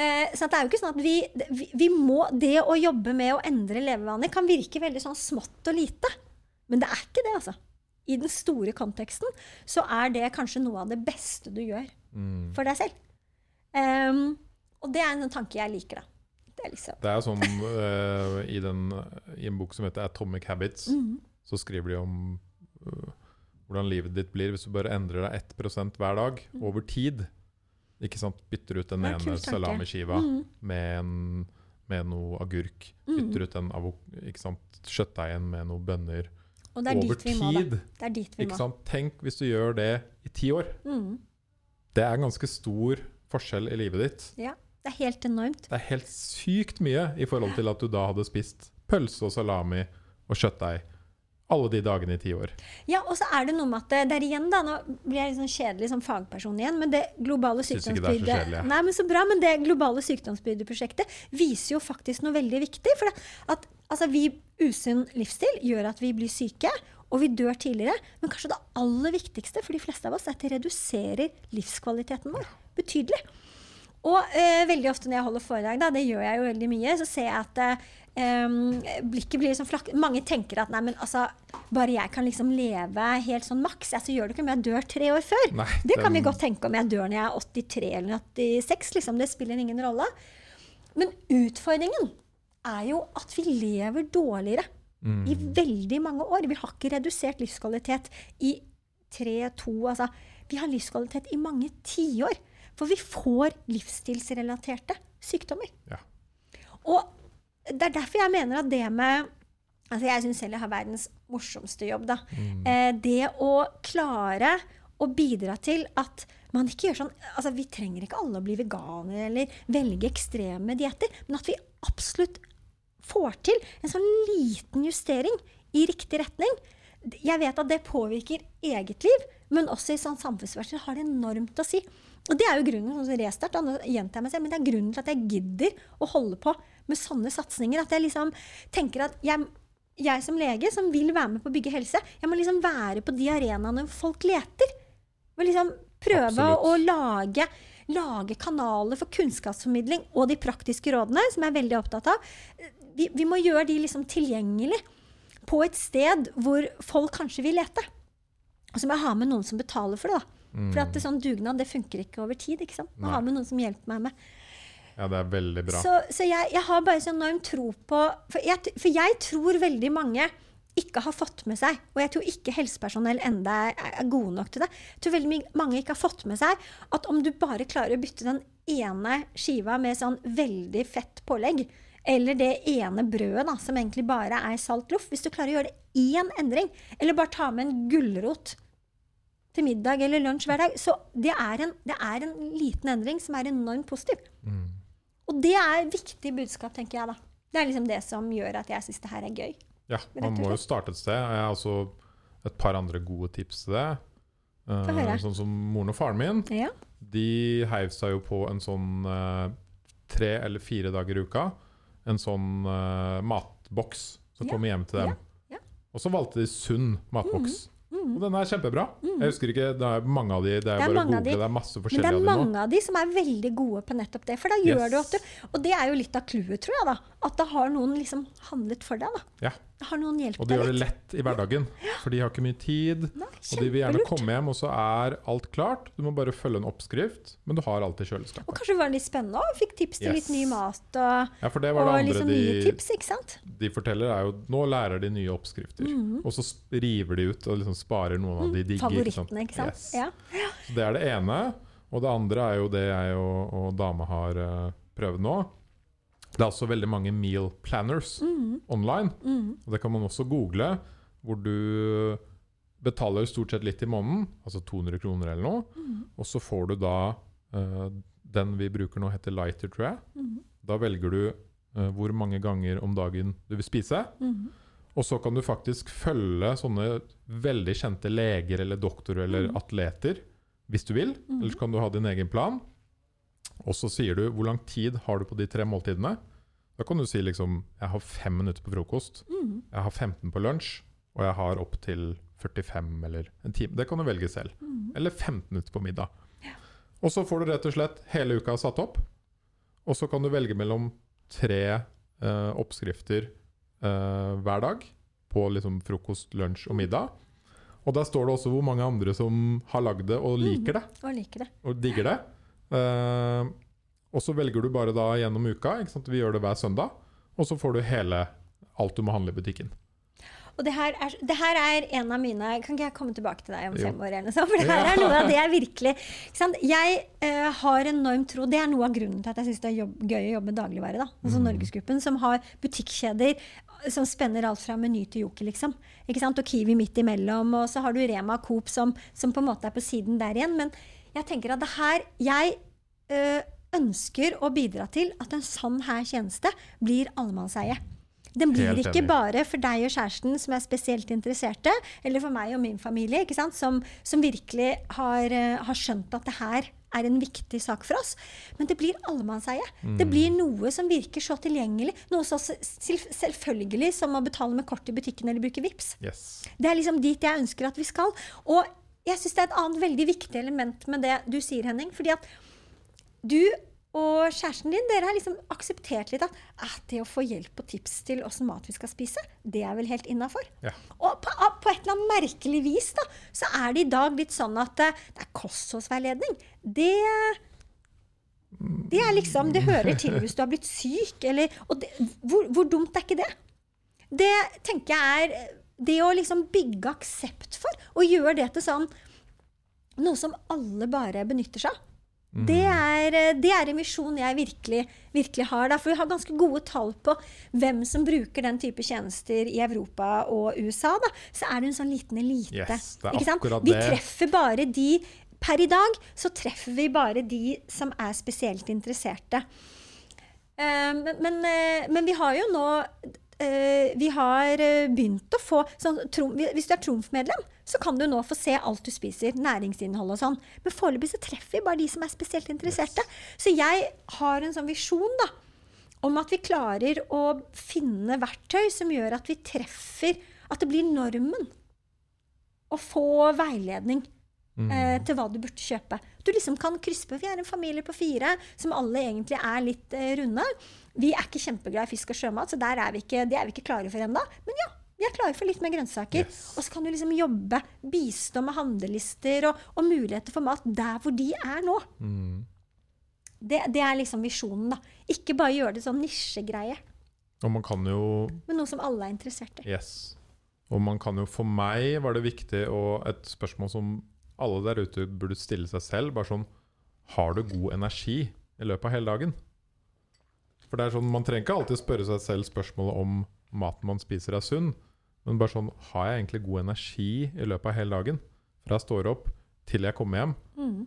Eh, så det er jo ikke sånn at vi, vi, vi må, Det å jobbe med å endre levevaner kan virke veldig sånn smått og lite. Men det er ikke det, altså. I den store konteksten så er det kanskje noe av det beste du gjør Mm. for deg selv. Um, og det er en tanke jeg liker, da. Det liksom Det er sånn uh, i, den, I en bok som heter 'Atomic Habits', Mhm. så skriver de om uh, hvordan livet ditt blir hvis du bare endrer deg 1% hver dag over tid. Ikke sant? Bytter ut den Ja, ene salamiskiva Mhm. med, en, med noe agurk. Mhm. Bytter ut den kjøttdeigen med noen bønner. Og det er over dit vi må, da. Det er dit vi Ikke må. sant? Tenk hvis du gjør det i ti år. Mhm. Det er ganske stor forskjell i livet ditt. Ja, det er helt enormt. Det er helt sykt mye i forhold til at du da hadde spist pølse og salami og kjøttdeig alle de dagene i ti år. Ja, og så er det noe med at det, er igjen da, Nå blir jeg litt sånn kjedelig som fagperson igjen, men det globale sykdomsbyrdet. Nei, men så bra, men det globale sykdomsbyrdeprosjektet viser jo faktisk noe veldig viktig. For det, at altså, vi usunn livsstil gjør at vi blir syke, og vi dør tidligere. Men kanskje det aller viktigste for de fleste av oss er at det reduserer livskvaliteten vår betydelig. Og eh, veldig ofte når jeg holder foredrag, da, det gjør jeg jo veldig mye, så ser jeg at eh, blikket blir liksom flakk... Mange tenker at nei, men altså, bare jeg kan liksom leve helt sånn maks, ja, så gjør det ikke om jeg dør tre år før. Nei, det kan vi godt tenke om jeg dør når jeg er 83 eller 86. Liksom. Det spiller ingen rolle. Men utfordringen er jo at vi lever dårligere Mm. i veldig mange år. Vi har ikke redusert livskvalitet i tre, to altså, Vi har livskvalitet i mange tiår. For vi får livsstilsrelaterte sykdommer. Ja. Og det er derfor jeg mener at det med Altså, jeg syns selv jeg har verdens morsomste jobb, da. Mm. Eh, det å klare å bidra til at man ikke gjør sånn altså Vi trenger ikke alle å bli veganere eller velge ekstreme dietter, men at vi absolutt får til en sånn liten justering i riktig retning. Jeg vet at det påvirker eget liv, men også i sånn samfunnsverden har det enormt å si. Og det er jo grunnen sånn restart, da, gjentar jeg meg selv, men det er grunnen til at jeg gidder å holde på med sånne satsinger. At jeg liksom tenker at jeg, jeg som lege som vil være med på å bygge helse, jeg må liksom være på de arenaene folk leter. Og liksom prøve Absolutt. å lage, lage kanaler for kunnskapsformidling og de praktiske rådene, som jeg er veldig opptatt av. Vi, vi må gjøre de liksom tilgjengelig på et sted hvor folk kanskje vil lete. Og så må jeg ha med noen som betaler for det. da. For at det, sånn dugnad det funker ikke over tid. ikke sant? Må ha med noen som hjelper meg med. Ja, det er veldig bra. Så, så jeg, jeg har bare så enorm tro på for jeg, for jeg tror veldig mange ikke har fått med seg, og jeg tror ikke helsepersonell enda er, er gode nok til det, jeg tror veldig mange ikke har fått med seg at om du bare klarer å bytte den ene skiva med sånn veldig fett pålegg, eller det ene brødet da, som egentlig bare er salt loff, hvis du klarer å gjøre det én endring, eller bare ta med en gulrot til middag eller lunsj hver dag, så det er en, det er en liten endring som er enormt positiv. Mm. Og det er et viktig budskap, tenker jeg da. Det er liksom det som gjør at jeg syns det her er gøy. Ja, man må jo starte et sted. Jeg har også et par andre gode tips til det. Uh, sånn som moren og faren min. Ja. De heiv seg jo på en sånn uh, tre eller fire dager i uka. En sånn uh, matboks som Ja, kommer hjem til dem. ja, ja. Og så valgte de sunn matboks. Mm. Mm. Og den er kjempebra. Jeg husker ikke, Det er mange av de, det er, Det er bare å av google, de. det er masse Men det forskjellige er av de mange av de som er veldig gode på nettopp det. For da gjør Yes. du at du Og det er jo litt av clouet, tror jeg, da. At da har noen liksom handlet for deg, da. Ja. Har noen hjulpet Og de gjør det lett i hverdagen, for de har ikke mye tid. Nei, Og de vil gjerne komme hjem, og så er alt klart. Du må bare følge en oppskrift, men du har alt i Og kanskje det var litt spennende òg. Fikk tips til litt ny mat og, Ja, for det var det andre liksom nye de, tips, ikke sant? de forteller, er jo nå lærer de nye oppskrifter. Mhm. Og så river de ut og liksom sparer noen av de digge. Favorittene, ikke sant? Yes. Ja. Så det er det ene. Og det andre er jo det jeg og, og dama har eh, prøvd nå. Det er også veldig mange meal planners Mhm. online. Mhm. Og det kan man også google, hvor du betaler stort sett litt i måneden, altså 200 kroner eller noe. Mhm. Og så får du da uh, Den vi bruker nå, heter Lighter, tror jeg. Mhm. Da velger du uh, hvor mange ganger om dagen du vil spise. Mhm. Og så kan du faktisk følge sånne veldig kjente leger eller doktorer eller Mhm. atleter hvis du vil. Eller så kan du ha din egen plan. Og så sier du hvor lang tid har du på de tre måltidene. Da kan du si liksom Jeg har fem minutter på frokost. mm. Jeg har 15 på lunsj, og jeg har opptil 45 eller en time. Det kan du velge selv. Mm. Eller 15 minutter på middag. Og så får du rett og slett hele uka satt opp. Og så kan du velge mellom tre eh, oppskrifter eh, hver dag på liksom frokost, lunsj og middag. Og der står det også hvor mange andre som har lagd det og liker det Og liker det. og digger det. Eh, og så velger du bare da gjennom uka. Vi gjør det hver søndag. Og så får du hele alt du må handle i butikken. Og det her, er, det her er en av mine Kan ikke jeg komme tilbake til deg om fem år? eller noe? For det her Ja. er noe av det jeg virkelig? Jeg uh, har enorm tro Det er noe av grunnen til at jeg syns det er jobb, gøy å jobbe med dagligvare. da. Altså Mm. Norgesgruppen, som har butikkjeder som spenner alt fra Meny til Joker, liksom. Og Kiwi midt imellom. Og så har du Rema og Coop som, som på en måte er på siden der igjen. Men jeg tenker at det her Jeg eh, ønsker å bidra til at en sånn her tjeneste blir allemannseie. Den blir ikke bare for deg og kjæresten som er spesielt interesserte, eller for meg og min familie? Som, som virkelig har, eh, har skjønt at det her er en viktig sak for oss. Men det blir allemannseie. Det Mm. blir noe som virker så tilgjengelig. Noe så selvfølgelig som å betale med kort i butikken eller bruke VIPs. Yes. Det er liksom dit jeg ønsker at vi skal. Og jeg syns det er et annet veldig viktig element med det du sier, Henning. fordi at du og kjæresten din dere har liksom akseptert litt at ah, det å få hjelp og tips til åssen mat vi skal spise, det er vel helt innafor. Ja. Og på, ah, på et eller annet merkelig vis da, så er det i dag litt sånn at eh, det er kostholdsveiledning. Det det er liksom, det hører til hvis du har blitt syk. Eller, og det, hvor, hvor dumt er ikke det? Det tenker jeg er eh, det å liksom bygge aksept for, og gjøre det til sånn noe som alle bare benytter seg av. Det, er, eh, det er en visjon jeg virkelig, virkelig har. Da. For vi har ganske gode tall på hvem som bruker den type tjenester i Europa og USA. Da. Så er det en sånn liten elite. Yes? Vi treffer bare de Per i dag så treffer vi bare de som er spesielt interesserte. Eh, men, men, eh, men vi har jo nå eh, Vi har eh, begynt å få sånn, trom, Hvis du er Trumf-medlem, så kan du nå få se alt du spiser. Næringsinnhold og sånn. Men foreløpig så treffer vi bare de som er spesielt interesserte. Så jeg har en sånn visjon da, om at vi klarer å finne verktøy som gjør at vi treffer At det blir normen å få veiledning Mm. eh, til hva du burde kjøpe. Du liksom kan krysse på. Vi er en familie på fire som alle egentlig er litt eh, runde. Vi er ikke kjempeglad i fisk og sjømat, så der er vi ikke, det er vi ikke klare for ennå. Men ja, vi er klare for litt mer grønnsaker. Yes. Og så kan du liksom jobbe, bistå med handlelister og, og muligheter for mat der hvor de er nå. Mm. Det, det er liksom visjonen, da. Ikke bare gjøre det sånn nisjegreie, Og man kan jo men noe som alle er interessert i. Yes. Og man kan jo For meg var det viktig, og et spørsmål som alle der ute burde stille seg selv, bare sånn Har du god energi i løpet av hele dagen? For det er sånn, Man trenger ikke alltid spørre seg selv spørsmålet om maten man spiser er sunn, men bare sånn Har jeg egentlig god energi i løpet av hele dagen? Fra jeg står opp til jeg kommer hjem. Mm.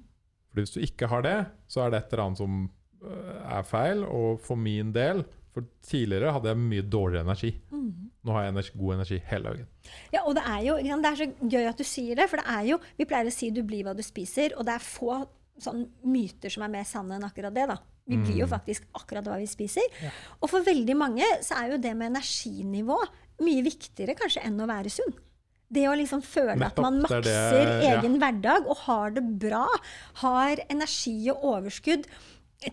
Fordi Hvis du ikke har det, så er det et eller annet som øh, er feil. Og for min del For tidligere hadde jeg mye dårligere energi. Mm. Nå har jeg energi, god energi hele dagen. Ja, og det er jo det er så gøy at du sier det, for det er jo Vi pleier å si 'du blir hva du spiser', og det er få sånn myter som er mer sanne enn akkurat det. da. Vi blir jo Mm. faktisk akkurat hva vi spiser. Ja. Og for veldig mange så er jo det med energinivå mye viktigere kanskje enn å være sunn. Det å liksom føle Nettopp, at man det er det- makser ja. egen hverdag og har det bra, har energi og overskudd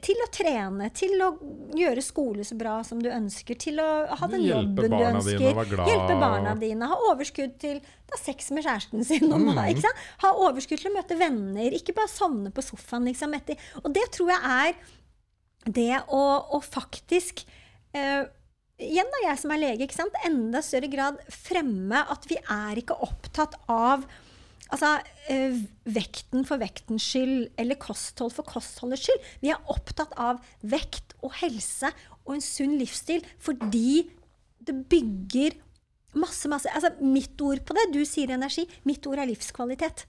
til å trene, til å gjøre skole så bra som du ønsker, til å ha den Hjelpe jobben du ønsker. Hjelpe barna dine, ha overskudd til ha sex med kjæresten sin. Og, Mm. Ha overskudd til å møte venner, ikke bare sovne på sofaen. Liksom. Og det tror jeg er det å, å faktisk eh, Igjen da, jeg som er lege, ikke sant? enda større grad fremme at vi er ikke opptatt av altså, eh, vekten for vektens skyld, eller kosthold for kostholdets skyld. Vi er opptatt av vekt og helse og en sunn livsstil fordi det bygger masse, masse altså, Mitt ord på det, du sier energi, mitt ord er livskvalitet.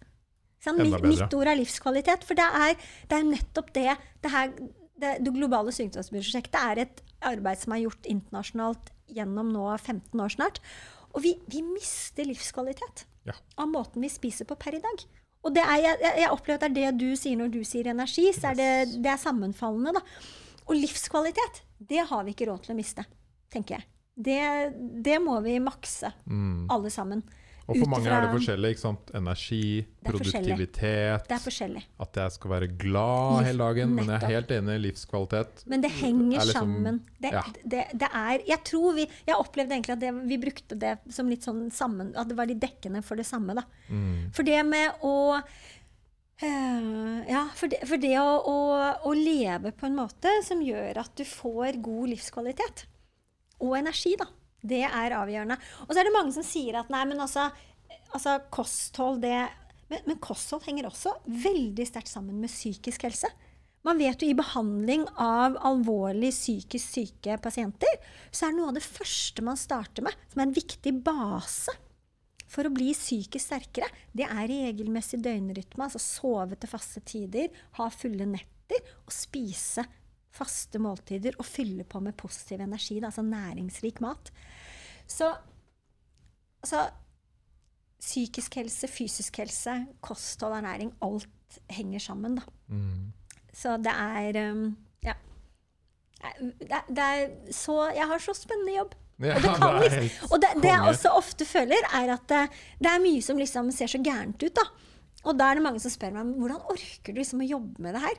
Mitt, mitt ord er livskvalitet. For det er, det er nettopp det det, her, det det globale sykdomsprosjektet er et arbeid som er gjort internasjonalt gjennom nå 15 år snart. Og vi, vi mister livskvalitet Ja. av måten vi spiser på per i dag. Og det er, jeg jeg opplever at det er det du sier når du sier energi, så er det, det er sammenfallende. da. Og livskvalitet, det har vi ikke råd til å miste, tenker jeg. Det, det må vi makse, Mm. alle sammen. Og for mange er det forskjellig. ikke sant? Energi, Det produktivitet, Det er forskjellig. at jeg skal være glad hele dagen. Men jeg er helt enig i livskvalitet. Men det henger er liksom- sammen. Det, ja. det, det er Jeg tror vi Jeg opplevde egentlig at det, vi brukte det som litt sånn sammen At det var litt dekkende for det samme, da. Mm. For det med å eh, Ja, for det, for det å, å, å leve på en måte som gjør at du får god livskvalitet. Og energi, da. Det er avgjørende. Og så er det mange som sier at nei, men altså, altså kosthold, det men, men kosthold henger også veldig sterkt sammen med psykisk helse. Man vet jo i behandling av alvorlig psykisk syke pasienter, så er det noe av det første man starter med, som er en viktig base for å bli psykisk sterkere, det er regelmessig døgnrytme, altså sove til faste tider, ha fulle netter og spise faste måltider og fylle på med positiv energi, da, altså næringsrik mat. Så altså, psykisk helse, fysisk helse, kosthold, ernæring, alt henger sammen, da. Mm. Så det er um, Ja. Det, er- det er så Jeg har så spennende jobb. Ja, Og det kan det, liksom- Og det, det jeg også ofte føler, er at det, det er mye som liksom ser så gærent ut. da. Og da er det mange som spør meg hvordan orker du liksom å jobbe med det her?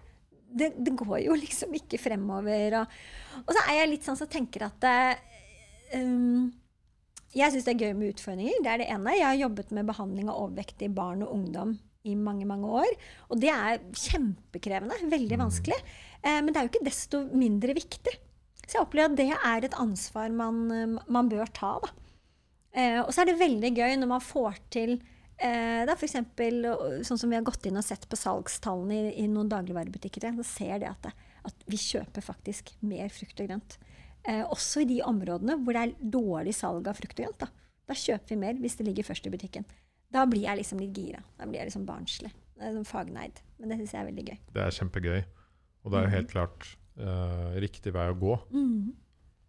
Det, det går jo liksom ikke fremover. Og, og så er jeg litt sånn som tenker at eh, um, Jeg syns det er gøy med utfordringer. Det er det ene. Jeg har jobbet med behandling av overvektige barn og ungdom i mange mange år. Og det er kjempekrevende. Veldig vanskelig. Eh, men det er jo ikke desto mindre viktig. Så jeg opplever at det er et ansvar man, eh, man bør ta. Da. Eh, og så er det veldig gøy når man får til eh, da for eksempel, sånn som vi har gått inn og sett på salgstallene i, i noen dagligvarebutikker, så ser det at, det at vi kjøper faktisk mer frukt og grønt. Eh, også i de områdene hvor det er dårlig salg av frukt og grønt. Da, da kjøper vi mer hvis det ligger først i butikken. Da blir jeg liksom litt gira. Da blir jeg liksom barnslig. Det er sånn fagneid. Men det syns jeg er veldig gøy. Det er kjempegøy. Og det er jo helt klart eh, riktig vei å gå. Mm.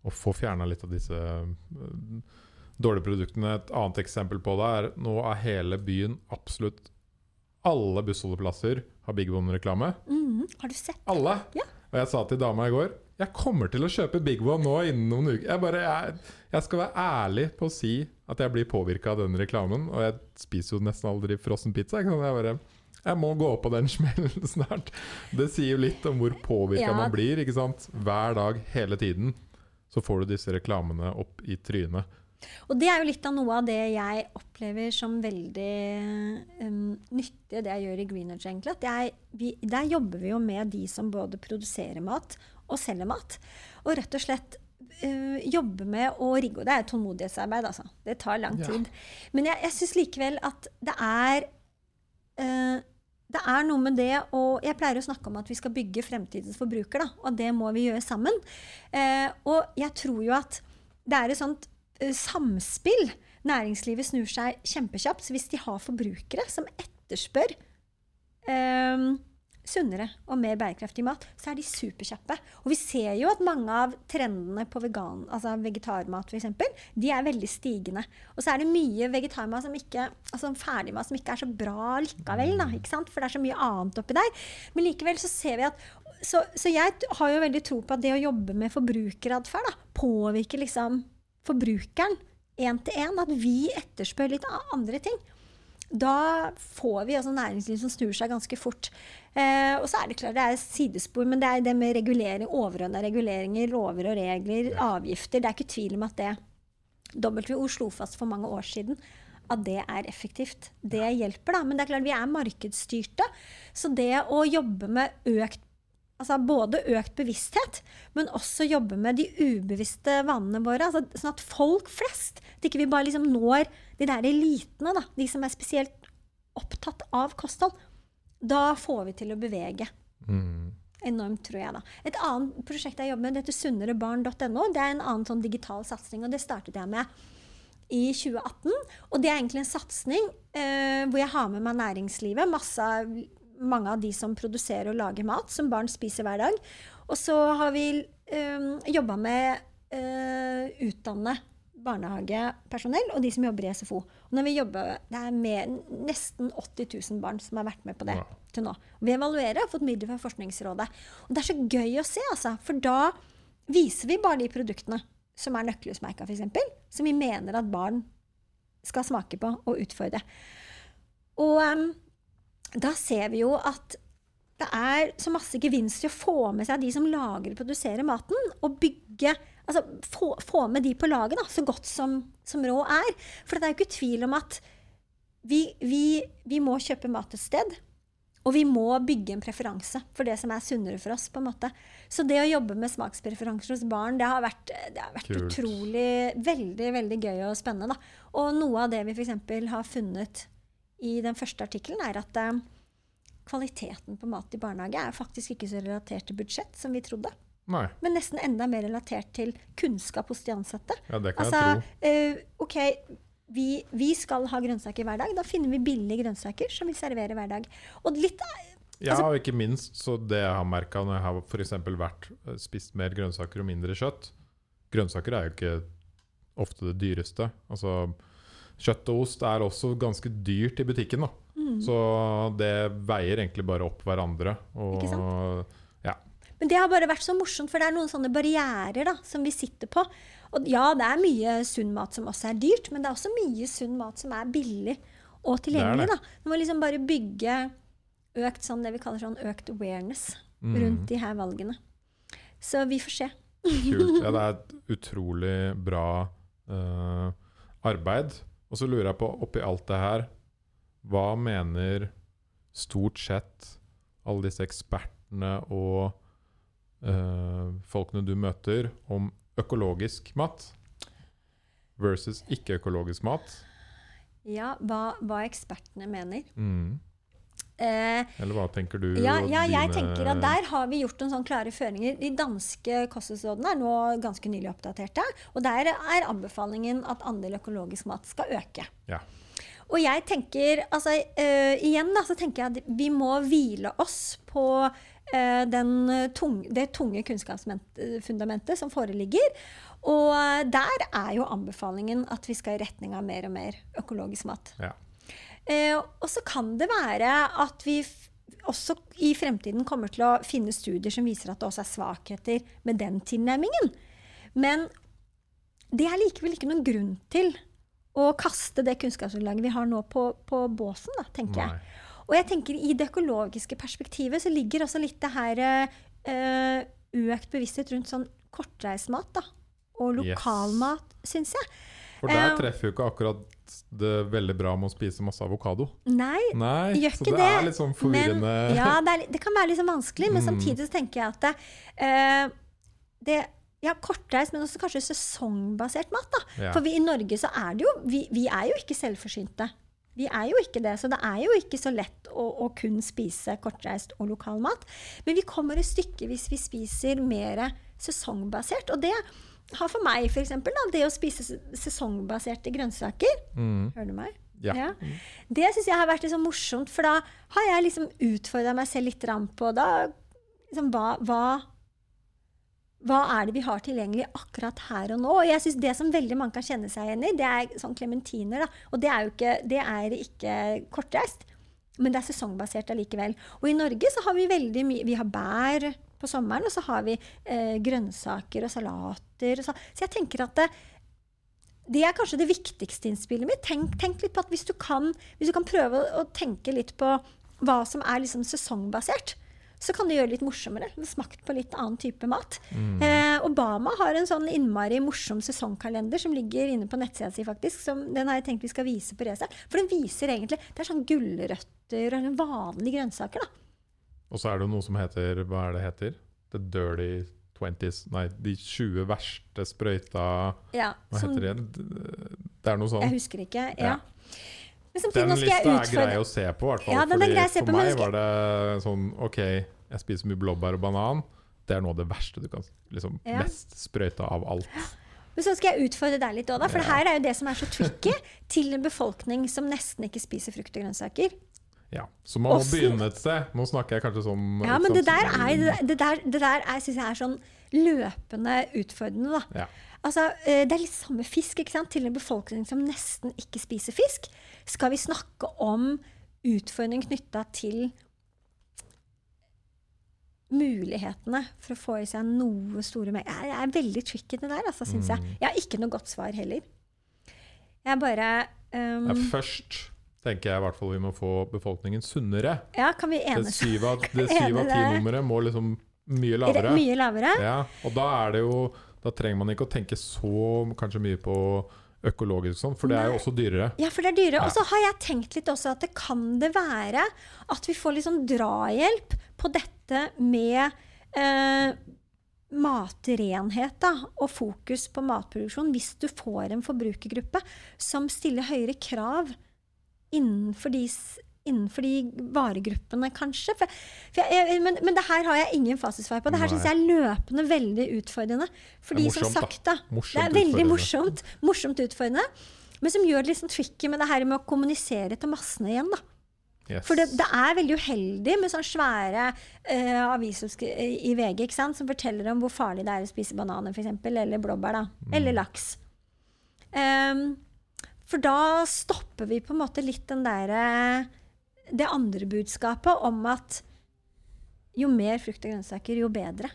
Å få fjerna litt av disse eh, dårlige produktene. Et annet eksempel på det er nå er hele byen absolutt Alle bussholdeplasser har Big One-reklame. Mm. Har du sett? Alle! Ja. Og jeg sa til dama i går jeg kommer til å kjøpe Big One nå innen noen uker. Jeg, bare, jeg, jeg skal være ærlig på å si at jeg blir påvirka av den reklamen. Og jeg spiser jo nesten aldri frossen pizza. Jeg, bare, jeg må gå på den smellen snart. Det sier jo litt om hvor påvirka Ja. man blir. Hver dag, hele tiden, så får du disse reklamene opp i trynet. Og det er jo litt av noe av det jeg opplever som veldig um, nyttig, det jeg gjør i Greenwich, egentlig. At jeg, vi, der jobber vi jo med de som både produserer mat og selger mat. Og rett og slett uh, jobbe med å rigge Og det er tålmodighetsarbeid, altså. Det tar lang Ja. tid. Men jeg, jeg syns likevel at det er uh, det er noe med det og Jeg pleier å snakke om at vi skal bygge fremtidens forbruker. Da, og det må vi gjøre sammen. Eh, og jeg tror jo at det er et sånt eh, samspill. Næringslivet snur seg kjempekjapt. Så hvis de har forbrukere som etterspør eh, sunnere og mer bærekraftig mat, så er de superkjappe. Og vi ser jo at mange av trendene på vegan, altså vegetarmat f.eks., de er veldig stigende. Og så er det mye vegetarmat som ikke, altså ferdigmat som ikke er så bra likevel. Da, ikke sant? For det er så mye annet oppi der. Men likevel så ser vi at Så, så jeg har jo veldig tro på at det å jobbe med forbrukeratferd påvirker liksom forbrukeren én til én, at vi etterspør litt andre ting. Da får vi altså næringsliv som snur seg ganske fort. Eh, og så er det klart det er sidespor, men det er det med regulering, overordna reguleringer, lover og regler, avgifter. Det er ikke tvil om at det WHO slo fast for mange år siden at det er effektivt. Det hjelper, da. Men det er klart vi er markedsstyrte. Så det å jobbe med økt Altså både økt bevissthet, men også jobbe med de ubevisste vanene våre. Altså, sånn at folk flest At ikke vi bare liksom når de der elitene, da, de som er spesielt opptatt av kosthold. Da får vi til å bevege. Mm. Enormt, tror jeg. da. Et annet prosjekt jeg jobber med, det heter sunnerebarn.no. Det er en annen sånn digital satsing, og det startet jeg med i 2018. Og det er egentlig en satsing eh, hvor jeg har med meg næringslivet. masse mange av de som produserer og lager mat, som barn spiser hver dag. Og så har vi um, jobba med uh, utdanne barnehagepersonell og de som jobber i SFO. Og når vi jobber, Det er med nesten 80 000 barn som har vært med på det ja. til nå. Vi evaluerer og har fått midler fra Forskningsrådet. Og det er så gøy å se, altså. For da viser vi bare de produktene som er nøkkelhusmerka, f.eks. Som vi mener at barn skal smake på og utfordre. Og um, da ser vi jo at det er så masse gevinst i å få med seg de som lager og produserer maten, og bygge Altså få, få med de på laget da, så godt som, som råd er. For det er jo ikke tvil om at vi, vi, vi må kjøpe mat et sted. Og vi må bygge en preferanse for det som er sunnere for oss. på en måte. Så det å jobbe med smakspreferanser hos barn, det har vært, det har vært utrolig veldig veldig gøy og spennende. Da. Og noe av det vi f.eks. har funnet i den første artikkelen, er at eh, kvaliteten på mat i barnehage er faktisk ikke så relatert til budsjett som vi trodde. Nei. Men nesten enda mer relatert til kunnskap hos de ansatte. Ja, det kan Altså, jeg tro. Uh, OK, vi, vi skal ha grønnsaker hver dag. Da finner vi billige grønnsaker som vi serverer hver dag. Og litt Ja, altså- og ikke minst så det jeg har merka når jeg har for vært eh, spist mer grønnsaker og mindre kjøtt Grønnsaker er jo ikke ofte det dyreste. Altså, kjøtt og ost er også ganske dyrt i butikken. Mm. Så det veier egentlig bare opp hverandre. Og, Ikke Ja. Men det har bare vært så morsomt, for det er noen sånne barrierer da, som vi sitter på. Og ja, det er mye sunn mat som også er dyrt, men det er også mye sunn mat som er billig og tilgjengelig. Det det. da. Du må liksom bare bygge økt sånn, det vi kaller sånn økt awareness Mm. rundt de her valgene. Så vi får se. Kult. Ja, det er et utrolig bra uh, arbeid. Og så lurer jeg på, oppi alt det her, hva mener stort sett alle disse ekspertene og øh, folkene du møter, om økologisk mat versus ikke-økologisk mat? Ja, hva, hva ekspertene mener. Mm. Eh, Eller hva tenker du? Ja, ja, jeg dine- tenker at der har vi gjort noen sånne klare føringer. De danske kostholdsrådene er nå ganske nylig oppdaterte. Og der er anbefalingen at andel økologisk mat skal øke. Ja. Og jeg tenker, altså uh, igjen da, så tenker jeg at vi må hvile oss på uh, den tung, det tunge kunnskapsfundamentet som foreligger. Og der er jo anbefalingen at vi skal i retning av mer og mer økologisk mat. Ja. Eh, og så kan det være at vi også i fremtiden kommer til å finne studier som viser at det også er svakheter med den tilnærmingen. Men det er likevel ikke noen grunn til å kaste det kunnskapsgrunnlaget vi har nå, på, på båsen, da, tenker jeg. Og jeg tenker i det økologiske perspektivet så ligger også litt det her eh, økt bevissthet rundt sånn kortreist mat, da. Og Yes. lokalmat, syns jeg. For der treffer jo ikke akkurat det veldig bra med å spise masse avokado. Nei, Nei, Gjør ikke det, det, er litt sånn forvirrende. Men, ja, det, er, det kan være litt sånn vanskelig, men Mm. samtidig så tenker jeg at det, uh, det ja, kortreist, men også kanskje sesongbasert mat. da. Ja. For vi i Norge så er det jo Vi, vi er jo ikke selvforsynte. Vi er jo ikke det, så det er jo ikke så lett å, å kun spise kortreist og lokal mat. Men vi kommer et stykke hvis vi spiser mer sesongbasert. Og det har for meg for eksempel, da, det å spise sesongbaserte grønnsaker Mm. Hører du meg? Ja. Ja. Det syns jeg har vært liksom morsomt, for da har jeg liksom utfordra meg selv litt på da, liksom, hva, hva, hva er det vi har tilgjengelig akkurat her og nå? Og jeg synes Det som veldig mange kan kjenne seg igjen i, det er sånn klementiner. Og det er jo ikke, det er ikke kortreist, men det er sesongbasert allikevel. Og i Norge så har vi veldig mye Vi har bær på sommeren, og så har vi eh, grønnsaker og salater. Og så, så jeg tenker at det, det er kanskje det viktigste innspillet mitt. Tenk, tenk litt på at hvis du kan, hvis du kan prøve å, å tenke litt på hva som er liksom sesongbasert, så kan du gjøre det litt morsommere. Smakt på litt annen type mat. Mm. Eh, Obama har en sånn innmari morsom sesongkalender som ligger inne på nettsida si, faktisk. Som, den har jeg tenkt vi skal vise på resa. For den viser egentlig Det er sånn gulrøtter og vanlige grønnsaker, da. Og så er det jo noe som heter Hva er det heter? The Dirty Twenties Nei, de 20 verste sprøyta Ja, Hva som- heter det? Det er noe sånn. Jeg husker ikke. Ja. Men Den lista er grei å se på, i hvert fall. Ja, den Fordi for på, meg var det sånn OK, jeg spiser mye blåbær og banan. Det er noe av det verste du kan liksom, Ja. Mest sprøyta av alt. Men så skal jeg utfordre deg litt òg. For Ja. det her er jo det som er så tricky til en befolkning som nesten ikke spiser frukt og grønnsaker. Ja. Så man må Også, begynne et sted. Nå snakker jeg kanskje sånn Ja, men det der er, det der, det der er, synes jeg er sånn løpende utfordrende, da. Ja. Altså, eh, Det er litt samme fisk ikke sant? til en befolkning som nesten ikke spiser fisk. Skal vi snakke om utfordring knytta til mulighetene for å få i seg noe store mer Det er veldig tricky, det der, altså, syns jeg. Mm. Jeg har ikke noe godt svar heller. Jeg bare um, Ja, først tenker jeg i hvert fall vi må få befolkningen sunnere. Ja, kan vi Det enes det syv av ti-nummeret må liksom mye Re- lavere. mye lavere? Ja, og da er det jo Da trenger man ikke å tenke så kanskje mye på økologisk sånn, for det er jo også dyrere. Ja, for det er dyrere. Ja. Og så har jeg tenkt litt også at det kan det være at vi får litt sånn drahjelp på dette med eh, matrenhet da, og fokus på matproduksjon hvis du får en forbrukergruppe som stiller høyere krav innenfor de, innenfor de varegruppene, kanskje. For, for jeg, men, men det her har jeg ingen fasitsvar på. Det her syns jeg er løpende veldig utfordrende. Fordi Det er morsomt, som sagt, da, det er veldig morsomt, morsomt utfordrende. Men som gjør det litt sånn tricky med det her med å kommunisere til massene igjen. da. Yes. For det, det er veldig uheldig med sånne svære uh, aviser i VG som forteller om hvor farlig det er å spise bananer, f.eks. Eller blåbær. da. Mm. Eller laks. Ehm, for da stopper vi på en måte litt den derre Det andre budskapet om at jo mer frukt og grønnsaker, jo bedre.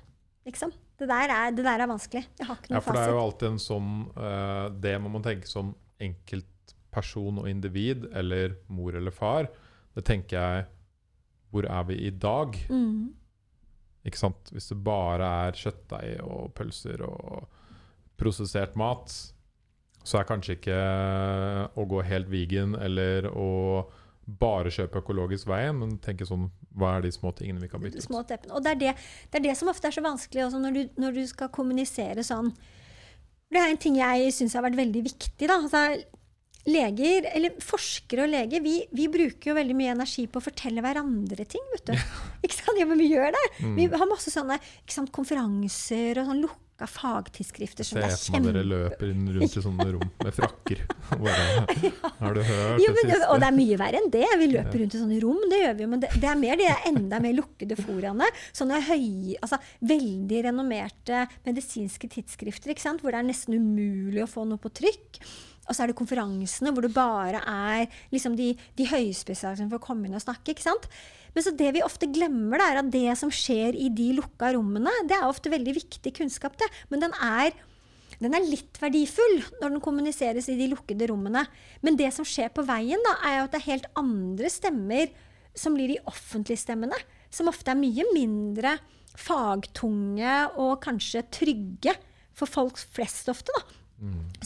Liksom. Det der er, det der er vanskelig. Jeg har ikke Ja, noen for det er jo alltid en sånn uh, Det må man tenke som enkeltperson og individ, eller mor eller far. Det tenker jeg Hvor er vi i dag? Mm. Ikke sant? Hvis det bare er kjøttdeig og pølser og prosessert mat, så er kanskje ikke å gå helt vegan eller å bare kjøpe økologisk veien, men tenke sånn Hva er de små tingene vi kan bytte ut? Og det er det, det er det som ofte er så vanskelig også når, du, når du skal kommunisere sånn. Det er en ting jeg syns har vært veldig viktig. Da. Altså, leger, eller forskere og leger, vi, vi bruker jo veldig mye energi på å fortelle hverandre ting. vet du. Ikke sant? Ja, men vi gjør det. Mm. Vi har masse sånne sant, konferanser og sånn lukka fagtidsskrifter som Se er for meg dere løper rundt i sånne rom med frakker. Bare, har du hørt Jo, det siste? og det er mye verre enn det. Vi løper rundt i sånne rom, det gjør vi jo. Men det, det er mer de enda mer lukkede foraene. Sånne høy, altså veldig renommerte medisinske tidsskrifter, hvor det er nesten umulig å få noe på trykk. Og så er det konferansene hvor det bare er liksom de, de høyspesialiserte som får komme inn og snakke. ikke sant? Men så det vi ofte glemmer, er at det som skjer i de lukka rommene, det er ofte veldig viktig kunnskap. det. Men den er den er litt verdifull når den kommuniseres i de lukkede rommene. Men det som skjer på veien, da, er at det er helt andre stemmer som blir de offentlige stemmene. Som ofte er mye mindre fagtunge og kanskje trygge for folk flest ofte. Da.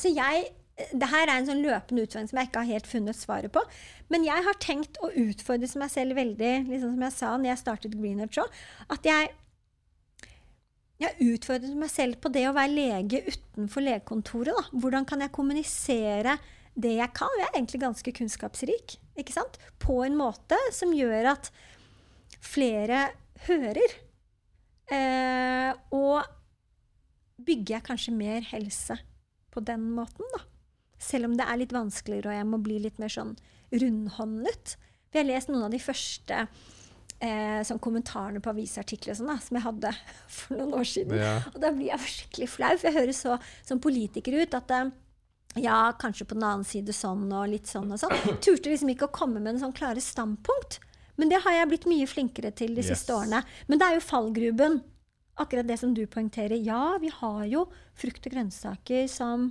Så jeg det her er en sånn løpende utfordring som jeg ikke har helt funnet svaret på. Men jeg har tenkt å utfordre meg selv veldig, liksom som jeg sa når jeg startet Greenwich Show, at jeg jeg utfordret meg selv på det å være lege utenfor legekontoret. Da. Hvordan kan jeg kommunisere det jeg kan? Jeg er egentlig ganske kunnskapsrik. ikke sant? På en måte som gjør at flere hører. Eh, og bygger jeg kanskje mer helse på den måten, da. Selv om det er litt vanskeligere, og jeg må bli litt mer sånn rundhåndet. For jeg har lest noen av de første eh, sånn kommentarene på avisartikler sånn, da, som jeg hadde for noen år siden. Ja. Og da blir jeg skikkelig flau, for jeg høres så som politiker ut at eh, ja, kanskje på den annen side sånn og litt sånn og sånn. Turte liksom ikke å komme med en sånn klare standpunkt. Men det har jeg blitt mye flinkere til de Yes. siste årene. Men det er jo fallgruben. Akkurat det som du poengterer. Ja, vi har jo frukt og grønnsaker som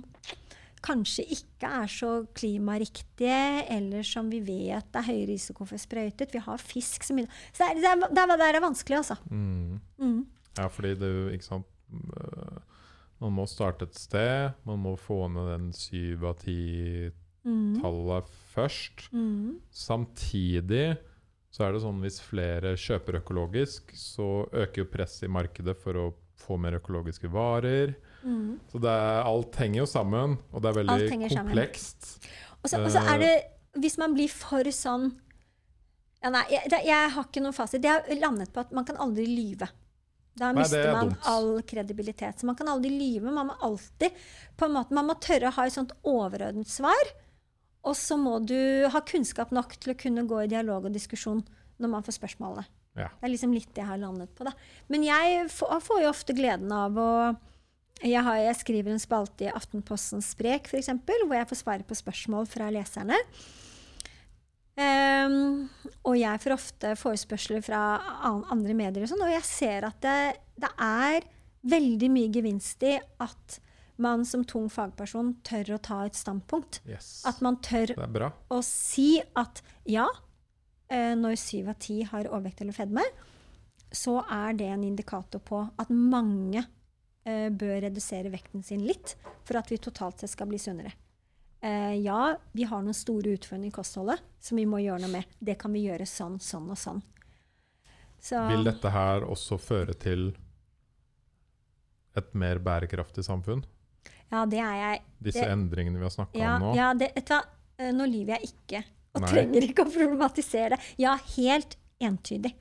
kanskje ikke er så klimariktige, eller som vi vet er høy risiko for sprøytet. Vi har fisk som Så det er, det er, det er, vanskelig, altså. Mm. Mm. Ja, fordi det ikke sant øh, Man må starte et sted. Man må få ned den syv av ti-tallet Mm. først. Mm. Samtidig så er det sånn hvis flere kjøper økologisk, så øker jo presset i markedet for å få mer økologiske varer. Mm. Så det er, alt henger jo sammen, og det er veldig komplekst. Og så, er det Hvis man blir for sånn ja, Nei, jeg, jeg har ikke noen fasit. Jeg har landet på at man kan aldri lyve. Da Nei, mister er man dumt. all kredibilitet. Så man kan aldri lyve. Man må alltid på en måte, Man må tørre å ha et sånt overordnet svar. Og så må du ha kunnskap nok til å kunne gå i dialog og diskusjon når man får spørsmålene. Ja. Det er liksom litt det jeg har landet på. da. Men jeg får, får jo ofte gleden av å jeg, har, jeg skriver en spalte i Aftenpostens Sprek, f.eks., hvor jeg får svare på spørsmål fra leserne. Um, og jeg får ofte forespørsler fra an- andre medier, og sånn, og jeg ser at det, det er veldig mye gevinst i at man som tung fagperson tør å ta et standpunkt. Yes. At man tør å si at ja, eh, når syv av ti har overvekt eller fedme, så er det en indikator på at mange bør redusere vekten sin litt for at vi totalt sett skal bli sunnere. Eh, ja, vi har noen store utfordringer i kostholdet som vi må gjøre noe med. Det kan vi gjøre sånn, sånn og sånn. Så, Vil dette her også føre til et mer bærekraftig samfunn? ja, det er jeg Disse Det- endringene vi har snakka Ja, om nå? ja det, vet du hva? Eh, Nå lyver jeg ikke, og Nei. trenger ikke å problematisere det. Ja, helt entydig.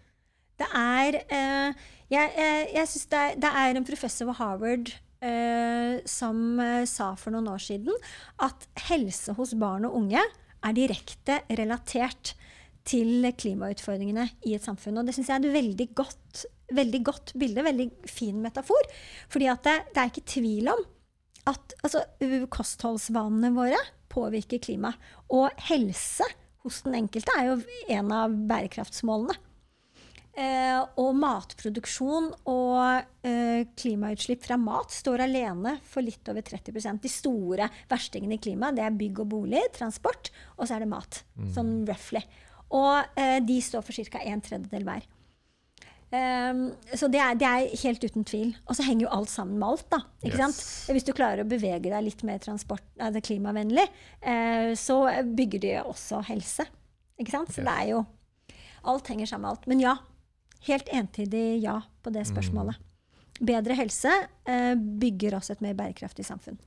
Det er eh, Jeg, jeg, jeg synes det, er, det er en professor ved Harvard eh, som eh, sa for noen år siden at helse hos barn og unge er direkte relatert til klimautfordringene i et samfunn. Og det syns jeg er et veldig godt, veldig godt bilde, veldig fin metafor. Fordi det, det er ikke tvil om at altså, kostholdsvanene våre påvirker klimaet. Og helse hos den enkelte er jo en av bærekraftsmålene. Eh, og matproduksjon og eh, klimautslipp fra mat står alene for litt over 30% De store verstingene i klimaet det er bygg og bolig, transport, og så er det mat. Sånn roughly. Og eh, de står for ca. en tredjedel hver. Um, så det er, det er helt uten tvil. Og så henger jo alt sammen med alt. da, ikke Yes. sant? Hvis du klarer å bevege deg litt mer transport, altså klimavennlig, uh, så bygger det også helse. Ikke sant? Så Yes. det er jo Alt henger sammen med alt. Men ja, helt entydig ja på det spørsmålet. Bedre helse eh, bygger også et mer bærekraftig samfunn.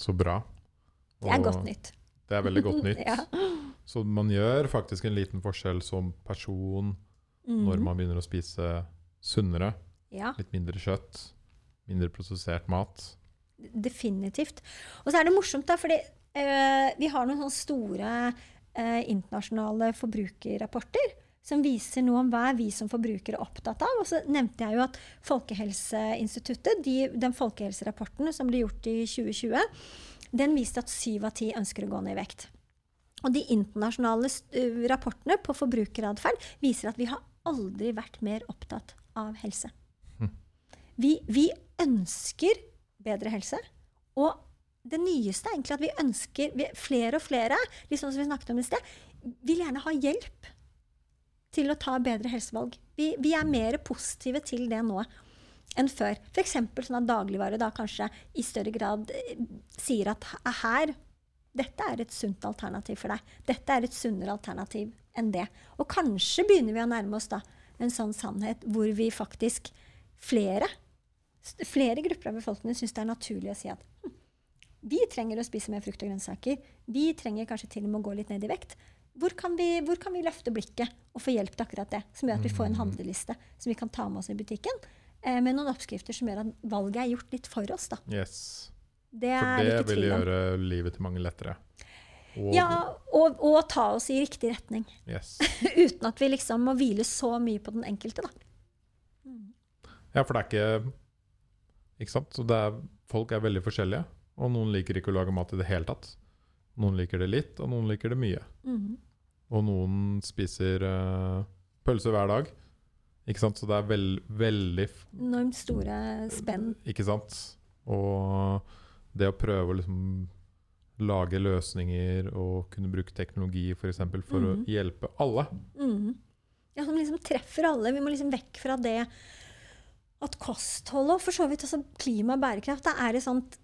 Så bra. Det er godt nytt. Det er veldig godt nytt. Ja. Så man gjør faktisk en liten forskjell som person når Mhm. man begynner å spise sunnere. ja. Litt mindre kjøtt, mindre prosessert mat. Definitivt. Og så er det morsomt, da, fordi eh, vi har noen sånne store eh, internasjonale forbrukerrapporter som viser noe om hva er vi som forbrukere opptatt av. Og så nevnte jeg jo at Folkehelseinstituttet, de, den folkehelserapporten som ble gjort i 2020, den viste at syv av ti ønsker å gå ned i vekt. Og de internasjonale eh, rapportene på forbrukeratferd viser at vi har aldri vært mer opptatt av helse. Hm. Vi, vi ønsker bedre helse. Og det nyeste er egentlig at vi ønsker vi, Flere og flere, sånn som vi snakket om i sted, vil gjerne ha hjelp til å ta bedre helsevalg. Vi, vi er mer positive til det nå enn før. F.eks. sånn at dagligvare da kanskje i større grad eh, sier at her dette er et sunt alternativ for deg. Dette er et sunnere alternativ enn det. Og kanskje begynner vi å nærme oss da en sånn sannhet hvor vi faktisk flere flere grupper av befolkningen syns det er naturlig å si at hm, vi trenger å spise mer frukt og grønnsaker. Vi trenger kanskje til og med å gå litt ned i vekt. Hvor kan, vi, hvor kan vi løfte blikket og få hjelp til akkurat det? Som gjør at vi får en handleliste som vi kan ta med oss i butikken. Eh, med noen oppskrifter som gjør at valget er gjort litt for oss. Da. Yes. Det For det vil gjøre livet til mange lettere. Og, Ja, og, og ta oss i riktig retning. yes. Uten at vi liksom må hvile så mye på den enkelte. Da. ja, for det er ikke Ikke sant? Er, folk er veldig forskjellige. Og noen liker ikke å lage mat i det hele tatt. Noen liker det litt, og noen liker det mye. Mhm. Og noen spiser uh, pølse hver dag. Ikke sant? Så det er veld, veldig Enormt store spenn. Ikke sant? Og det å prøve å liksom lage løsninger og kunne bruke teknologi for, eksempel, for Mhm. å hjelpe alle. Mm. Ja, som liksom treffer alle. Vi må liksom vekk fra det at kosthold og for så vidt også klima og bærekraft det er et sånt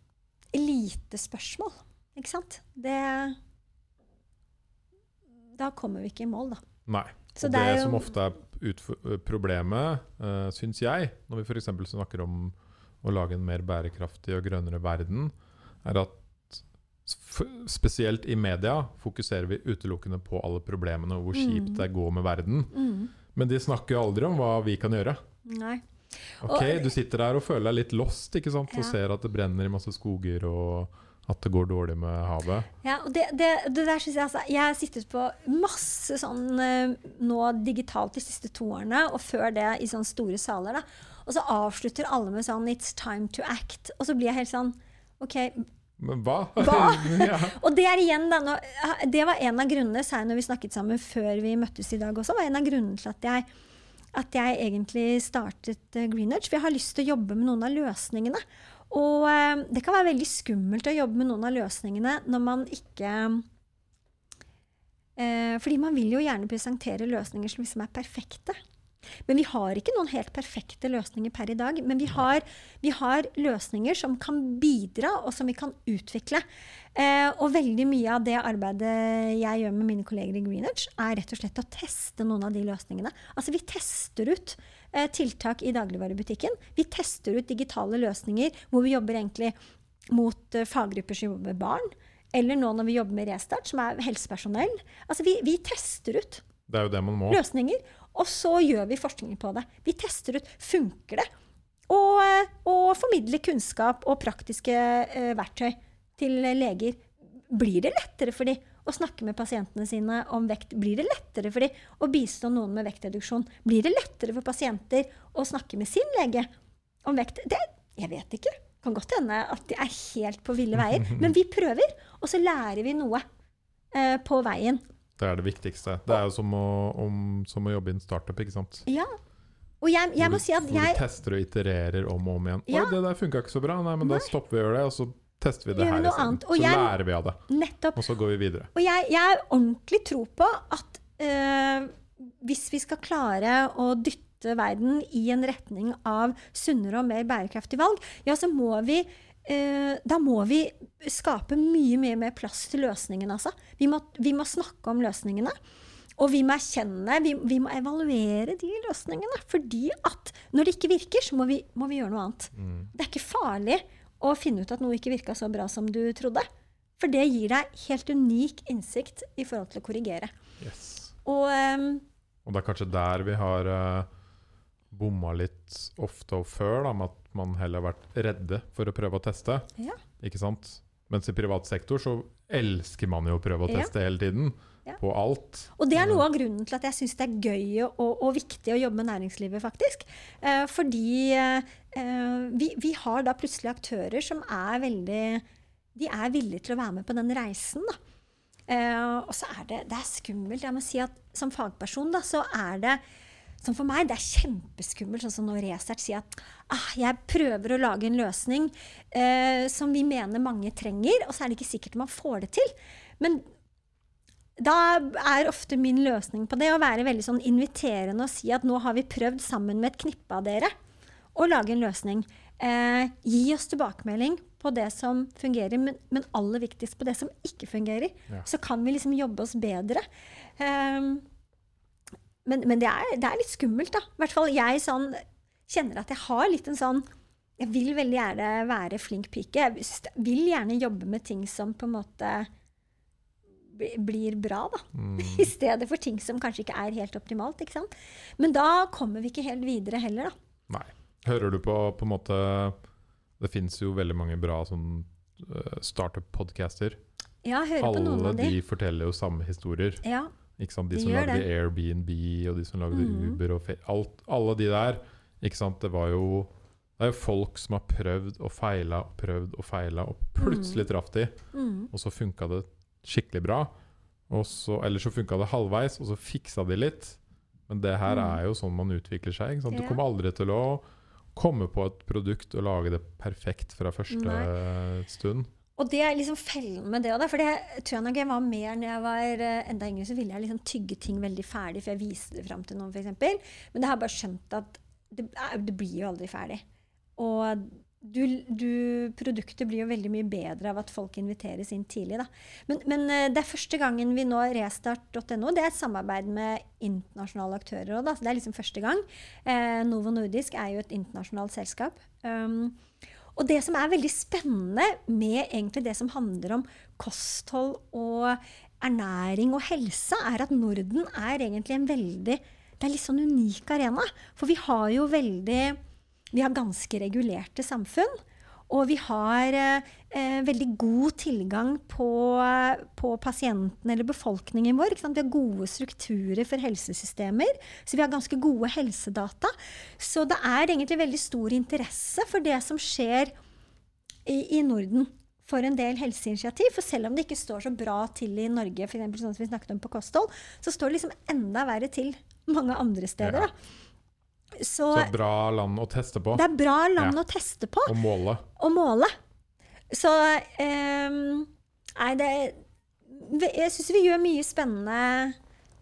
elitespørsmål. Ikke sant? Det Da kommer vi ikke i mål, da. Nei. Så og det det, som ofte er problemet, uh, syns jeg, når vi f.eks. snakker om å lage en mer bærekraftig og grønnere verden, er at spesielt i media fokuserer vi utelukkende på alle problemene og hvor kjipt Mm. det går med verden. Mm. Men de snakker jo aldri om hva vi kan gjøre. Nei. Ok, Og- Du sitter der og føler deg litt lost ikke sant? Ja. og ser at det brenner i masse skoger og at det går dårlig med havet. Ja, og det, det, det der synes jeg altså Jeg har sittet på masse sånn eh, nå digitalt de siste to årene, og før det i sånne store saler. da. Og så avslutter alle med sånn 'It's time to act'. Og så blir jeg helt sånn OK. Men hva? Hva? ja. Og det er igjen da, nå, det var en av grunnene, særlig når vi snakket sammen før vi møttes i dag også, var en av grunnene til at jeg, at jeg egentlig startet eh, Greenedge. For jeg har lyst til å jobbe med noen av løsningene. Og eh, det kan være veldig skummelt å jobbe med noen av løsningene når man ikke eh, Fordi man vil jo gjerne presentere løsninger som liksom er perfekte. Men vi har ikke noen helt perfekte løsninger per i dag. Men vi har, vi har løsninger som kan bidra, og som vi kan utvikle. Eh, og veldig mye av det arbeidet jeg gjør med mine kolleger i Greenwich, er rett og slett å teste noen av de løsningene. Altså vi tester ut tiltak i dagligvarebutikken. Vi tester ut digitale løsninger hvor vi jobber egentlig mot eh, faggrupper som jobber med barn. Eller nå når vi jobber med Restart, som er helsepersonell. Altså vi, vi tester ut Det er jo det man må. løsninger, og så gjør vi forskning på det. Vi tester ut funker det. Og, eh, og formidler kunnskap og praktiske eh, verktøy til leger. Blir det lettere for dem å snakke med pasientene sine om vekt? Blir det lettere for dem å bistå noen med vektreduksjon? Blir det lettere for pasienter å snakke med sin lege om vekt? Det, jeg vet ikke. Det Kan godt hende at de er helt på ville veier. Men vi prøver, og så lærer vi noe eh, på veien. Det er det viktigste. Det er jo som å, om, som å jobbe i en startup, ikke sant. Ja. Og jeg, jeg hvor du, si at hvor jeg du tester og itererer om og om igjen. Ja. Oi, det der funka ikke så bra. Nei, men da stopper vi å gjøre det, og så tester vi det her isteden. Så jeg- lærer vi av det, Nettopp. og så går vi videre. Og jeg, jeg har ordentlig tro på at øh, hvis vi skal klare å dytte verden i en retning av sunnere og mer bærekraftige valg, ja, så må vi eh, da må vi skape mye, mye mer plass til løsningene, altså. Vi må, vi må snakke om løsningene. Og vi må erkjenne, vi, vi må evaluere de løsningene. Fordi at når det ikke virker, så må vi, må vi gjøre noe annet. Mm. Det er ikke farlig å finne ut at noe ikke virka så bra som du trodde. For det gir deg helt unik innsikt i forhold til å korrigere. Yes. Og um, Og det er kanskje der vi har uh, bomma litt ofte og før, da, med at man heller har vært redde for å prøve å teste. Ja. Ikke sant? Mens i privat sektor så elsker man jo å prøve å Ja. teste hele tiden. Ja. På alt. Og det er noe av grunnen til at jeg syns det er gøy og, og viktig å jobbe med næringslivet, faktisk. Eh, fordi eh, vi, vi har da plutselig aktører som er veldig De er villige til å være med på den reisen, da. Eh, og så er det, det er skummelt. Jeg må si at som fagperson, da, så er det som for meg, det er kjempeskummelt, sånn som når Resert sier at ah, jeg prøver å lage en løsning eh, som vi mener mange trenger, og så er det ikke sikkert man får det til. Men da er ofte min løsning på det å være veldig sånn inviterende og si at nå har vi prøvd sammen med et knippe av dere å lage en løsning. Eh, gi oss tilbakemelding på det som fungerer, men, men aller viktigst på det som ikke fungerer. Ja. Så kan vi liksom jobbe oss bedre. Eh, men men det, er, det er litt skummelt, da. I hvert fall jeg sånn, kjenner at jeg har litt en sånn Jeg vil veldig gjerne være flink pike. Jeg vil gjerne jobbe med ting som på en måte blir bra, da. Mm. I stedet for ting som kanskje ikke er helt optimalt. ikke sant? Men da kommer vi ikke helt videre heller, da. Nei. Hører du på på en måte Det fins jo veldig mange bra sånn uh, startup-podcaster. Ja, høre på noen Alle av de. de forteller jo samme historier. Ja? De, De som lagde det. Airbnb, og de som lagde mm. Uber og alt, Alle de der. Ikke sant? Det var jo det er jo folk som har prøvd og feila og prøvd og feila, og plutselig traff de, mm, og så funka det skikkelig bra. Og så, eller så funka det halvveis, og så fiksa de litt. Men det her Mm. er jo sånn man utvikler seg. Ikke sant? Du kommer aldri til å komme på et produkt og lage det perfekt fra første stund. Og det er liksom fellen med det òg, for det tror jeg nok jeg var mer når jeg var eh, enda yngre, så ville jeg liksom tygge ting veldig ferdig, for jeg viste det fram til noen, f.eks. Men det har jeg bare skjønt at det, det blir jo aldri ferdig. Og du, du, produktet blir jo veldig mye bedre av at folk inviteres inn tidlig. Da. Men, men eh, det er første gangen vi nå restart.no. Det er et samarbeid med internasjonale aktører òg. Det er liksom første gang. Eh, Novo Nordisk er jo et internasjonalt selskap. Um, og det som er veldig spennende med egentlig det som handler om kosthold og ernæring og helse, er at Norden er egentlig en veldig Det er litt sånn unik arena. For vi har jo veldig Vi har ganske regulerte samfunn. Og vi har eh, veldig god tilgang på, på pasienten eller befolkningen vår. Vi har gode strukturer for helsesystemer, så vi har ganske gode helsedata. Så det er egentlig veldig stor interesse for det som skjer i, i Norden for en del helseinitiativ. For selv om det ikke står så bra til i Norge, for eksempel, sånn som vi snakket om på kosthold, så står det liksom enda verre til mange andre steder. Ja. Så, Så bra land å teste på det er bra land Ja. å teste på og måle. Og måle. Så ehm, Nei, det Jeg syns vi gjør mye spennende,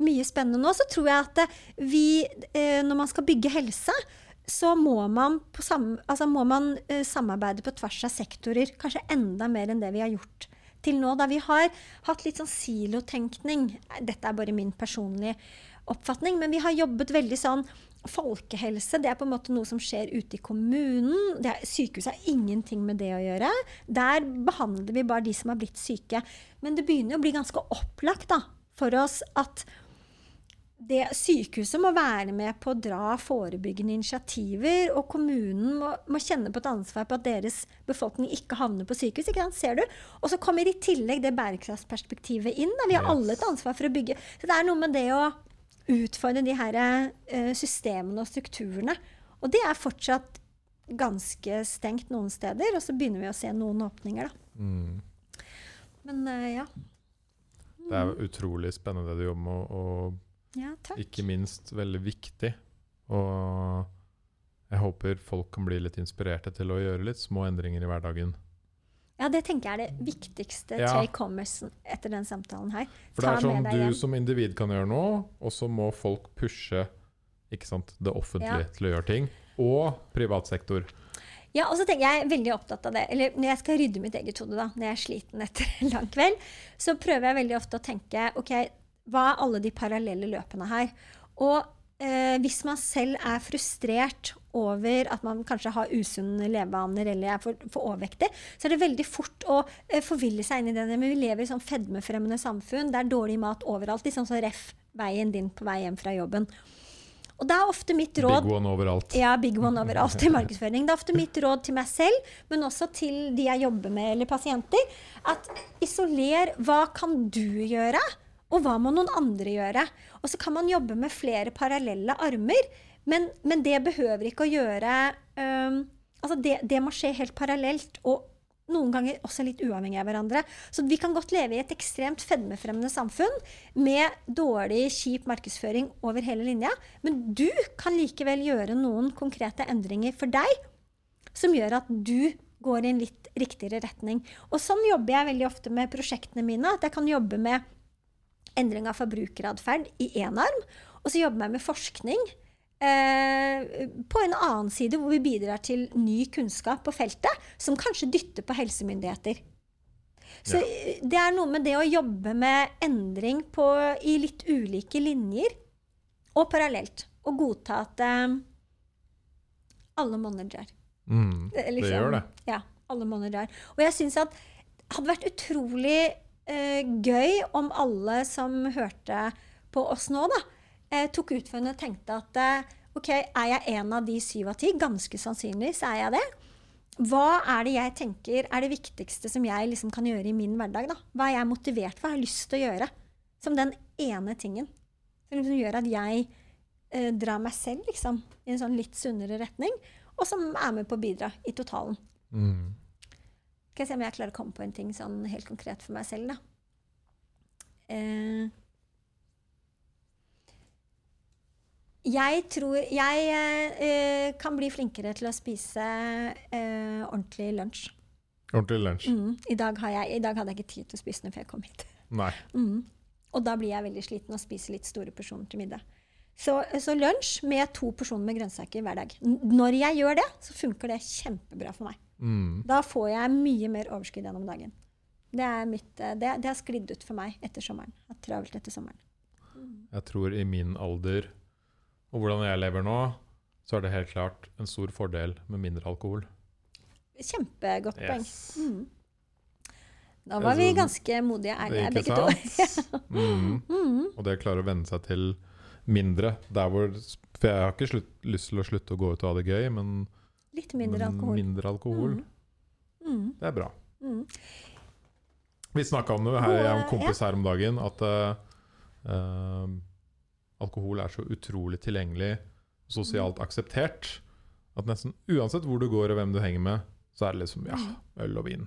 mye spennende nå. Så tror jeg at eh, vi, eh, når man skal bygge helse, så må man, på sam, altså må man eh, samarbeide på tvers av sektorer. Kanskje enda mer enn det vi har gjort til nå. Da vi har hatt litt sånn silotenkning. Dette er bare min personlige oppfatning, men vi har jobbet veldig sånn Folkehelse det er på en måte noe som skjer ute i kommunen. Det er, sykehuset har ingenting med det å gjøre. Der behandler vi bare de som har blitt syke. Men det begynner å bli ganske opplagt da, for oss at det, sykehuset må være med på å dra forebyggende initiativer, og kommunen må, må kjenne på et ansvar på at deres befolkning ikke havner på sykehus. Ikke sant? Ser du? Og så kommer i tillegg det bærekraftsperspektivet inn. Da. Vi har alle et ansvar for å bygge. Så det er noe med det å utfordre de her eh, systemene og strukturene. Og det er fortsatt ganske stengt noen steder, og så begynner vi å se noen åpninger, da. Mm. Men eh, ja. Det er utrolig spennende det du jobber med, og ja. Ikke minst veldig viktig. Og jeg håper folk kan bli litt inspirerte til å gjøre litt små endringer i hverdagen. Ja, det tenker jeg er det viktigste Ja. take commerce etter den samtalen her. For det er sånn du hjem. som individ kan gjøre noe, og så må folk pushe ikke sant, det offentlige Ja. til å gjøre ting. Og privat sektor. Ja, og så tenker jeg veldig opptatt av det. Eller når jeg skal rydde mitt eget hode, da, når jeg er sliten etter en lang kveld, så prøver jeg veldig ofte å tenke OK, hva er alle de parallelle løpene her? Og eh, hvis man selv er frustrert over at man kanskje har usunne levevaner eller er for, for overvektig, så er det veldig fort å eh, forville seg inn i det. Men vi lever i sånn fedmefremmende samfunn. Det er dårlig mat overalt. Liksom sånn som ref veien din på vei hjem fra jobben. Og det er ofte mitt råd Big one overalt. ja, big one overalt i markedsføring. Det er ofte mitt råd til meg selv, men også til de jeg jobber med eller pasienter, at isoler hva kan du gjøre, og hva må noen andre gjøre? Og så kan man jobbe med flere parallelle armer, men, men det behøver ikke å gjøre um, Altså, det, det må skje helt parallelt. og noen ganger også litt uavhengig av hverandre. Så vi kan godt leve i et ekstremt fedmefremmende samfunn med dårlig, kjip markedsføring over hele linja, men du kan likevel gjøre noen konkrete endringer for deg som gjør at du går i en litt riktigere retning. Og sånn jobber jeg veldig ofte med prosjektene mine. At jeg kan jobbe med endring av forbrukeratferd i én arm, og så jobber jeg med forskning eh, på en annen side, hvor vi bidrar til ny kunnskap på feltet, som kanskje dytter på helsemyndigheter. Så ja. det er noe med det å jobbe med endring på, i litt ulike linjer, og parallelt. Og godta at eh, alle monner. Mm, Det, er det liksom- gjør det. Ja, alle monner. Og jeg syns at det hadde vært utrolig eh, gøy om alle som hørte på oss nå, da, eh, tok utfordringen og tenkte at eh, OK, er jeg en av de syv av ti? Ganske sannsynlig så er jeg det. Hva er det jeg tenker er det viktigste som jeg liksom kan gjøre i min hverdag? da? Hva er jeg motivert for? Har lyst til å gjøre? Som den ene tingen. Som liksom gjør at jeg eh, drar meg selv liksom, i en sånn litt sunnere retning. Og som er med på å bidra i totalen. Mm. Skal jeg se om jeg klarer å komme på en ting sånn helt konkret for meg selv, da. Eh, jeg tror Jeg eh, kan bli flinkere til å spise eh, ordentlig lunsj. Ordentlig lunsj. Mm. I, dag har jeg, I dag hadde jeg ikke tid til å spise noe før jeg kom hit. Nei. Mm. Og da blir jeg veldig sliten og spiser litt store porsjoner til middag. Så, så lunsj med to porsjoner med grønnsaker hver dag. N- Når jeg gjør det, så funker det kjempebra for meg. Mm. Da får jeg mye mer overskudd gjennom dagen. Det, er mitt, eh, det, det har sklidd ut for meg etter sommeren. Jeg har travelt etter sommeren. Jeg tror i min alder og hvordan jeg lever nå, så er det helt klart en stor fordel med mindre alkohol. Kjempegodt poeng. Yes. Mm. Da var vi Altså, ganske modige ærlige, begge to. Mm. Mm. Og det å klare å venne seg til mindre hvor For jeg har ikke slutt, lyst til å slutte å gå ut og ha det gøy, men, Litt mindre alkohol. mindre alkohol, Mm. Mm. det er bra. Mm. Vi snakka om det her, jeg og en Og- kompis her om dagen, at eh, eh, alkohol er så utrolig tilgjengelig og sosialt Mm. akseptert at nesten uansett hvor du går og hvem du henger med, så er det liksom ja, Mm. øl og vin.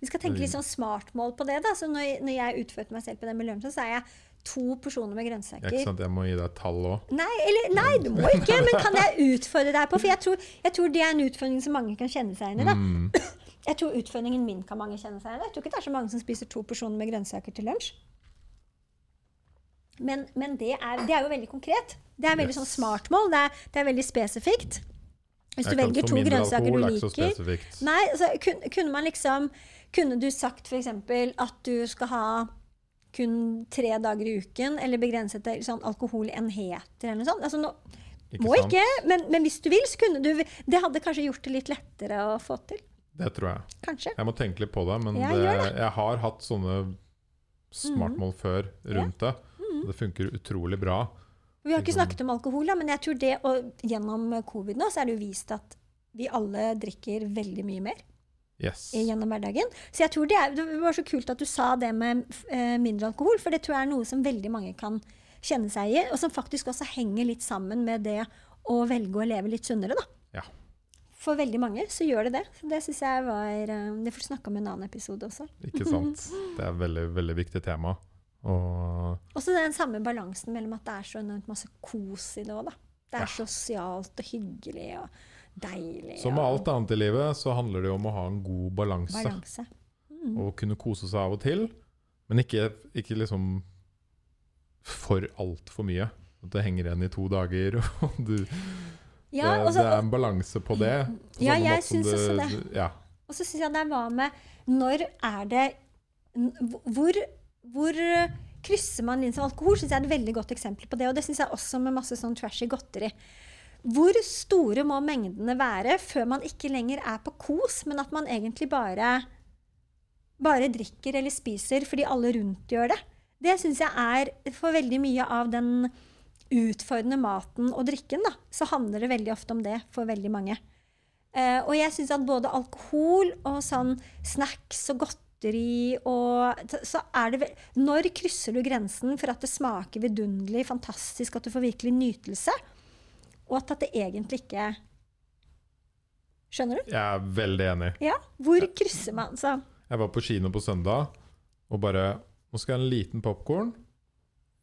Vi skal tenke litt sånn smartmål på det. da. Så når, jeg utførte meg selv på med lunsj, så er jeg to personer med grønnsaker. ikke sant? Jeg må gi deg et tall òg. Nei, nei, du må ikke, men kan jeg utfordre deg på? For jeg tror, jeg tror det er en utfordring som mange kan kjenne seg igjen i. da. Mm. Jeg tror utfordringen min kan mange kjenne seg igjen i. Jeg tror ikke det er så mange som spiser to porsjoner med grønnsaker til lunsj. Men, men det, er, det er jo veldig konkret. Det er veldig Yes. sånn smartmål. Det er, det er veldig spesifikt. Hvis du velger to grønnsaker du er liker. Nei, altså, kun, kunne man liksom Kunne du sagt f.eks. at du skal ha kun tre dager i uken, eller begrenset til sånn alkoholenheter eller noe sånt? Altså, nå, Ikke må sant? ikke, men, men hvis du vil, så kunne du Det hadde kanskje gjort det litt lettere å få til. Det tror jeg. Kanskje. Jeg må tenke litt på det, men jeg, det, det. jeg har hatt sånne smartmål før rundt det. Mm. Det funker utrolig bra. Vi har ikke Liksom- snakket om alkohol, men jeg tror det, og gjennom covid nå, så er det jo vist at vi alle drikker veldig mye mer Yes. gjennom hverdagen. Så jeg tror det, er, det var så kult at du sa det med eh, mindre alkohol, for det tror jeg er noe som veldig mange kan kjenne seg i, og som faktisk også henger litt sammen med det å velge å leve litt sunnere, da. Ja. For veldig mange så gjør det det. Så det syns jeg var eh, Det får du snakke om i en annen episode også. Ikke sant? Det er et veldig, veldig viktig tema. Og Også den samme balansen mellom at det er så enormt masse kos i det òg, da. Det er Ja. sosialt og hyggelig og deilig. som med alt annet i livet, så handler det jo om å ha en god balanse. balanse. Mm. Og kunne kose seg av og til, men ikke, ikke liksom for altfor mye. At det henger igjen i to dager, og du Ja, det, og det er en balanse på det. på Ja, jeg måte som syns også det. Ja. Og så syns jeg det var med Når er det Hvor, hvor krysser man inn som alkohol? Synes jeg er et veldig godt eksempel på det. Og det syns jeg også med masse sånn trashy godteri. Hvor store må mengdene være før man ikke lenger er på kos, men at man egentlig bare, bare drikker eller spiser fordi alle rundt gjør det? Det syns jeg er For veldig mye av den utfordrende maten og drikken, da, så handler det veldig ofte om det for veldig mange. Uh, og jeg syns at både alkohol og sånn snacks og godteri og Så er det Når krysser du grensen for at det smaker vidunderlig, fantastisk, at du får virkelig nytelse, og at, det egentlig ikke Skjønner du? Jeg er veldig enig. Ja. Hvor krysser man seg? Jeg var på kino på søndag og bare Nå skal jeg ha en liten popkorn,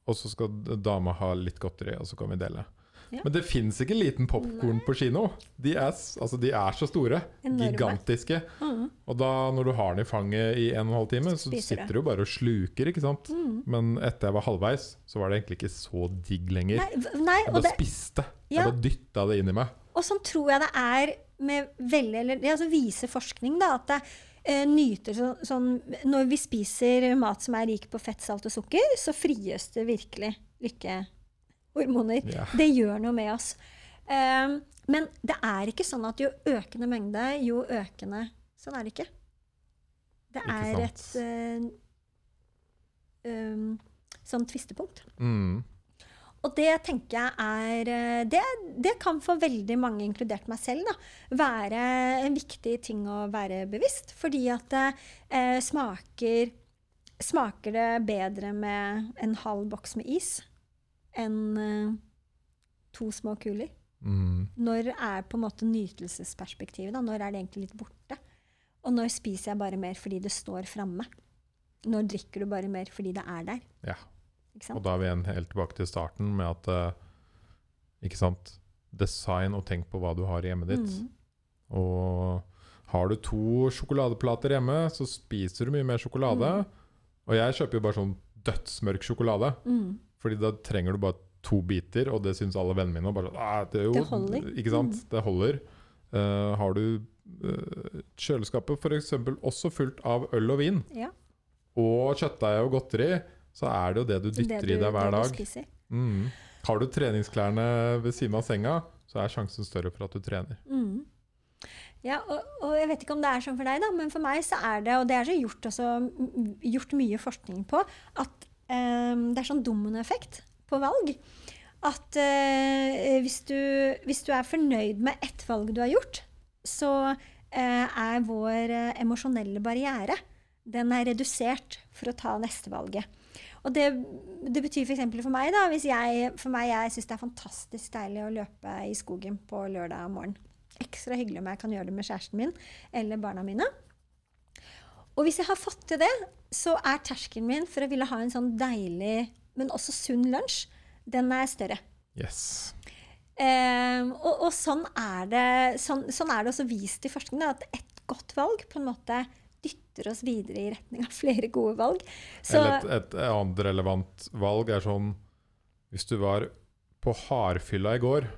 og så skal dama ha litt godteri, og så kan vi dele. Ja. Men det fins ikke liten popkorn på kino. De er, altså, de er så store. Enorme. Gigantiske. mm. Og da, når du har den i fanget i en og en halv time, så Spiser sitter du bare og sluker, ikke sant. Mm. Men etter jeg var halvveis, så var det egentlig ikke så digg lenger. Nei, nei, og det, spiste. Ja. Jeg bare dytta det inn i meg. Og sånn tror jeg det er med veldig eller, det altså viser forskning da, at det eh, nyter så, sånn Når vi spiser mat som er rik på fett, salt og sukker, så frigjøres det virkelig lykkehormoner. Ja. Det gjør noe med oss. Um, men det er ikke sånn at jo økende mengde, jo økende Sånn er det ikke. Det Ikke er et sant. eh, um, sånn tvistepunkt. Mm. Og det tenker jeg er eh, det, det kan for veldig mange, inkludert meg selv, da, være en viktig ting å være bevisst. Fordi at det eh, smaker Smaker det bedre med en halv boks med is enn eh, to små kuler? Mm. Når er på en måte nytelsesperspektivet? da? Når er det egentlig litt borte? Og når spiser jeg bare mer fordi det står framme? Når drikker du bare mer fordi det er der? Ja. Og da er vi igjen helt tilbake til starten med at uh, Ikke sant? Design og tenk på hva du har i hjemmet ditt. Mm. Og Har du to sjokoladeplater hjemme, så spiser du mye mer sjokolade. Og jeg kjøper jo bare sånn dødsmørk sjokolade. Mm. Fordi da trenger du bare to biter, og det syns alle vennene mine. Og bare, sånn, «Ah, det, jo, Det holder. Mm. Ikke sant? Det holder. Uh, har du uh, kjøleskapet f.eks. også fullt av øl og vin, Ja. og kjøttdeig og godteri, så er det jo det du det dytter du- i deg hver det dag. Mm. Har du treningsklærne ved siden av senga, så er sjansen større for at du trener. Mm. Ja, og, og jeg vet ikke om det er sånn for deg, da, men for meg så er det, og det er så gjort, også, gjort mye forskning på, at um, det er sånn dominoeffekt på valg. At uh, hvis, du, hvis du er fornøyd med ett valg du har gjort, så uh, er vår uh, emosjonelle barriere den er redusert for å ta neste valget. Og det, det betyr f.eks. For, for meg, da, hvis jeg, for meg, jeg syns det er fantastisk deilig å løpe i skogen på lørdag morgen. Ekstra hyggelig om jeg kan gjøre det med kjæresten min eller barna mine. Og hvis jeg har fått til det, så er terskelen min for å ville ha en sånn deilig, men også sunn lunsj, den er større. Yes. Um, og, og sånn, er det, sånn, sånn er det også vist i forskningen, at et godt valg på en måte dytter oss videre i retning av flere gode valg. Så, et, et annet relevant valg er sånn Hvis du var på hardfylla i går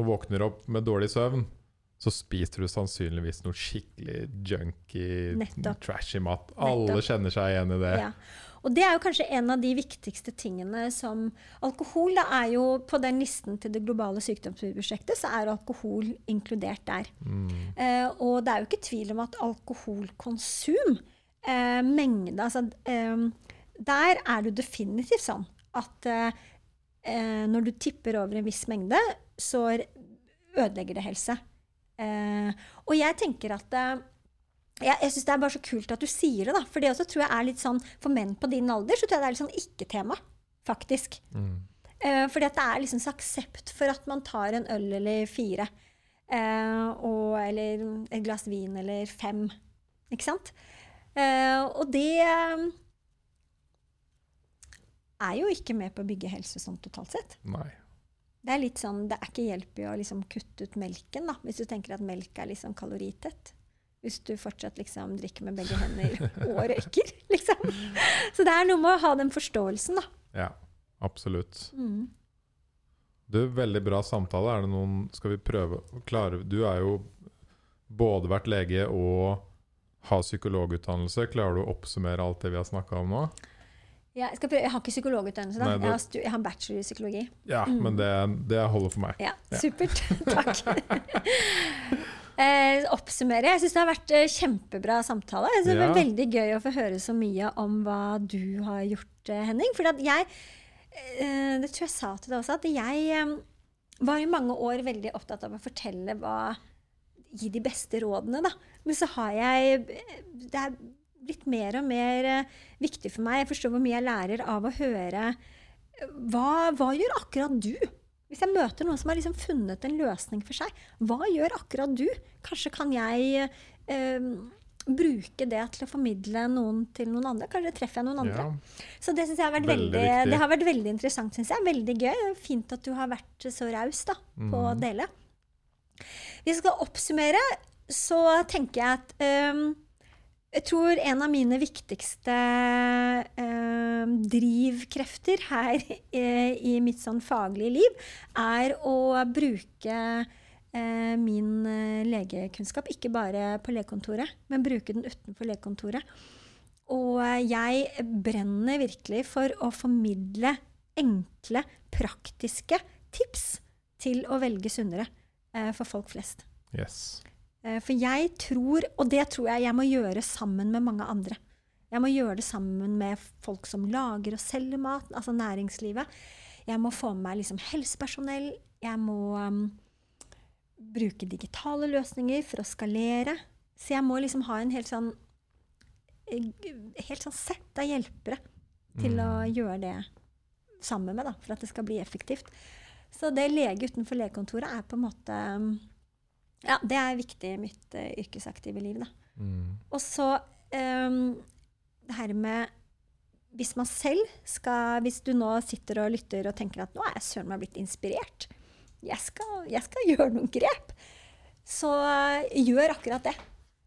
og våkner opp med dårlig søvn, så spiser du sannsynligvis noe skikkelig junky, Nettopp. trashy mat. Alle Nettopp. kjenner seg igjen i det. Ja. Og det er jo kanskje en av de viktigste tingene som Alkohol da er jo på den listen til det globale sykdomsprosjektet, så er alkohol inkludert der. Mm. Eh, og det er jo ikke tvil om at alkoholkonsum, eh, mengde altså, eh, Der er det definitivt sånn at eh, eh, når du tipper over en viss mengde, så ødelegger det helse. Eh, og jeg tenker at jeg, jeg syns det er bare så kult at du sier det, da. For det også tror jeg er litt sånn For menn på din alder så tror jeg det er litt sånn ikke-tema, faktisk. Mm. Uh, fordi at det er liksom så aksept for at man tar en øl eller fire. Uh, og, eller et glass vin eller fem. Ikke sant? Uh, og det er jo ikke med på å bygge helse sånn totalt sett. Nei. Det er litt sånn, det er ikke hjelp i å liksom kutte ut melken, da, hvis du tenker at melk er liksom kaloritett. Hvis du fortsatt liksom drikker med begge hender og røyker, liksom. Så det er noe med å ha den forståelsen, da. Ja, absolutt. Mm. Du, veldig bra samtale. Er det noen Skal vi prøve å klare Du er jo både vært lege og har psykologutdannelse. Klarer du å oppsummere alt det vi har snakka om nå? Ja, jeg, jeg har ikke psykologutdannelse, da. Nei, det- Jeg, har jeg har bachelor i psykologi. Ja, Mm. men det, det holder for meg. Ja, Ja. supert. Takk. eh, oppsummere. Jeg syns det har vært eh, kjempebra samtale. Jeg synes Det Ja. var veldig gøy å få høre så mye om hva du har gjort, eh, Henning. For jeg eh, Det tror jeg sa til deg også, at jeg eh, var i mange år veldig opptatt av å fortelle hva Gi de beste rådene, da. Men så har jeg Det er blitt mer og mer eh, viktig for meg. Jeg forstår hvor mye jeg lærer av å høre eh, hva, hva gjør akkurat du? Hvis jeg møter noen som har liksom funnet en løsning for seg, hva gjør akkurat du? Kanskje kan jeg eh, bruke det til å formidle noen til noen andre? Kanskje treffer jeg noen andre? Ja. Så det har vært Veldig veldig, det har vært veldig interessant. Synes jeg. Veldig gøy. Fint at du har vært så raus da, på å Mhm. dele. Hvis jeg skal oppsummere, så tenker jeg at ehm, jeg tror en av mine viktigste eh, drivkrefter her eh, i mitt sånn faglige liv, er å bruke eh, min eh, legekunnskap, ikke bare på legekontoret, men bruke den utenfor legekontoret. Og jeg brenner virkelig for å formidle enkle, praktiske tips til å velge sunnere eh, for folk flest. Yes. Eh, For jeg tror, og det tror jeg jeg må gjøre sammen med mange andre. Jeg må gjøre det sammen med folk som lager og selger mat, altså næringslivet. Jeg må få med meg liksom helsepersonell. Jeg må um, bruke digitale løsninger for å skalere. Så jeg må liksom ha en helt sånn eh, helt sånn sett av hjelpere til å Mm. gjøre det sammen med, da, for at det skal bli effektivt. Så det lege utenfor legekontoret er på en måte um, Ja, det er viktig i mitt uh, yrkesaktive liv, da. Mm. Og så um, det her med Hvis man selv skal Hvis du nå sitter og lytter og tenker at nå er jeg søren meg blitt inspirert, jeg skal, jeg skal gjøre noen grep, Så uh, gjør akkurat det.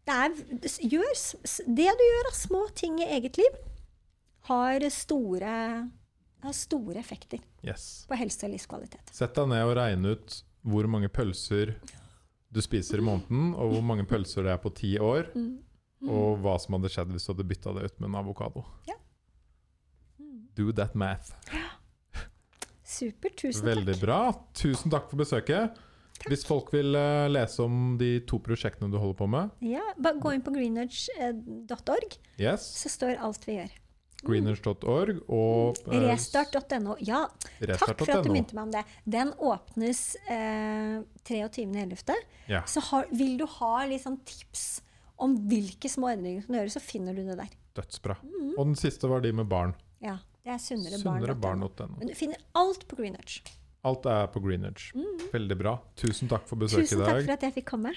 det er, gjør, det du gjør av små ting i eget liv, har store, har store effekter Yes. på helse og livskvalitet. Sett deg ned og regn ut hvor mange pølser du spiser i måneden, og hvor mange pølser det er på ti år, Mm. og hva som hadde skjedd hvis du hadde bytta det ut med en avokado. Ja. Mm. Do that math. Super, Tusen Veldig takk. bra. Tusen takk for besøket. Hvis folk vil eh, lese om de to prosjektene du holder på med, Ja, bare gå inn på greenedge.org, yes, så står alt vi gjør. greeners.org og eh, Restart.no. Ja, takk for at du minte meg om det. Den åpnes eh, 23.11. Ja. Så har, vil du ha sånn tips om hvilke små endringer du kan gjøre, så finner du det der. Dødsbra. Mm. Og den siste var de med barn. Ja, det er sunnere barn.no. Sunnere Men du finner alt på Greenwich. Alt er på Greenwich. Veldig bra. Tusen takk for besøket dag Tusen takk for at jeg fikk komme.